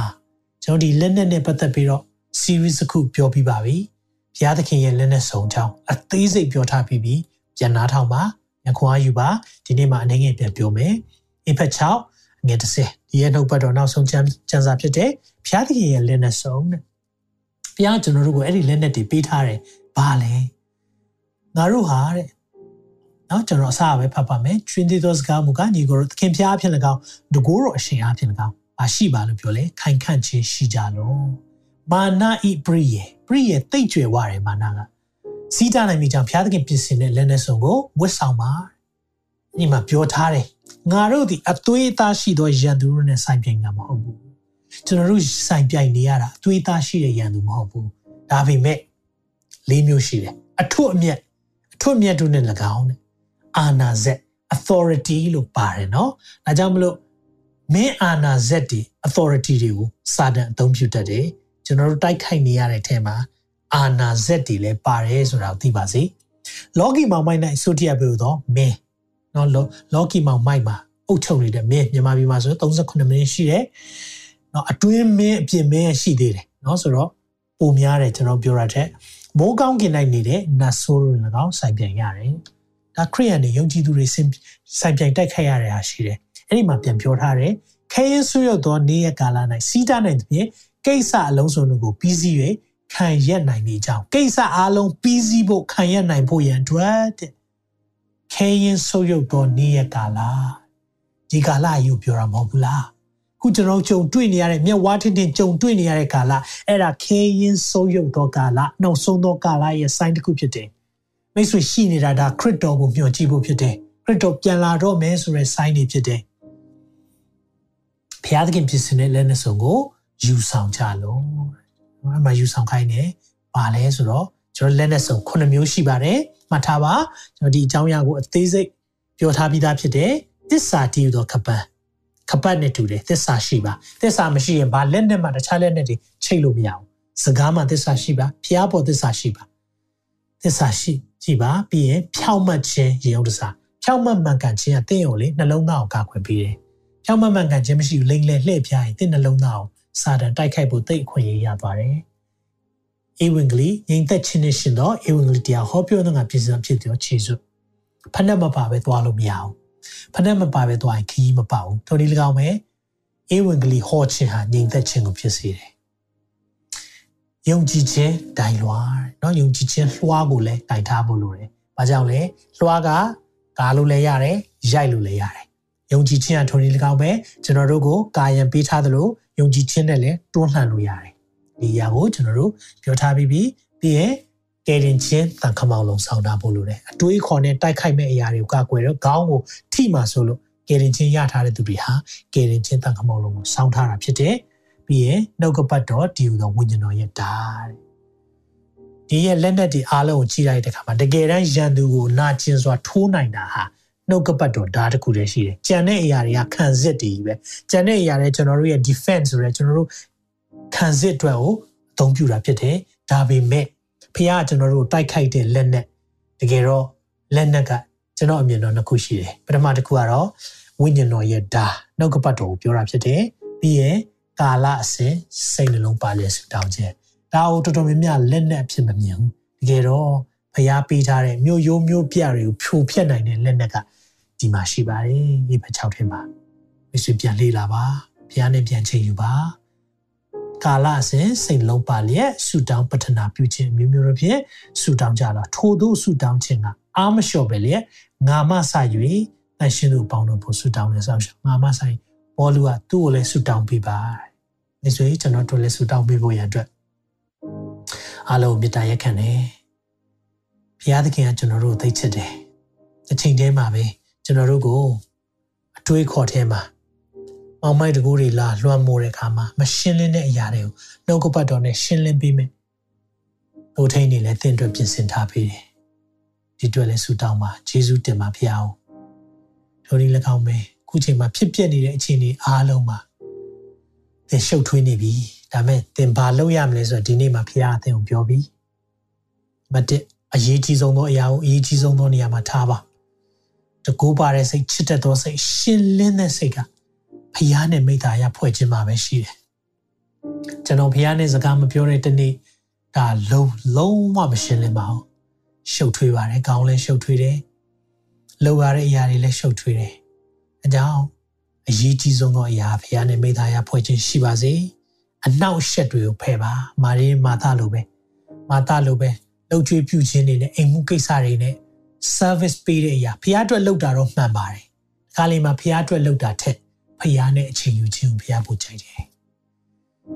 ကျွန်တော်ဒီလက်နဲ့နဲ့ပတ်သက်ပြီးတော့ series တစ်ခုပြောပြပါပြီ။ဘုရားသခင်ရဲ့လက်နဲ့ဆုံးကြောင်းအသေးစိတ်ပြောထားပြီးပြီ။ပြန်နားထောင်ပါ။ ညခွန်အားယူပါ။ဒီနေ့မှာအနေငယ်ပြန်ပြောမယ်။အဖက်6ငယ်30ဒီရဲ့နှုတ်ပတ်တော်နောက်ဆုံးကျမ်းကျမ်းစာဖြစ်တဲ့ဘုရားသခင်ရဲ့လက်နဲ့ဆုံးတဲ့ဘုရားကျွန်တော်တို့ကိုအဲ့ဒီလက်နဲ့တည်ပေးထားတယ်ဘာလဲငါတို့ဟာတဲ့နော်ကျွန်တော်အစားပဲဖတ်ပါမယ် chuyên သေးသောစကားမူကညီကိုသခင်ဖျားဖြစ်၎င်းတကိုးတော်အရှင်အားဖြင့်၎င်းဘာရှိပါလို့ပြောလဲခိုင်ခန့်ခြင်းရှိကြလို့မာနဤပရိယေပရိယေတိတ်ကြွယ်ဝတယ်မာနက စီးတာနိုင်မိကြောင့်ဘုရားသခင်ပြင်ဆင်တဲ့လက်နဲ့ဆုံကိုဝတ်ဆောင်ပါဒီမှာပြောထားတယ်ငါတို့ဒီအသွေးအသားရှိသောရန်သူတို့နဲ့ဆိုင်ပြိုင်တာမဟုတ်ဘူးကျွန်တော်တို့ဆိုင်ပြိုင်နေရတာအသွေးအသားရှိတဲ့ရန်သူမဟုတ်ဘူးဒါပေမဲ့လေးမျိုးရှိတယ်အထွတ်အမြတ်အထွတ်အမြတ်တို့နဲ့၎င်းတဲ့အာနာဇက် authority လို့ပါတယ်เนาะဒါကြောင့်မလို့မင်းအာနာဇက်တွေ authority တွေကိုစာတန်အသုံးပြုတတ်တယ်ကျွန်တော်တို့တိုက်ခိုက်နေရတဲ့အထက်မှာ အာနာဇက်တွေလည်းပါတယ်ဆိုတာကိုသိပါစေလောကီမောင်မိုက်၌ဆိုတိယပြုသောမင်းနော်လောကီမောင်မိုက်မှာအုပ်ချုပ်နေတဲ့မင်းမြန်မာပြည်မှာဆို39မိနစ်ရှိတယ်နော်အတွင်းမင်းအပြင်မင်းရှိသေးတယ်နော်ဆိုတော့ပုံများတယ်ကျွန်တော်ပြောရတဲ့မိုးကောင်းကင်နိုင်နေတဲ့နတ်ဆိုးတွေ၎င်းစိုက်ပြန်ရတယ်ဒါခရိယန်တွေယုံကြည်သူတွေစိုက်ပြန်တိုက်ခိုက်ရတဲ့ဟာရှိတယ်အဲ့ဒီမှာပြန်ပြောထားတယ်ခဲရင်ဆွေးရသောနေ့ရက်ကာလ၌စီးတာနိုင်သဖြင့်ကိစ္စအလုံးစုံတို့ကိုပြီးစီး၍ ခံရက်နိုင်နေကြောင်းကိစ္စအလုံးပြီးစီးဖို့ခံရက်နိုင်ဖို့ရန်အတွက်တဲ့ခရင်ဆွေရောက်သောနေ့ရက်ကာလဒီကာလယူပြောတာမဟုတ်ဘူးလားခုကျွန်တော်ကြုံတွေ့နေရတဲ့မျက်ဝါးထင်ထင်ကြုံတွေ့နေရတဲ့ကာလအဲ့ဒါခဲရင်ဆုံးယုတ်သောကာလနှုတ်ဆုံးသောကာလရဲ့ sign တစ်ခုဖြစ်တယ်မိတ်ဆွေရှိနေတာဒါခရစ်တော်ကိုမျှော်ကြည့်ဖို့ဖြစ်တယ်ခရစ်တော်ပြန်လာတော့မယ်ဆိုတဲ့ sign တွေဖြစ်တယ်ဘုရားသခင်ဖြစ်စတဲ့လက်နဲ့ဆုံကိုယူဆောင်ကြလို့ အဲ့မှာယူဆောင်ခိုင်းတယ်ဘာလဲဆိုတော့ကျွန်တော်လက်နဲ့ဆုံ9မျိုးရှိပါတယ်မှတ်ထားပါကျွန်တော်ဒီအကြောင်းအရာကိုအသေးစိတ်ပြောထားပြီးသားဖြစ်တယ်သစ္စာတည်သောကပန်းခပတ်နဲ့တူတယ်သစ္စာရှိပါသစ္စာမရှိရင်ဘာလက်နဲ့မှတခြားလက်နဲ့တွေချိတ်လို့မရဘူးစကားမှသစ္စာရှိပါဖျားပေါ်သစ္စာရှိပါသစ္စာရှိကြည့်ပါပြီးရင်ဖြောက်မှတ်ခြင်းရေဥဒ္ဒစာဖြောက်မှတ်မှန်ကန်ခြင်းကတင့်ကိုလေနှလုံးသားကိုကာကွယ်ပေးတယ်ဖြောက်မှတ်မှန်ကန်ခြင်းမရှိဘူးလိမ့်လဲလှည့်ပြရင်တင့်နှလုံးသားကို စာတန်တိုက်ခိုက်ဖို့တိတ်အခွင့်အရေးရသွားတယ်ဧဝံဂေလိငြိမ်သက်ခြင်းနဲ့ရှင်သောဧဝံဂေလိတရားဟောပြောတဲ့ငါပြည်စံဖြစ်သောခြေစွဖဏမပါပဲသွားလို့မရဘူးဖဏမပါပဲသွားရင်ခီးမပါဘူးထိုဒီ၎င်းပဲဧဝံဂေလိဟောခြင်းဟာငြိမ်သက်ခြင်းကိုဖြစ်စေတယ်ယုံကြည်ခြင်းဒိုင်လွာเนาะယုံကြည်ခြင်းလွှားကိုလည်းတိုင်ထားဖို့လိုတယ်။ဘာကြောင့်လဲလွှားကကာလို့လည်းရတယ်ရိုက်လို့လည်းရတယ်။ယုံကြည်ခြင်းကထိုဒီ၎င်းပဲကျွန်တော်တို့ကိုကာယံပေးထားသလို ယုံကြည်ခြင်းနဲ့လည်းတွန်းလှန်လို့ရတယ်။ဒီအရာကိုကျွန်တော်တို့ပြောထားပြီးပြီးပြီးရင်ကယ်တင်ခြင်းတန်ခမောင်လုံးဆောင်တာဖို့လိုတယ်အတွေးခေါ်နဲ့တိုက်ခိုက်မဲ့အရာတွေကိုကာကွယ်တော့ခေါင်းကိုထိမှဆိုလို့ကယ်တင်ခြင်းရထားတဲ့သူတွေဟာကယ်တင်ခြင်းတန်ခမောင်လုံးကိုစောင်းထားတာဖြစ်တယ်ပြီးရင်နှုတ်ကပတ်တော်ဒီဟူသောဝိညာဉ်တော်ရဲ့ဓာတ်ဒီရဲ့လက်နက်တွေအားလုံးကိုကြည့်လိုက်တဲ့အခါမှာတကယ်တမ်းရန်သူကိုနာကျင်စွာထိုးနိုင်တာဟာ နှုတ်ကပတ်တော်ဓာတ်တစ်ခုတည်းရှိတယ်။ကြံတဲ့အရာတွေကခံစစ်တွေပဲ။ကြံတဲ့အရာတွေကျွန်တော်တို့ရဲ့ defense ဆိုရဲကျွန်တော်တို့ခံစစ်အတွက်ကိုအသုံးပြုတာဖြစ်တယ်။ဒါပေမဲ့ဖះကျွန်တော်တို့တိုက်ခိုက်တဲ့လက်နက်တကယ်တော့လက်နက်ကကျွန်တော်အမြင်တော့နှစ်ခုရှိတယ်ပထမတစ်ခုကတော့ဝိညာဉ်တော်ရဲ့ဓာနှုတ်ကပတ်တော်ကိုပြောတာဖြစ်တယ်ပြီးရင်ကာလအစဉ်စိတ်နှလုံးပါလျက်ဆူတောင်းခြင်းဒါကိုတော်တော်များများလက်နက်ဖြစ်မမြင်ဘူးတကယ်တော့ဖះပေးထားတဲ့မြို့ရိုးမြို့ပြတွေကိုဖြိုဖျက်နိုင်တဲ့လက်နက်က ဒီမှာရှိပါတယ်ဒီဘက်6ထဲမှာမိတ်ဆွေပြန်လေ့လာပါဖះနဲ့ပြန်ချိန်ယူပါကာလစဉ်စိတ်လုံးပါလျက်ဆူတောင်းပတနာပြုခြင်းမျိုးမျိုးတို့ဖြင့်ဆူတောင်းကြတာထို့သောဆူတောင်းခြင်းကအာမလျှော့ပဲလျက်ငါမဆ၍တန်ရှင်တို့ပေါင်းတို့ဖို့ဆူတောင်းနေဆောင်ရှောငါမဆိုင်ဘောလူကသူ့ကိုလည်းဆူတောင်းပေးပါမိတ်ဆွေကျွန်တော်တို့လည်းဆူတောင်းပေးဖို့ရန်အတွက်အားလုံးမေတ္တာရက်ခံတယ်ဘုရားသခင်ကကျွန်တော်တို့သိချစ်တယ်အချိန်တည်းမှာပဲ ကျွန်တော်တို့ကိုအတွေးခေါ်ထဲမှာမောင်မိုက်တကူတွေလာလွှမ်းမိုးတဲ့အခါမှာမရှင်းလင်းတဲ့အရာတွေကိုနှုတ်ကပတ်တော်နဲ့ရှင်းလင်းပေးမယ်။တို့ထိန်နေလဲတင့်အတွက်ပြင်ဆင်ထားပေးတယ်။ဒီအတွက်လဲဆုတောင်းပါယေရှုတင်ပါဖျားအောင်။တို့ဒီ၎င်းပဲခုချိန်မှာဖြစ်ပျက်နေတဲ့အခြေအနေအားလုံးမှာသင်ရှုပ်ထွေးနေပြီ။ဒါမဲ့သင်ဘာလုပ်ရမလဲဆိုတော့ဒီနေ့မှာဖျားအသင်ကိုပြောပြီးမတဲ့အရေးကြီးဆုံးသောအရာကိုအရေးကြီးဆုံးသောနေရာမှာထားပါ။ တကူပါတဲ့စိတ်ချစ်တဲ့သောစိတ်ရှင်းလင်းတဲ့စိတ်ကဖျားနဲ့မိသားရဖွဲ့ခြင်းမှာပဲရှိတယ်။ကျွန်တော်ဖျားနဲ့စကားမပြောတဲ့တနေ့ဒါလုံးလုံးဝမရှင်းလင်းပါဘူး။ရှုပ်ထွေးပါတယ်။ကောင်းလဲရှုပ်ထွေးတယ်။လောက်ရတဲ့အရာတွေလည်းရှုပ်ထွေးတယ်။အကြောင်းအရေးကြီးဆုံးသောအရာဖျားနဲ့မိသားရဖွဲ့ခြင်းရှိပါစေ။အနောက်ရှက်တွေကိုဖယ်ပါ။မာရီမာသလိုပဲ။မာသလိုပဲလှုပ်ကြွေးပြုခြင်းတွေနဲ့အိမ်မှုကိစ္စတွေနဲ့ service ပေးတဲ့အရာဖျားအတွက်လုပ်တာတော့မှန်ပါတယ်။ဒီခါလေးမှာဖျားအတွက်လုပ်တာထက်ဖျားနဲ့အချိန်ယူခြင်းကိုဖျားဖို့ကြိုက်တယ်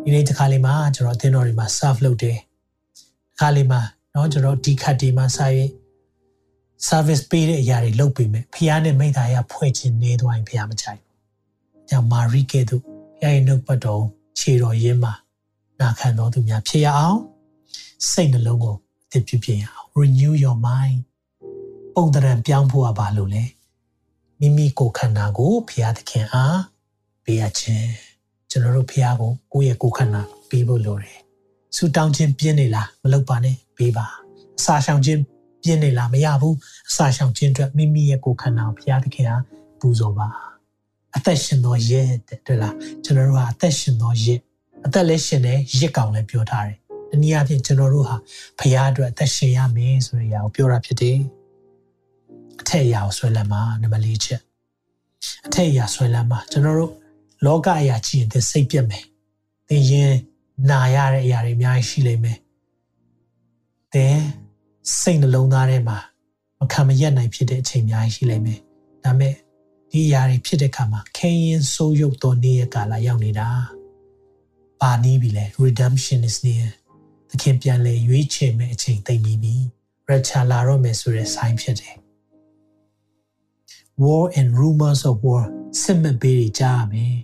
ဒီနေ့တစ်ခါလေးမှာကျွန်တော်အသင်းတော်တွေမှာ serve လုပ်တယ်တစ်ခါလေးမှာเนาะကျွန်တော်ဒီခတ်ဒီမှာစာရေး service ပေးတဲ့အရာတွေလုပ်ပေးမယ်ဖျားနဲ့မိသားရဖွဲ့ခြင်းနေသွားရင်ဖျားမကြိုက်ဘူး။ကြောင့်မာရိကဲ့သို့ဖျားရဲ့နှုတ်ပတ်တော်ခြေတော်ရင်းမှာနာခံတော်သူများဖြစ်ရအောင်စိတ်နှလုံးကိုအသစ်ပြုပြင်ရအောင် renew your mind ပုံတရံပြောင်းဖို့ကဘာလို့လဲမိမိကိုယ်ခန္ဓာကိုဖျားသခင်အားပေးရခြင်းကျွန်တော်တို့ဖျားကိုကိုယ့်ရဲ့ကိုယ်ခန္ဓာပေးဖို့လိုတယ်ဆူတောင်းခြင်းပြင်းနေလားမလုပ်ပါနဲ့ပေးပါအစာရှောင်ခြင်းပြင်းနေလားမရဘူးအစာရှောင်ခြင်းအတွက်မိမိရဲ့ကိုယ်ခန္ဓာကိုဖျားသခင်အားပူဇော်ပါအသက်ရှင်သောရဲတဲ့တွေ့လားကျွန်တော်တို့ဟာအသက်ရှင်သောရဲအသက်လည်းရှင်တယ်ရစ်ကောင်လည်းပြောထားတယ်တနည်းအားဖြင့်ကျွန်တော်တို့ဟာဖျားအတွက်အသက်ရှင်ရမယ်ဆိုတဲ့အရာကိုပြောတာဖြစ်တယ် အထက်အရာကိုဆွဲလမ်းမှာနံပါတ်၄ချက်အထက်အရာဆွဲလမ်းမှာကျွန်တော်တို့လောကအရာကြည့်ရင်သင်စိတ်ပြက်မယ်သင်ရင်နာရတဲ့အရာတွေအများကြီးရှိလိမ့်မယ်သင်စိတ်နှလုံးသားထဲမှာမခံမရက်နိုင်ဖြစ်တဲ့အချိန်အများကြီးရှိလိမ့်မယ်ဒါမဲ့ဒီအရာတွေဖြစ်တဲ့အခါမှာခဲရင်ဆိုးရုပ်သောနေ့ရက်ကာလရောက်နေတာပါနီးပြီလေ redemption is near သခင်ပြန်လဲရွေးချယ်မဲ့အချိန်သိမ့်ပြီးပြီရချာလာတော့မယ်ဆိုတဲ့ sign ဖြစ်တယ် war and rumors of war စစ်မဲ့ဘေးတွေကြားရမယ်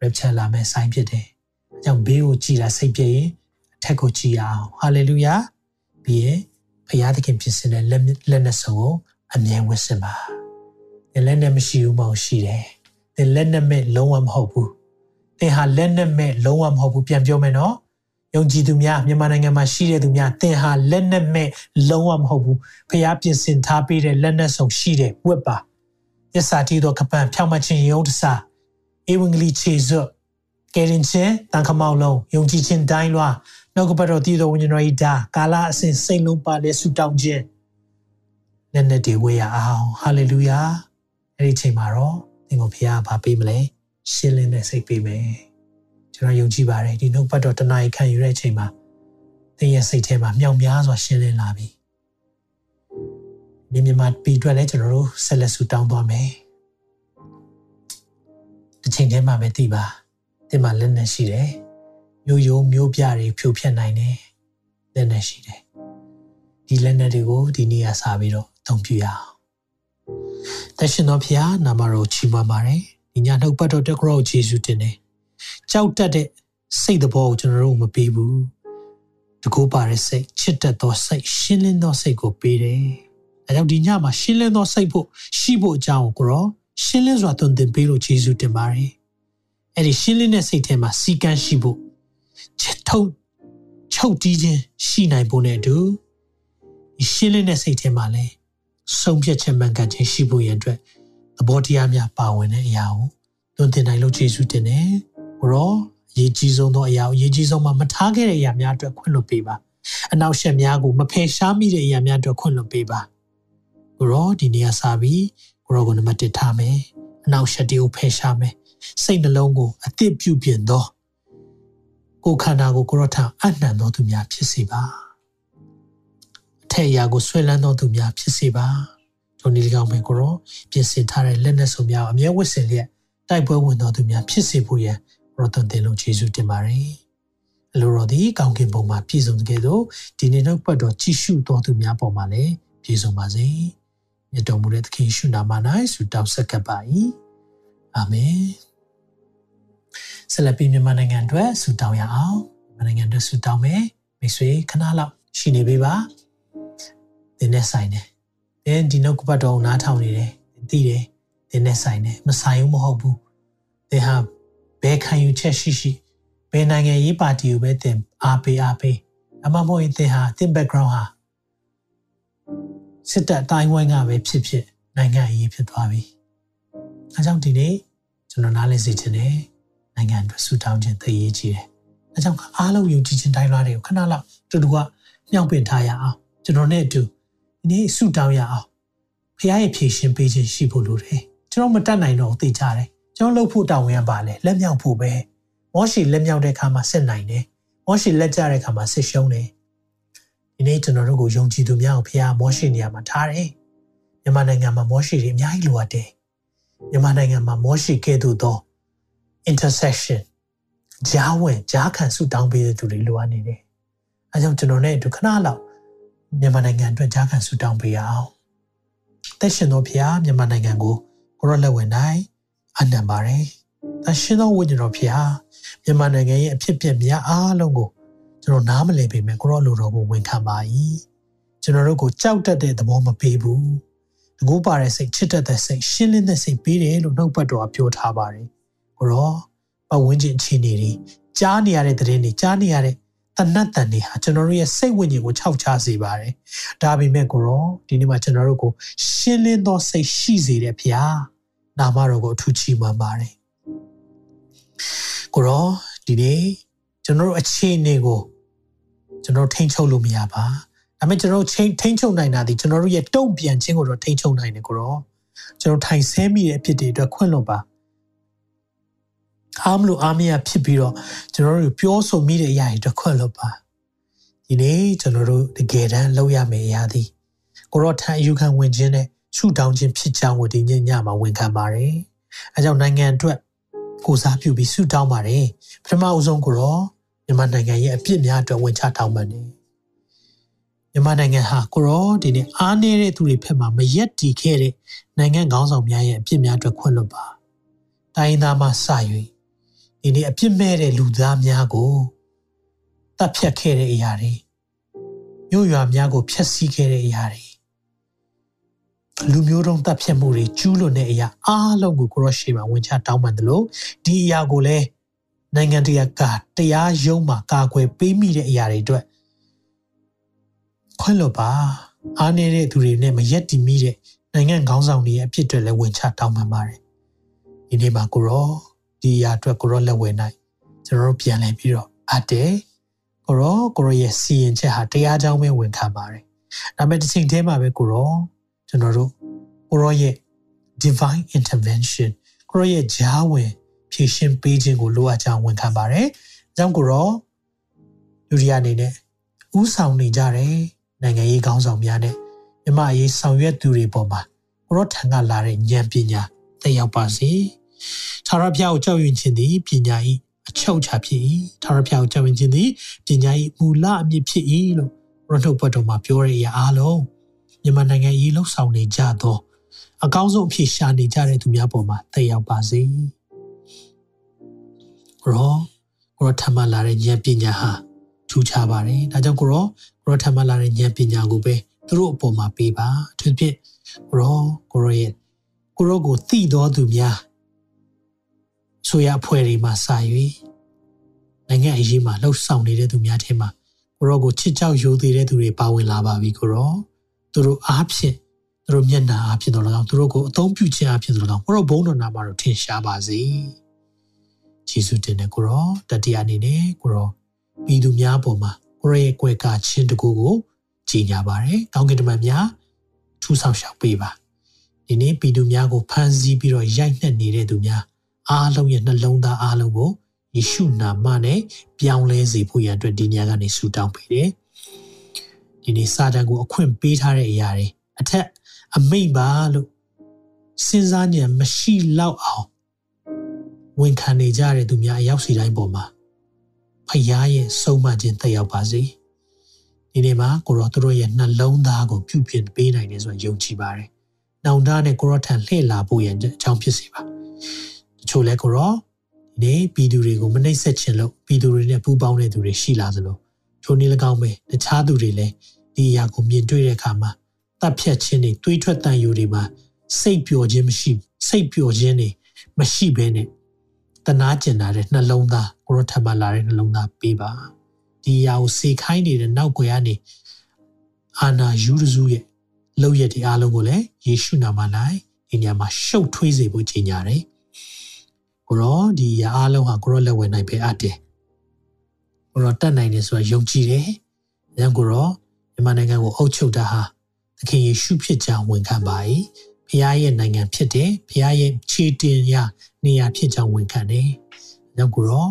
rapture လာမဲ့ sign ဖြစ်တယ်အဲကြောင့်ဘေးကိုကြည်တာစိတ်ပြည့်ရင်အထက်ကိုကြည်အောင် hallelujah ပြီးရင်ဘုရားသခင်ပြင်ဆင်တဲ့လက်လက်နဲ့စုံကိုအမြဲဝတ်ဆင်ပါသင်လက်နဲ့မရှိဘူးမဟုတ်ရှိတယ်သင်လက်နဲ့မဲ့လုံးဝမဟုတ်ဘူးသင်ဟာလက်နဲ့မဲ့လုံးဝမဟုတ်ဘူးပြန်ပြောမယ်နော်ယုံကြည်သူများမြန်မာနိုင်ငံမှာရှိတဲ့သူများသင်ဟာလက်နဲ့မဲ့လုံးဝမဟုတ်ဘူးဖျားပြင်ဆင်ထားပေးတဲ့လက်နဲ့ဆောင်ရှိတဲ့ဝတ်ပါ ယစာတီသောကပန်ဖြောင်းမခြင်းယုံတစာဧဝံဂေလိခြေစွတ်ကယ်ရင်ချင်းတန်ခမောက်လုံးယုံကြည်ခြင်းတိုင်းလွှာနှုတ်ကပတ်တော်တည်သောဝိညာဉ်တော်ဤဒါကာလအစဉ်စိတ်လုံးပါတဲ့ဆုတောင်းခြင်းလက်နဲ့တွေဝေးရအောင်ဟာလေလုယာအဲ့ဒီချိန်မှာတော့သင်ကိုဖခင်ကဗာပေးမလဲရှင်းလင်းတဲ့စိတ်ပေးမယ်ကျွန်တော်ယုံကြည်ပါတယ်ဒီနှုတ်ပတ်တော်တနားခံယူတဲ့အချိန်မှာသင်ရဲ့စိတ်ထဲမှာမြောင်များစွာရှင်းလင်းလာပြီဒီ မြန်မာပြည်အတွက်လည်းကျွန်တော်တို့ဆက်လက်ဆူတောင်းသွားမယ်တစ်ချိန်တည်းမှာပဲသိပါတင်မှာလက်နဲ့ရှိတယ်မျိုးရိုးမျိုးပြတွေဖြိုဖျက်နိုင်တယ်လက်နဲ့ရှိတယ်ဒီလက်နဲ့တွေကိုဒီနေ့ကစားပြီးတော့အသုံးပြုရအောင်တရှင်တော်ဖျားနာမတော်ချီးမွမ်းပါတယ်ဒီညနှုတ်ပတ်တော်တကရောယေရှုတင်တယ်ကြောက်တတ်တဲ့စိတ်တဘောကိုကျွန်တော်တို့မပေးဘူးတကူပါတဲ့စိတ်ချစ်တတ်သောစိတ်ရှင်းလင်းသောစိတ်ကိုပေးတယ် အဲကြောင့်ဒီညမှာရှင်းလင်းသောစိတ်ဖို့ရှိဖို့အကြောင်းကိုရောရှင်းလင်းစွာသွန်သင်ပေးလို့ယေရှုတင်ပါတယ်အဲ့ဒီရှင်းလင်းတဲ့စိတ်ထဲမှာစီကံရှိဖို့ချက်ထုတ်ချုပ်တီးခြင်းရှိနိုင်ဖို့နဲ့အတူဒီရှင်းလင်းတဲ့စိတ်ထဲမှာလည်းဆုံးဖြတ်ချက်မှန်ကန်ခြင်းရှိဖို့ရန်အတွက်သဘောတရားများပါဝင်တဲ့အရာကိုသွန်သင်နိုင်လို့ယေရှုတင်တယ်ကိုရောအရေးကြီးဆုံးသောအရာကိုအရေးကြီးဆုံးမှမထားခဲ့တဲ့အရာများအတွက်ခွင့်လွှတ်ပေးပါအနောက်ရှက်များကိုမဖယ်ရှားမိတဲ့အရာများအတွက်ခွင့်လွှတ်ပေးပါ ကိုရောဒီနေ့ကစပြီးကိုရောကိုနံပါတ်1ထားမယ်အနောက်ရှက်တွေကိုဖယ်ရှားမယ်စိတ်နှလုံးကိုအသစ်ပြုပြင်သောကိုယ်ခန္ဓာကိုကိုရောထံအနှံသောသူများဖြစ်စေပါအထက်အရာကိုဆွဲလန်းသောသူများဖြစ်စေပါဒုန်ဒီကောင်ပဲကိုရောပြင်ဆင်ထားတဲ့လက်နက်စုံများအမြဲဝတ်ဆင်လျက်တိုက်ပွဲဝင်သောသူများဖြစ်စေဖို့ရန်ရောသွန်သင်လို့ယေရှုတင်ပါတယ်အလိုတော်သည်ကောင်းကင်ဘုံမှာပြည့်စုံတဲ့ကဲ့သို့ဒီနေ့နောက်ပတ်တော်ကြည်ရှုတော်သူများပေါ်မှာလည်းပြည့်စုံပါစေ မြတ်တော်မူတဲ့သခင်ရှုနာမ၌ဆုတောင်းဆက်ကပ်ပါ၏အာမင်ဆက်လက်ပြီးမြန်မာနိုင်ငံအတွက်ဆုတောင်းရအောင်မြန်မာနိုင်ငံအတွက်ဆုတောင်းမယ်မိတ်ဆွေခဏလောက်ရှိနေပြီပါသင်နဲ့ဆိုင်တယ်သင်ဒီနောက်ကပတ်တော်နားထောင်နေတယ်သိတယ်သင်နဲ့ဆိုင်တယ်မဆိုင်ဘူးမဟုတ်ဘူးသင်ဟာဘယ်ခံယူချက်ရှိရှိဘယ်နိုင်ငံရေးပါတီကိုပဲသင်အားပေးအားပေးအမမဟုတ်ရင်သင်ဟာသင် background ဟာ စစ်တပ်တိုင်းဝိုင်းကပဲဖြစ်ဖြစ်နိုင်ငံရေးဖြစ်သွားပြီ။အဲကြောင့်ဒီနေ့ကျွန်တော်နားလည်စေချင်တယ်နိုင်ငံအတွက်ဆူတောင်းခြင်းသိရေးကြီးတယ်။အဲကြောင့်အားလုံးယုံကြည်ခြင်းတိုင်းလားတွေကိုခဏလောက်တူတူကမြောက်ပင်ထားရအောင်ကျွန်တော်နဲ့အတူဒီနေ့ဆူတောင်းရအောင်ဖခင်ရဲ့ဖြည့်ရှင်ပေးခြင်းရှိဖို့လိုတယ်။ကျွန်တော်မတတ်နိုင်တော့သိကြတယ်။ကျွန်တော်လှုပ်ဖို့တောင်းရပါလေလက်မြောက်ဖို့ပဲ။မောရှိလက်မြောက်တဲ့အခါမှာစစ်နိုင်တယ်။မောရှိလက်ကျတဲ့အခါမှာစစ်ရှုံးတယ်။ ဒီနေ့ကျွန်တော်တို့ကိုယုံကြည်သူများကိုဖခင်မောရှိနေရာမှာထားတယ်။မြန်မာနိုင်ငံမှာမောရှိတွေအများကြီးလိုအပ်တယ်။မြန်မာနိုင်ငံမှာမောရှိကဲ့သို့သော intersection ဂျားဝင်ဂျားခံဆုတောင်းပေးတဲ့သူတွေလိုအပ်နေတယ်။အဲကြောင့်ကျွန်တော်နဲ့ဒုခဏလောက်မြန်မာနိုင်ငံအတွက်ဂျားခံဆုတောင်းပေးရအောင်။သက်ရှင်သောဖခင်မြန်မာနိုင်ငံကိုကိုရလက်ဝင်နိုင်အနံပါတယ်။သက်ရှင်သောဝိညာဉ်တော်ဖခင်မြန်မာနိုင်ငံရဲ့အဖြစ်အပျက်များအားလုံးကို ကျွန်တော်နားမလည်ပေမဲ့ကိုရောလိုတော်ကိုဝန်ခံပါ၏ကျွန်တော်တို့ကိုကြောက်တတ်တဲ့သဘောမပေးဘူးတကူပါတဲ့စိတ်ချစ်တတ်တဲ့စိတ်ရှင်းလင်းတဲ့စိတ်ပေးတယ်လို့နှုတ်ပတ်တော်ပြောထားပါတယ်ကိုရောပတ်ဝန်းကျင်အခြေအနေတွေကြားနေရတဲ့သတင်းတွေကြားနေရတဲ့တနတ်တန်တွေဟာကျွန်တော်တို့ရဲ့စိတ်ဝိညာဉ်ကိုခြောက်ခြားစေပါတယ်ဒါပေမဲ့ကိုရောဒီနေ့မှာကျွန်တော်တို့ကိုရှင်းလင်းသောစိတ်ရှိစေတဲ့ဖခင်နာမတော်ကိုအထူးချီးမွမ်းပါတယ်ကိုရောဒီနေ့ကျွန်တော်တို့အခြေအနေကို ကျွန်တော်ထိန်းချုပ်လို့မရပါဒါပေမဲ့ကျွန်တော်ထိန်းထိန်းချုပ်နိုင်တာဒီကျွန်တော်တို့ရဲ့တုံ့ပြန်ခြင်းကိုတော့ထိန်းချုပ်နိုင်တယ်ကိုတော့ကျွန်တော်ထိုင်ဆဲမိတဲ့အဖြစ်တွေအတွက်ခွင့်လွှတ်ပါအားမလို့အားမရဖြစ်ပြီးတော့ကျွန်တော်တို့ပြောဆိုမိတဲ့အရာတွေအတွက်ခွင့်လွှတ်ပါဒီနေ့ကျွန်တော်တို့တကယ်တမ်းလုပ်ရမယ့်အရာဒီကိုတော့ထံအယူခံဝင်ခြင်းနဲ့ရှုတောင်းခြင်းဖြစ်ကြောင်းကိုဒီညညမှာဝန်ခံပါတယ်အဲကြောင့်နိုင်ငံအတွက်ကိုစားပြုပြီးဆုတောင်းပါတယ်ပထမအဆုံးကိုတော့ မြန်မာနိုင်ငံရဲ့အပြစ်များအတွက်ဝန်ချတောင်းပန်တယ်မြန်မာနိုင်ငံဟာကိုရောဒီနေ့အားနေတဲ့သူတွေဖက်မှာမရက်တီခဲ့တဲ့နိုင်ငံခေါင်းဆောင်များရဲ့အပြစ်များအတွက်ခွင့်လွှတ်ပါတိုင်းသားမှစ၍ဒီနေ့အပြစ်မဲ့တဲ့လူသားများကိုတပ်ဖြတ်ခဲ့တဲ့အရာတွေမြို့ရွာများကိုဖျက်ဆီးခဲ့တဲ့အရာတွေလူမျိုးတုံးတပ်ဖြတ်မှုတွေကျူးလွန်တဲ့အရာအားလုံးကိုကိုရောရှေ့မှာဝင်ချတောင်းပန်တယ်လို့ဒီအရာကိုလည်း နိုင်ငံတကာကတရားရုံးမှာကာကွယ်ပေးမိတဲ့အရာတွေအတွက်ခွင့်လွှတ်ပါအားနေတဲ့သူတွေနဲ့မရက်တည်မိတဲ့နိုင်ငံခေါင်းဆောင်တွေရဲ့အဖြစ်တွေလည်းဝင်ချတောင်းပန်ပါတယ်ဒီနေ့မှာကိုရောဒီအရာအတွက်ကိုရောလက်ဝဲနိုင်ကျွန်တော်တို့ပြန်လည်ပြီးတော့အပ်တယ်ကိုရောကိုရောရဲ့စီရင်ချက်ဟာတရားကြောင်းပဲဝင်ခံပါတယ်ဒါပေမဲ့တစ်ချိန်တည်းမှာပဲကိုရောကျွန်တော်တို့ကိုရောရဲ့ divine intervention ကိုရောရဲ့ဂျားဝင် ဖြည့်ရှင်းပေးခြင်းကိုလိုအပ်ကြောင်းဝန်ခံပါတယ်။အကြောင်းကိုတော့လူတွေအနေနဲ့ဥဆောင်နေကြတယ်နိုင်ငံရေးခေါင်းဆောင်များနဲ့မြမရေးဆောင်ရွက်သူတွေပေါ်မှာကိုရောထံကလာတဲ့ဉာဏ်ပညာတက်ရောက်ပါစေ။သာရဖျားကိုကြောက်ရွံ့ခြင်းသည်ပညာ၏အချုပ်ချဖြစ်၏။သာရဖျားကိုကြောက်ရွံ့ခြင်းသည်ပညာ၏မူလအမြစ်ဖြစ်၏လို့ရနှုတ်ဘတ်တော်မှာပြောရတဲ့အအားလုံးမြန်မာနိုင်ငံရေးလှုပ်ဆောင်နေကြသောအကောင်းဆုံးအဖြစ်ရှာနေကြတဲ့သူများပေါ်မှာတက်ရောက်ပါစေ။ ကိုရောကိုရောထမ်းမလာတဲ့ဉာဏ်ပညာဟာထူးခြားပါတယ်ဒါကြောင့်ကိုရောကိုရောထမ်းမလာတဲ့ဉာဏ်ပညာကိုပဲသူတို့အပေါ်မှာပေးပါအထူးဖြင့်ကိုရောကိုရောရဲ့ကိုရောကိုသိတော်သူများဆိုရအဖွဲ့တွေမှာစာ၍နိုင်ငံအရေးမှာလှုပ်ဆောင်နေတဲ့သူများထဲမှာကိုရောကိုချစ်ကြောက်ယိုသေးတဲ့သူတွေပါဝင်လာပါပြီကိုရောသူတို့အားဖြင့်သူတို့မျက်နှာအားဖြင့်တော့၎င်းသူတို့ကိုအသုံးပြုခြင်းအားဖြင့်တော့၎င်းကိုရောဘုန်းတော်နာမှာတော့ထင်ရှားပါစေ။ ယေရှုတင်တဲ့ကိုရောတတိယအနေနဲ့ကိုရောပြည်သူများပေါ်မှာကိုရောရဲ့ကွယ်ကာခြင်းတကူကိုကြီးညာပါတယ်။ကောင်းကင်တမန်များထူဆောင်ရှောက်ပေးပါ။ဒီနေ့ပြည်သူများကိုဖမ်းဆီးပြီးတော့ရိုက်နှက်နေတဲ့သူများအားလုံးရဲ့နှလုံးသားအားလုံးကိုယေရှုနာမနဲ့ပြောင်းလဲစေဖို့ရန်အတွက်ဒီညကနေဆုတောင်းပေးတယ်။ဒီနေ့စာတန်ကိုအခွင့်ပေးထားတဲ့အရာတွေအထက်အမိတ်ပါလို့စဉ်းစားဉာဏ်မရှိလောက်အောင် ဝန်ခံနေကြတဲ့သူများအရောက်စီတိုင်းပေါ်မှာဖယားရဲ့ဆုံးမခြင်းတက်ရောက်ပါစေဒီနေ့မှာကိုရောသူတို့ရဲ့နှလုံးသားကိုပြုပြင်ပေးနိုင်တယ်ဆိုရင်ယုံကြည်ပါတယ်။နောင်တနဲ့ကိုရောထံလှည့်လာဖို့ရန်အကြောင်းဖြစ်စေပါ။တချို့လဲကိုရောဒီနေ့ပြည်သူတွေကိုမနှိပ်စက်ခြင်းလို့ပြည်သူတွေနဲ့ပူးပေါင်းတဲ့သူတွေရှိလာသလိုထိုနည်း၎င်းပဲတခြားသူတွေလည်းဒီအရာကိုမြင်တွေ့တဲ့အခါမှာတပ်ဖြတ်ခြင်းတွေတွေးထွက်တန်ယူတွေမှာစိတ်ပျော်ခြင်းမရှိစိတ်ပျော်ခြင်းတွေမရှိဘဲနဲ့ တနာကျင်လာတဲ့နှလုံးသားကိုရောထပ်မလာတဲ့နှလုံးသားပေးပါဒီအရာကိုစေခိုင်းနေတဲ့နောက်ွယ်ကနေအာနာယူရစုရဲ့လောက်ရတဲ့အားလုံးကိုလည်းယေရှုနာမ၌ဒီနေရာမှာရှုပ်ထွေးစေဖို့ကြီးညာတယ်ကိုရောဒီအရာအားလုံးဟာကိုရောလက်ဝဲနိုင်ပဲအပ်တယ်ကိုရောတတ်နိုင်တယ်ဆိုတာယုံကြည်တယ်။ဒါကိုရောမြန်မာနိုင်ငံကိုအုပ်ချုပ်တာဟာသခင်ယေရှုဖြစ်ကြောင်းဝန်ခံပါ၏။ ဖခင်ရဲ့နိုင်ငံဖြစ်တယ်။ဖခင်ရဲ့ခြေတင်ရနေရာဖြစ်ကြောင်းဝန်ခံတယ်။ဒါကိုရော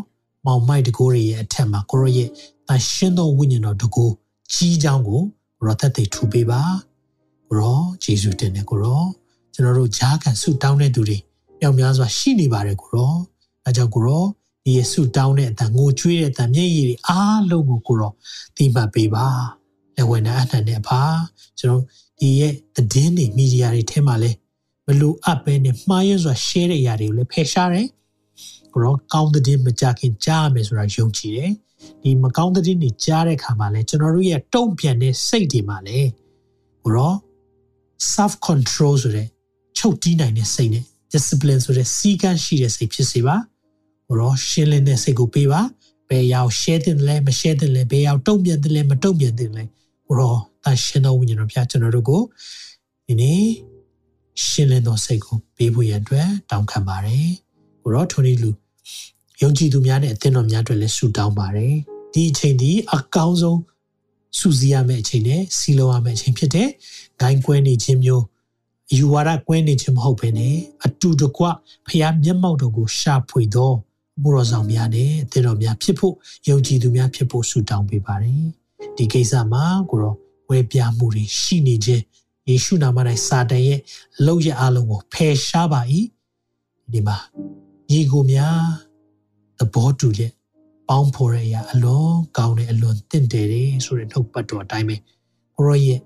မောင်မိုက်တကိုးရဲ့အထက်မှာကိုရောရဲ့အရှင်သောဝိညာဉ်တော်တကိုးကြီးကြောင်းကိုကိုရောသက်သေထူပေးပါ။ကိုရောယေရှုတင်တယ်ကိုရောကျွန်တော်တို့ဂျားကန်ဆုတောင်းတဲ့သူတွေမြောက်များစွာရှိနေပါတယ်ကိုရော။အဲကြောင့်ကိုရောဒီယေရှုတောင်းတဲ့အတန်ငိုကြွေးတဲ့အတန်မျက်ရည်တွေအားလုံးကိုကိုရောတိမှတ်ပေးပါလက်ဝင်တဲ့အနှံနဲ့ပါကျွန်တော် ဒီရဲ့သတင်းတွေမီဒီယာတွေထဲမှာလဲမလိုအပ်ပဲနဲ့မှားရွံ့စွာ share တဲ့အရာတွေကိုလည်းဖယ်ရှားတယ်ကိုရောကောင်းတဲ့မကြခင်ကြားရမယ်ဆိုတာယုံကြည်တယ်ဒီမကောင်းတဲ့တွေကြားတဲ့ခါမှာလဲကျွန်တော်တို့ရဲ့တုံ့ပြန်တဲ့စိတ်တွေမှာလဲကိုရော self control ဆိုတဲ့ချုပ်တီးနိုင်တဲ့စိတ်နဲ့ discipline ဆိုတဲ့စီကံရှိတဲ့စိတ်ဖြစ်စေပါကိုရောရှင်းလင်းတဲ့စိတ်ကိုပေးပါဘယ်ရောက် share တယ်လဲမ share တယ်လဲဘယ်ရောက်တုံ့ပြန်တယ်လဲမတုံ့ပြန်တယ်လဲကိုရော တန်ရှင်းသောဝိညာဉ်တော်ဖျားကျွန်တော်တို့ကိုဒီနေ့ရှင်းလင်းသောစိတ်ကိုပေးဖို့ရန်အတွက်တောင်းခံပါတယ်ကိုရောထိုနည်းလူယုံကြည်သူများနဲ့အသင်းတော်များအတွက်လည်းဆုတောင်းပါတယ်ဒီအချိန်ဒီအကောင်းဆုံးစူးစီးရမယ့်အချိန်နဲ့စီလုံးရမယ့်အချိန်ဖြစ်တဲ့ဂိုင်းကွဲနေခြင်းမျိုးယူဝါဒကွဲနေခြင်းမဟုတ်ဘဲနဲ့အတူတကွဖျားမျက်မှောက်တော်ကိုရှာဖွေသောမှုတော်ဆောင်များနဲ့အသင်းတော်များဖြစ်ဖို့ယုံကြည်သူများဖြစ်ဖို့ဆုတောင်းပေးပါတယ်ဒီကိစ္စမှာကိုရော ဝဲပြမှုတွေရှိနေခြင်းယေရှုနာမ၌စာတန်ရဲ့လောက်ရအလုံးကိုဖယ်ရှားပါ၏ဒီမှာညီကိုများသဘောတူတဲ့ပေါင်းဖော်ရအလွန်ကောင်းတဲ့အလွန်တင့်တယ်တယ်ဆိုတဲ့နှုတ်ပတ်တော်အတိုင်းပဲကိုရောရဲ့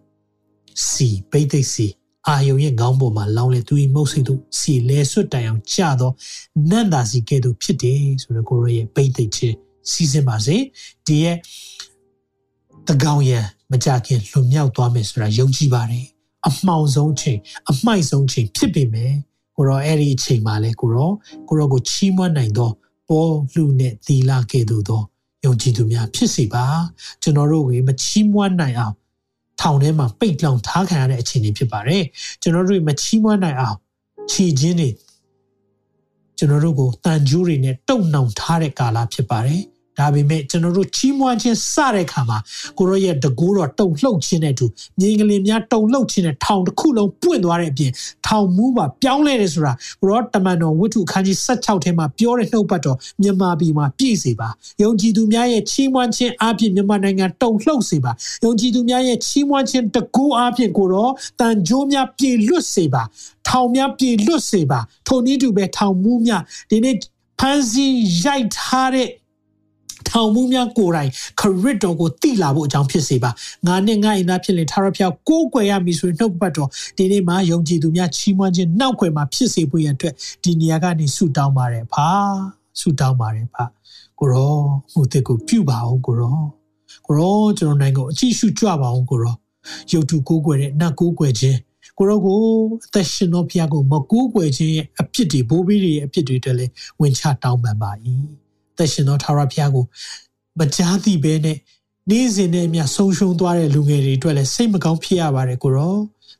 စီပိတ်သိက်စီအာယုံရဲ့ခေါင်းပေါ်မှာလောင်းလေသူ၏မုတ်စိတ်တို့စီလဲဆွတ်တိုင်အောင်ကျသောနန္တာစီကဲ့သို့ဖြစ်တယ်ဆိုတော့ကိုရောရဲ့ပိတ်သိက်ခြင်းစီစဉ်ပါစေဒီရဲ့ တကောင်ရံမကြခင်လွန်မြောက်သွားမယ်ဆိုတာယုံကြည်ပါတယ်အမှောင်ဆုံးချိန်အမှိုက်ဆုံးချိန်ဖြစ်ပေမဲ့ကိုရောအဲ့ဒီအချိန်မှာလဲကိုရောကိုရောကိုချီးမွမ်းနိုင်သောပေါ်လူနဲ့သီလကဲ့သို့သောယုံကြည်သူများဖြစ်စေပါကျွန်တော်တို့ကိုမချီးမွမ်းနိုင်အောင်ထောင်ထဲမှာပိတ်လောင်ထားခံရတဲ့အခြေအနေဖြစ်ပါတယ်ကျွန်တော်တို့မချီးမွမ်းနိုင်အောင်ခြေချင်းတွေကျွန်တော်တို့ကိုတန်ကြိုးတွေနဲ့တုံနှောင်ထားတဲ့ကာလဖြစ်ပါတယ် ဒါပေမဲ့ကျွန်တော်တို့ချီးမွမ်းခြင်းစတဲ့အခါမှာကိုရောရဲ့တကူတော့တုံလှုပ်ခြင်းနဲ့အတူမြင်းကလေးများတုံလှုပ်ခြင်းနဲ့ထောင်တစ်ခုလုံးပွင့်သွားတဲ့အပြင်ထောင်မူးပါပြောင်းလဲတယ်ဆိုတာကိုရောတမန်တော်ဝိထုအခန်းကြီး16ထဲမှာပြောတဲ့နှုတ်ပတ်တော်မြန်မာပြည်မှာပြည့်စေပါယုံကြည်သူများရဲ့ချီးမွမ်းခြင်းအပြင်မြန်မာနိုင်ငံတုံလှုပ်စေပါယုံကြည်သူများရဲ့ချီးမွမ်းခြင်းတကူအပြင်ကိုရောတန်ကြိုးများပြေလွတ်စေပါထောင်များပြေလွတ်စေပါထိုနည်းတူပဲထောင်မူးများဒီနေ့ဖန်စီရိုက်ထားတဲ့ ထောင်မှုများကိုယ်တိုင်ခရစ်တော်ကိုတိလာဖို့အကြောင်းဖြစ်စေပါငါနဲ့ငါအိမ်သားဖြစ်ရင်ထာဝရဘုရားကိုးကွယ်ရမည်ဆိုရင်နှုတ်ပတ်တော်ဒီနေ့မှာယုံကြည်သူများချီးမွမ်းခြင်းနောက်ွယ်မှာဖြစ်စေဖို့ရန်အတွက်ဒီနေရာကနေဆုတောင်းပါတယ်ဖာဆုတောင်းပါတယ်ဖာကိုရောမှုတစ်ကိုပြုပါအောင်ကိုရောကိုရောကျွန်တော်နိုင်ငံကိုအကြည့်ရှုကြွပါအောင်ကိုရောယုတ်တုကိုးကွယ်တဲ့နတ်ကိုးကွယ်ခြင်းကိုရောကိုအသက်ရှင်သောဘုရားကိုမကူးကွယ်ခြင်းရဲ့အဖြစ်တွေဘိုးဘီးတွေရဲ့အဖြစ်တွေတည်းလဲဝင်ချတောင်းပန်ပါ၏ သက်ရှင်သောထာဝရဘုရားကိုမကြားသိဘဲနဲ့နေ့စဉ်နဲ့အမျှဆုံးရှုံးသွားတဲ့လူငယ်တွေအတွက်လည်းစိတ်မကောင်းဖြစ်ရပါတယ်ကိုရော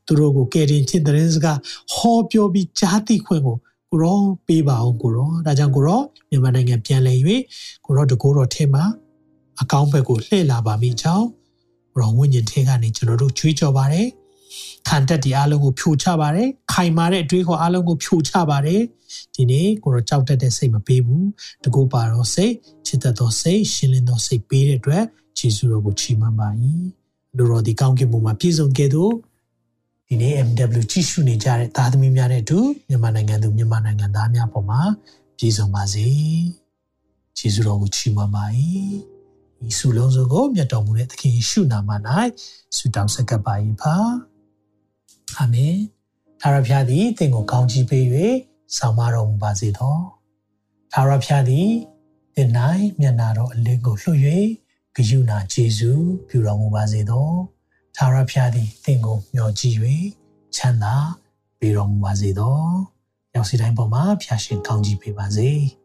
သူတို့ကိုကယ်တင်ခြင်းတဲ့စကားဟောပြောပြီးကြားသိခွင့်ကိုကိုရောပေးပါအောင်ကိုရောဒါကြောင့်ကိုရောမြန်မာနိုင်ငံပြန်လည်၍ကိုရောတကိုးတော်ထဲမှာအကောင်းဘက်ကိုလှည့်လာပါမိကြောင်းကိုရောဝိညာဉ်ထဲကနေကျွန်တော်တို့ကြွေးကြော်ပါတယ် ခံတက်ဒီအားလုံးကိုဖြိုချပါတယ်ခိုင်မာတဲ့အတွေးခေါ်အားလုံးကိုဖြိုချပါတယ်ဒီနေ့ကိုရောကြောက်တတ်တဲ့စိတ်မပေးဘူးတကူပါတော့စိတ်ချစ်တတ်သောစိတ်ရှင်းလင်းသောစိတ်ပေးတဲ့အတွက်ဂျေဇုတော်ကိုချီးမွမ်းပါ၏လူတော်ဒီကောင်းကင်ဘုံမှာပြည့်စုံခဲ့သောဒီနေ့ MW ကြည့်ရှုနေကြတဲ့သားသမီးများနဲ့အတူမြန်မာနိုင်ငံသူမြန်မာနိုင်ငံသားများပေါ်မှာပြည့်စုံပါစေ။ယေရှုတော်ကိုချီးမွမ်းပါ၏။ဤဆုလုံးစုံကိုမြတ်တော်မူတဲ့သခင်ယေရှုနာမ၌ဆုတောင်းဆက်ကပ်ပါ၏ပါ။ အာမင်။သာရဖျားသည်သင်ကိုကောင်းချီးပေး၍ဆောင်မတော်မူပါစေသော။သာရဖျားသည်သင်၌မျက်နာတော်အလင်းကိုလွှတ်၍ဂယုဏကျေးဇူးပြုတော်မူပါစေသော။သာရဖျားသည်သင်ကိုမျှော်ကြည့်၍ချမ်းသာပေးတော်မူပါစေသော။ရောက်စီတိုင်းပေါ်မှာဖျာရှင်ကောင်းကြီးပေးပါစေ။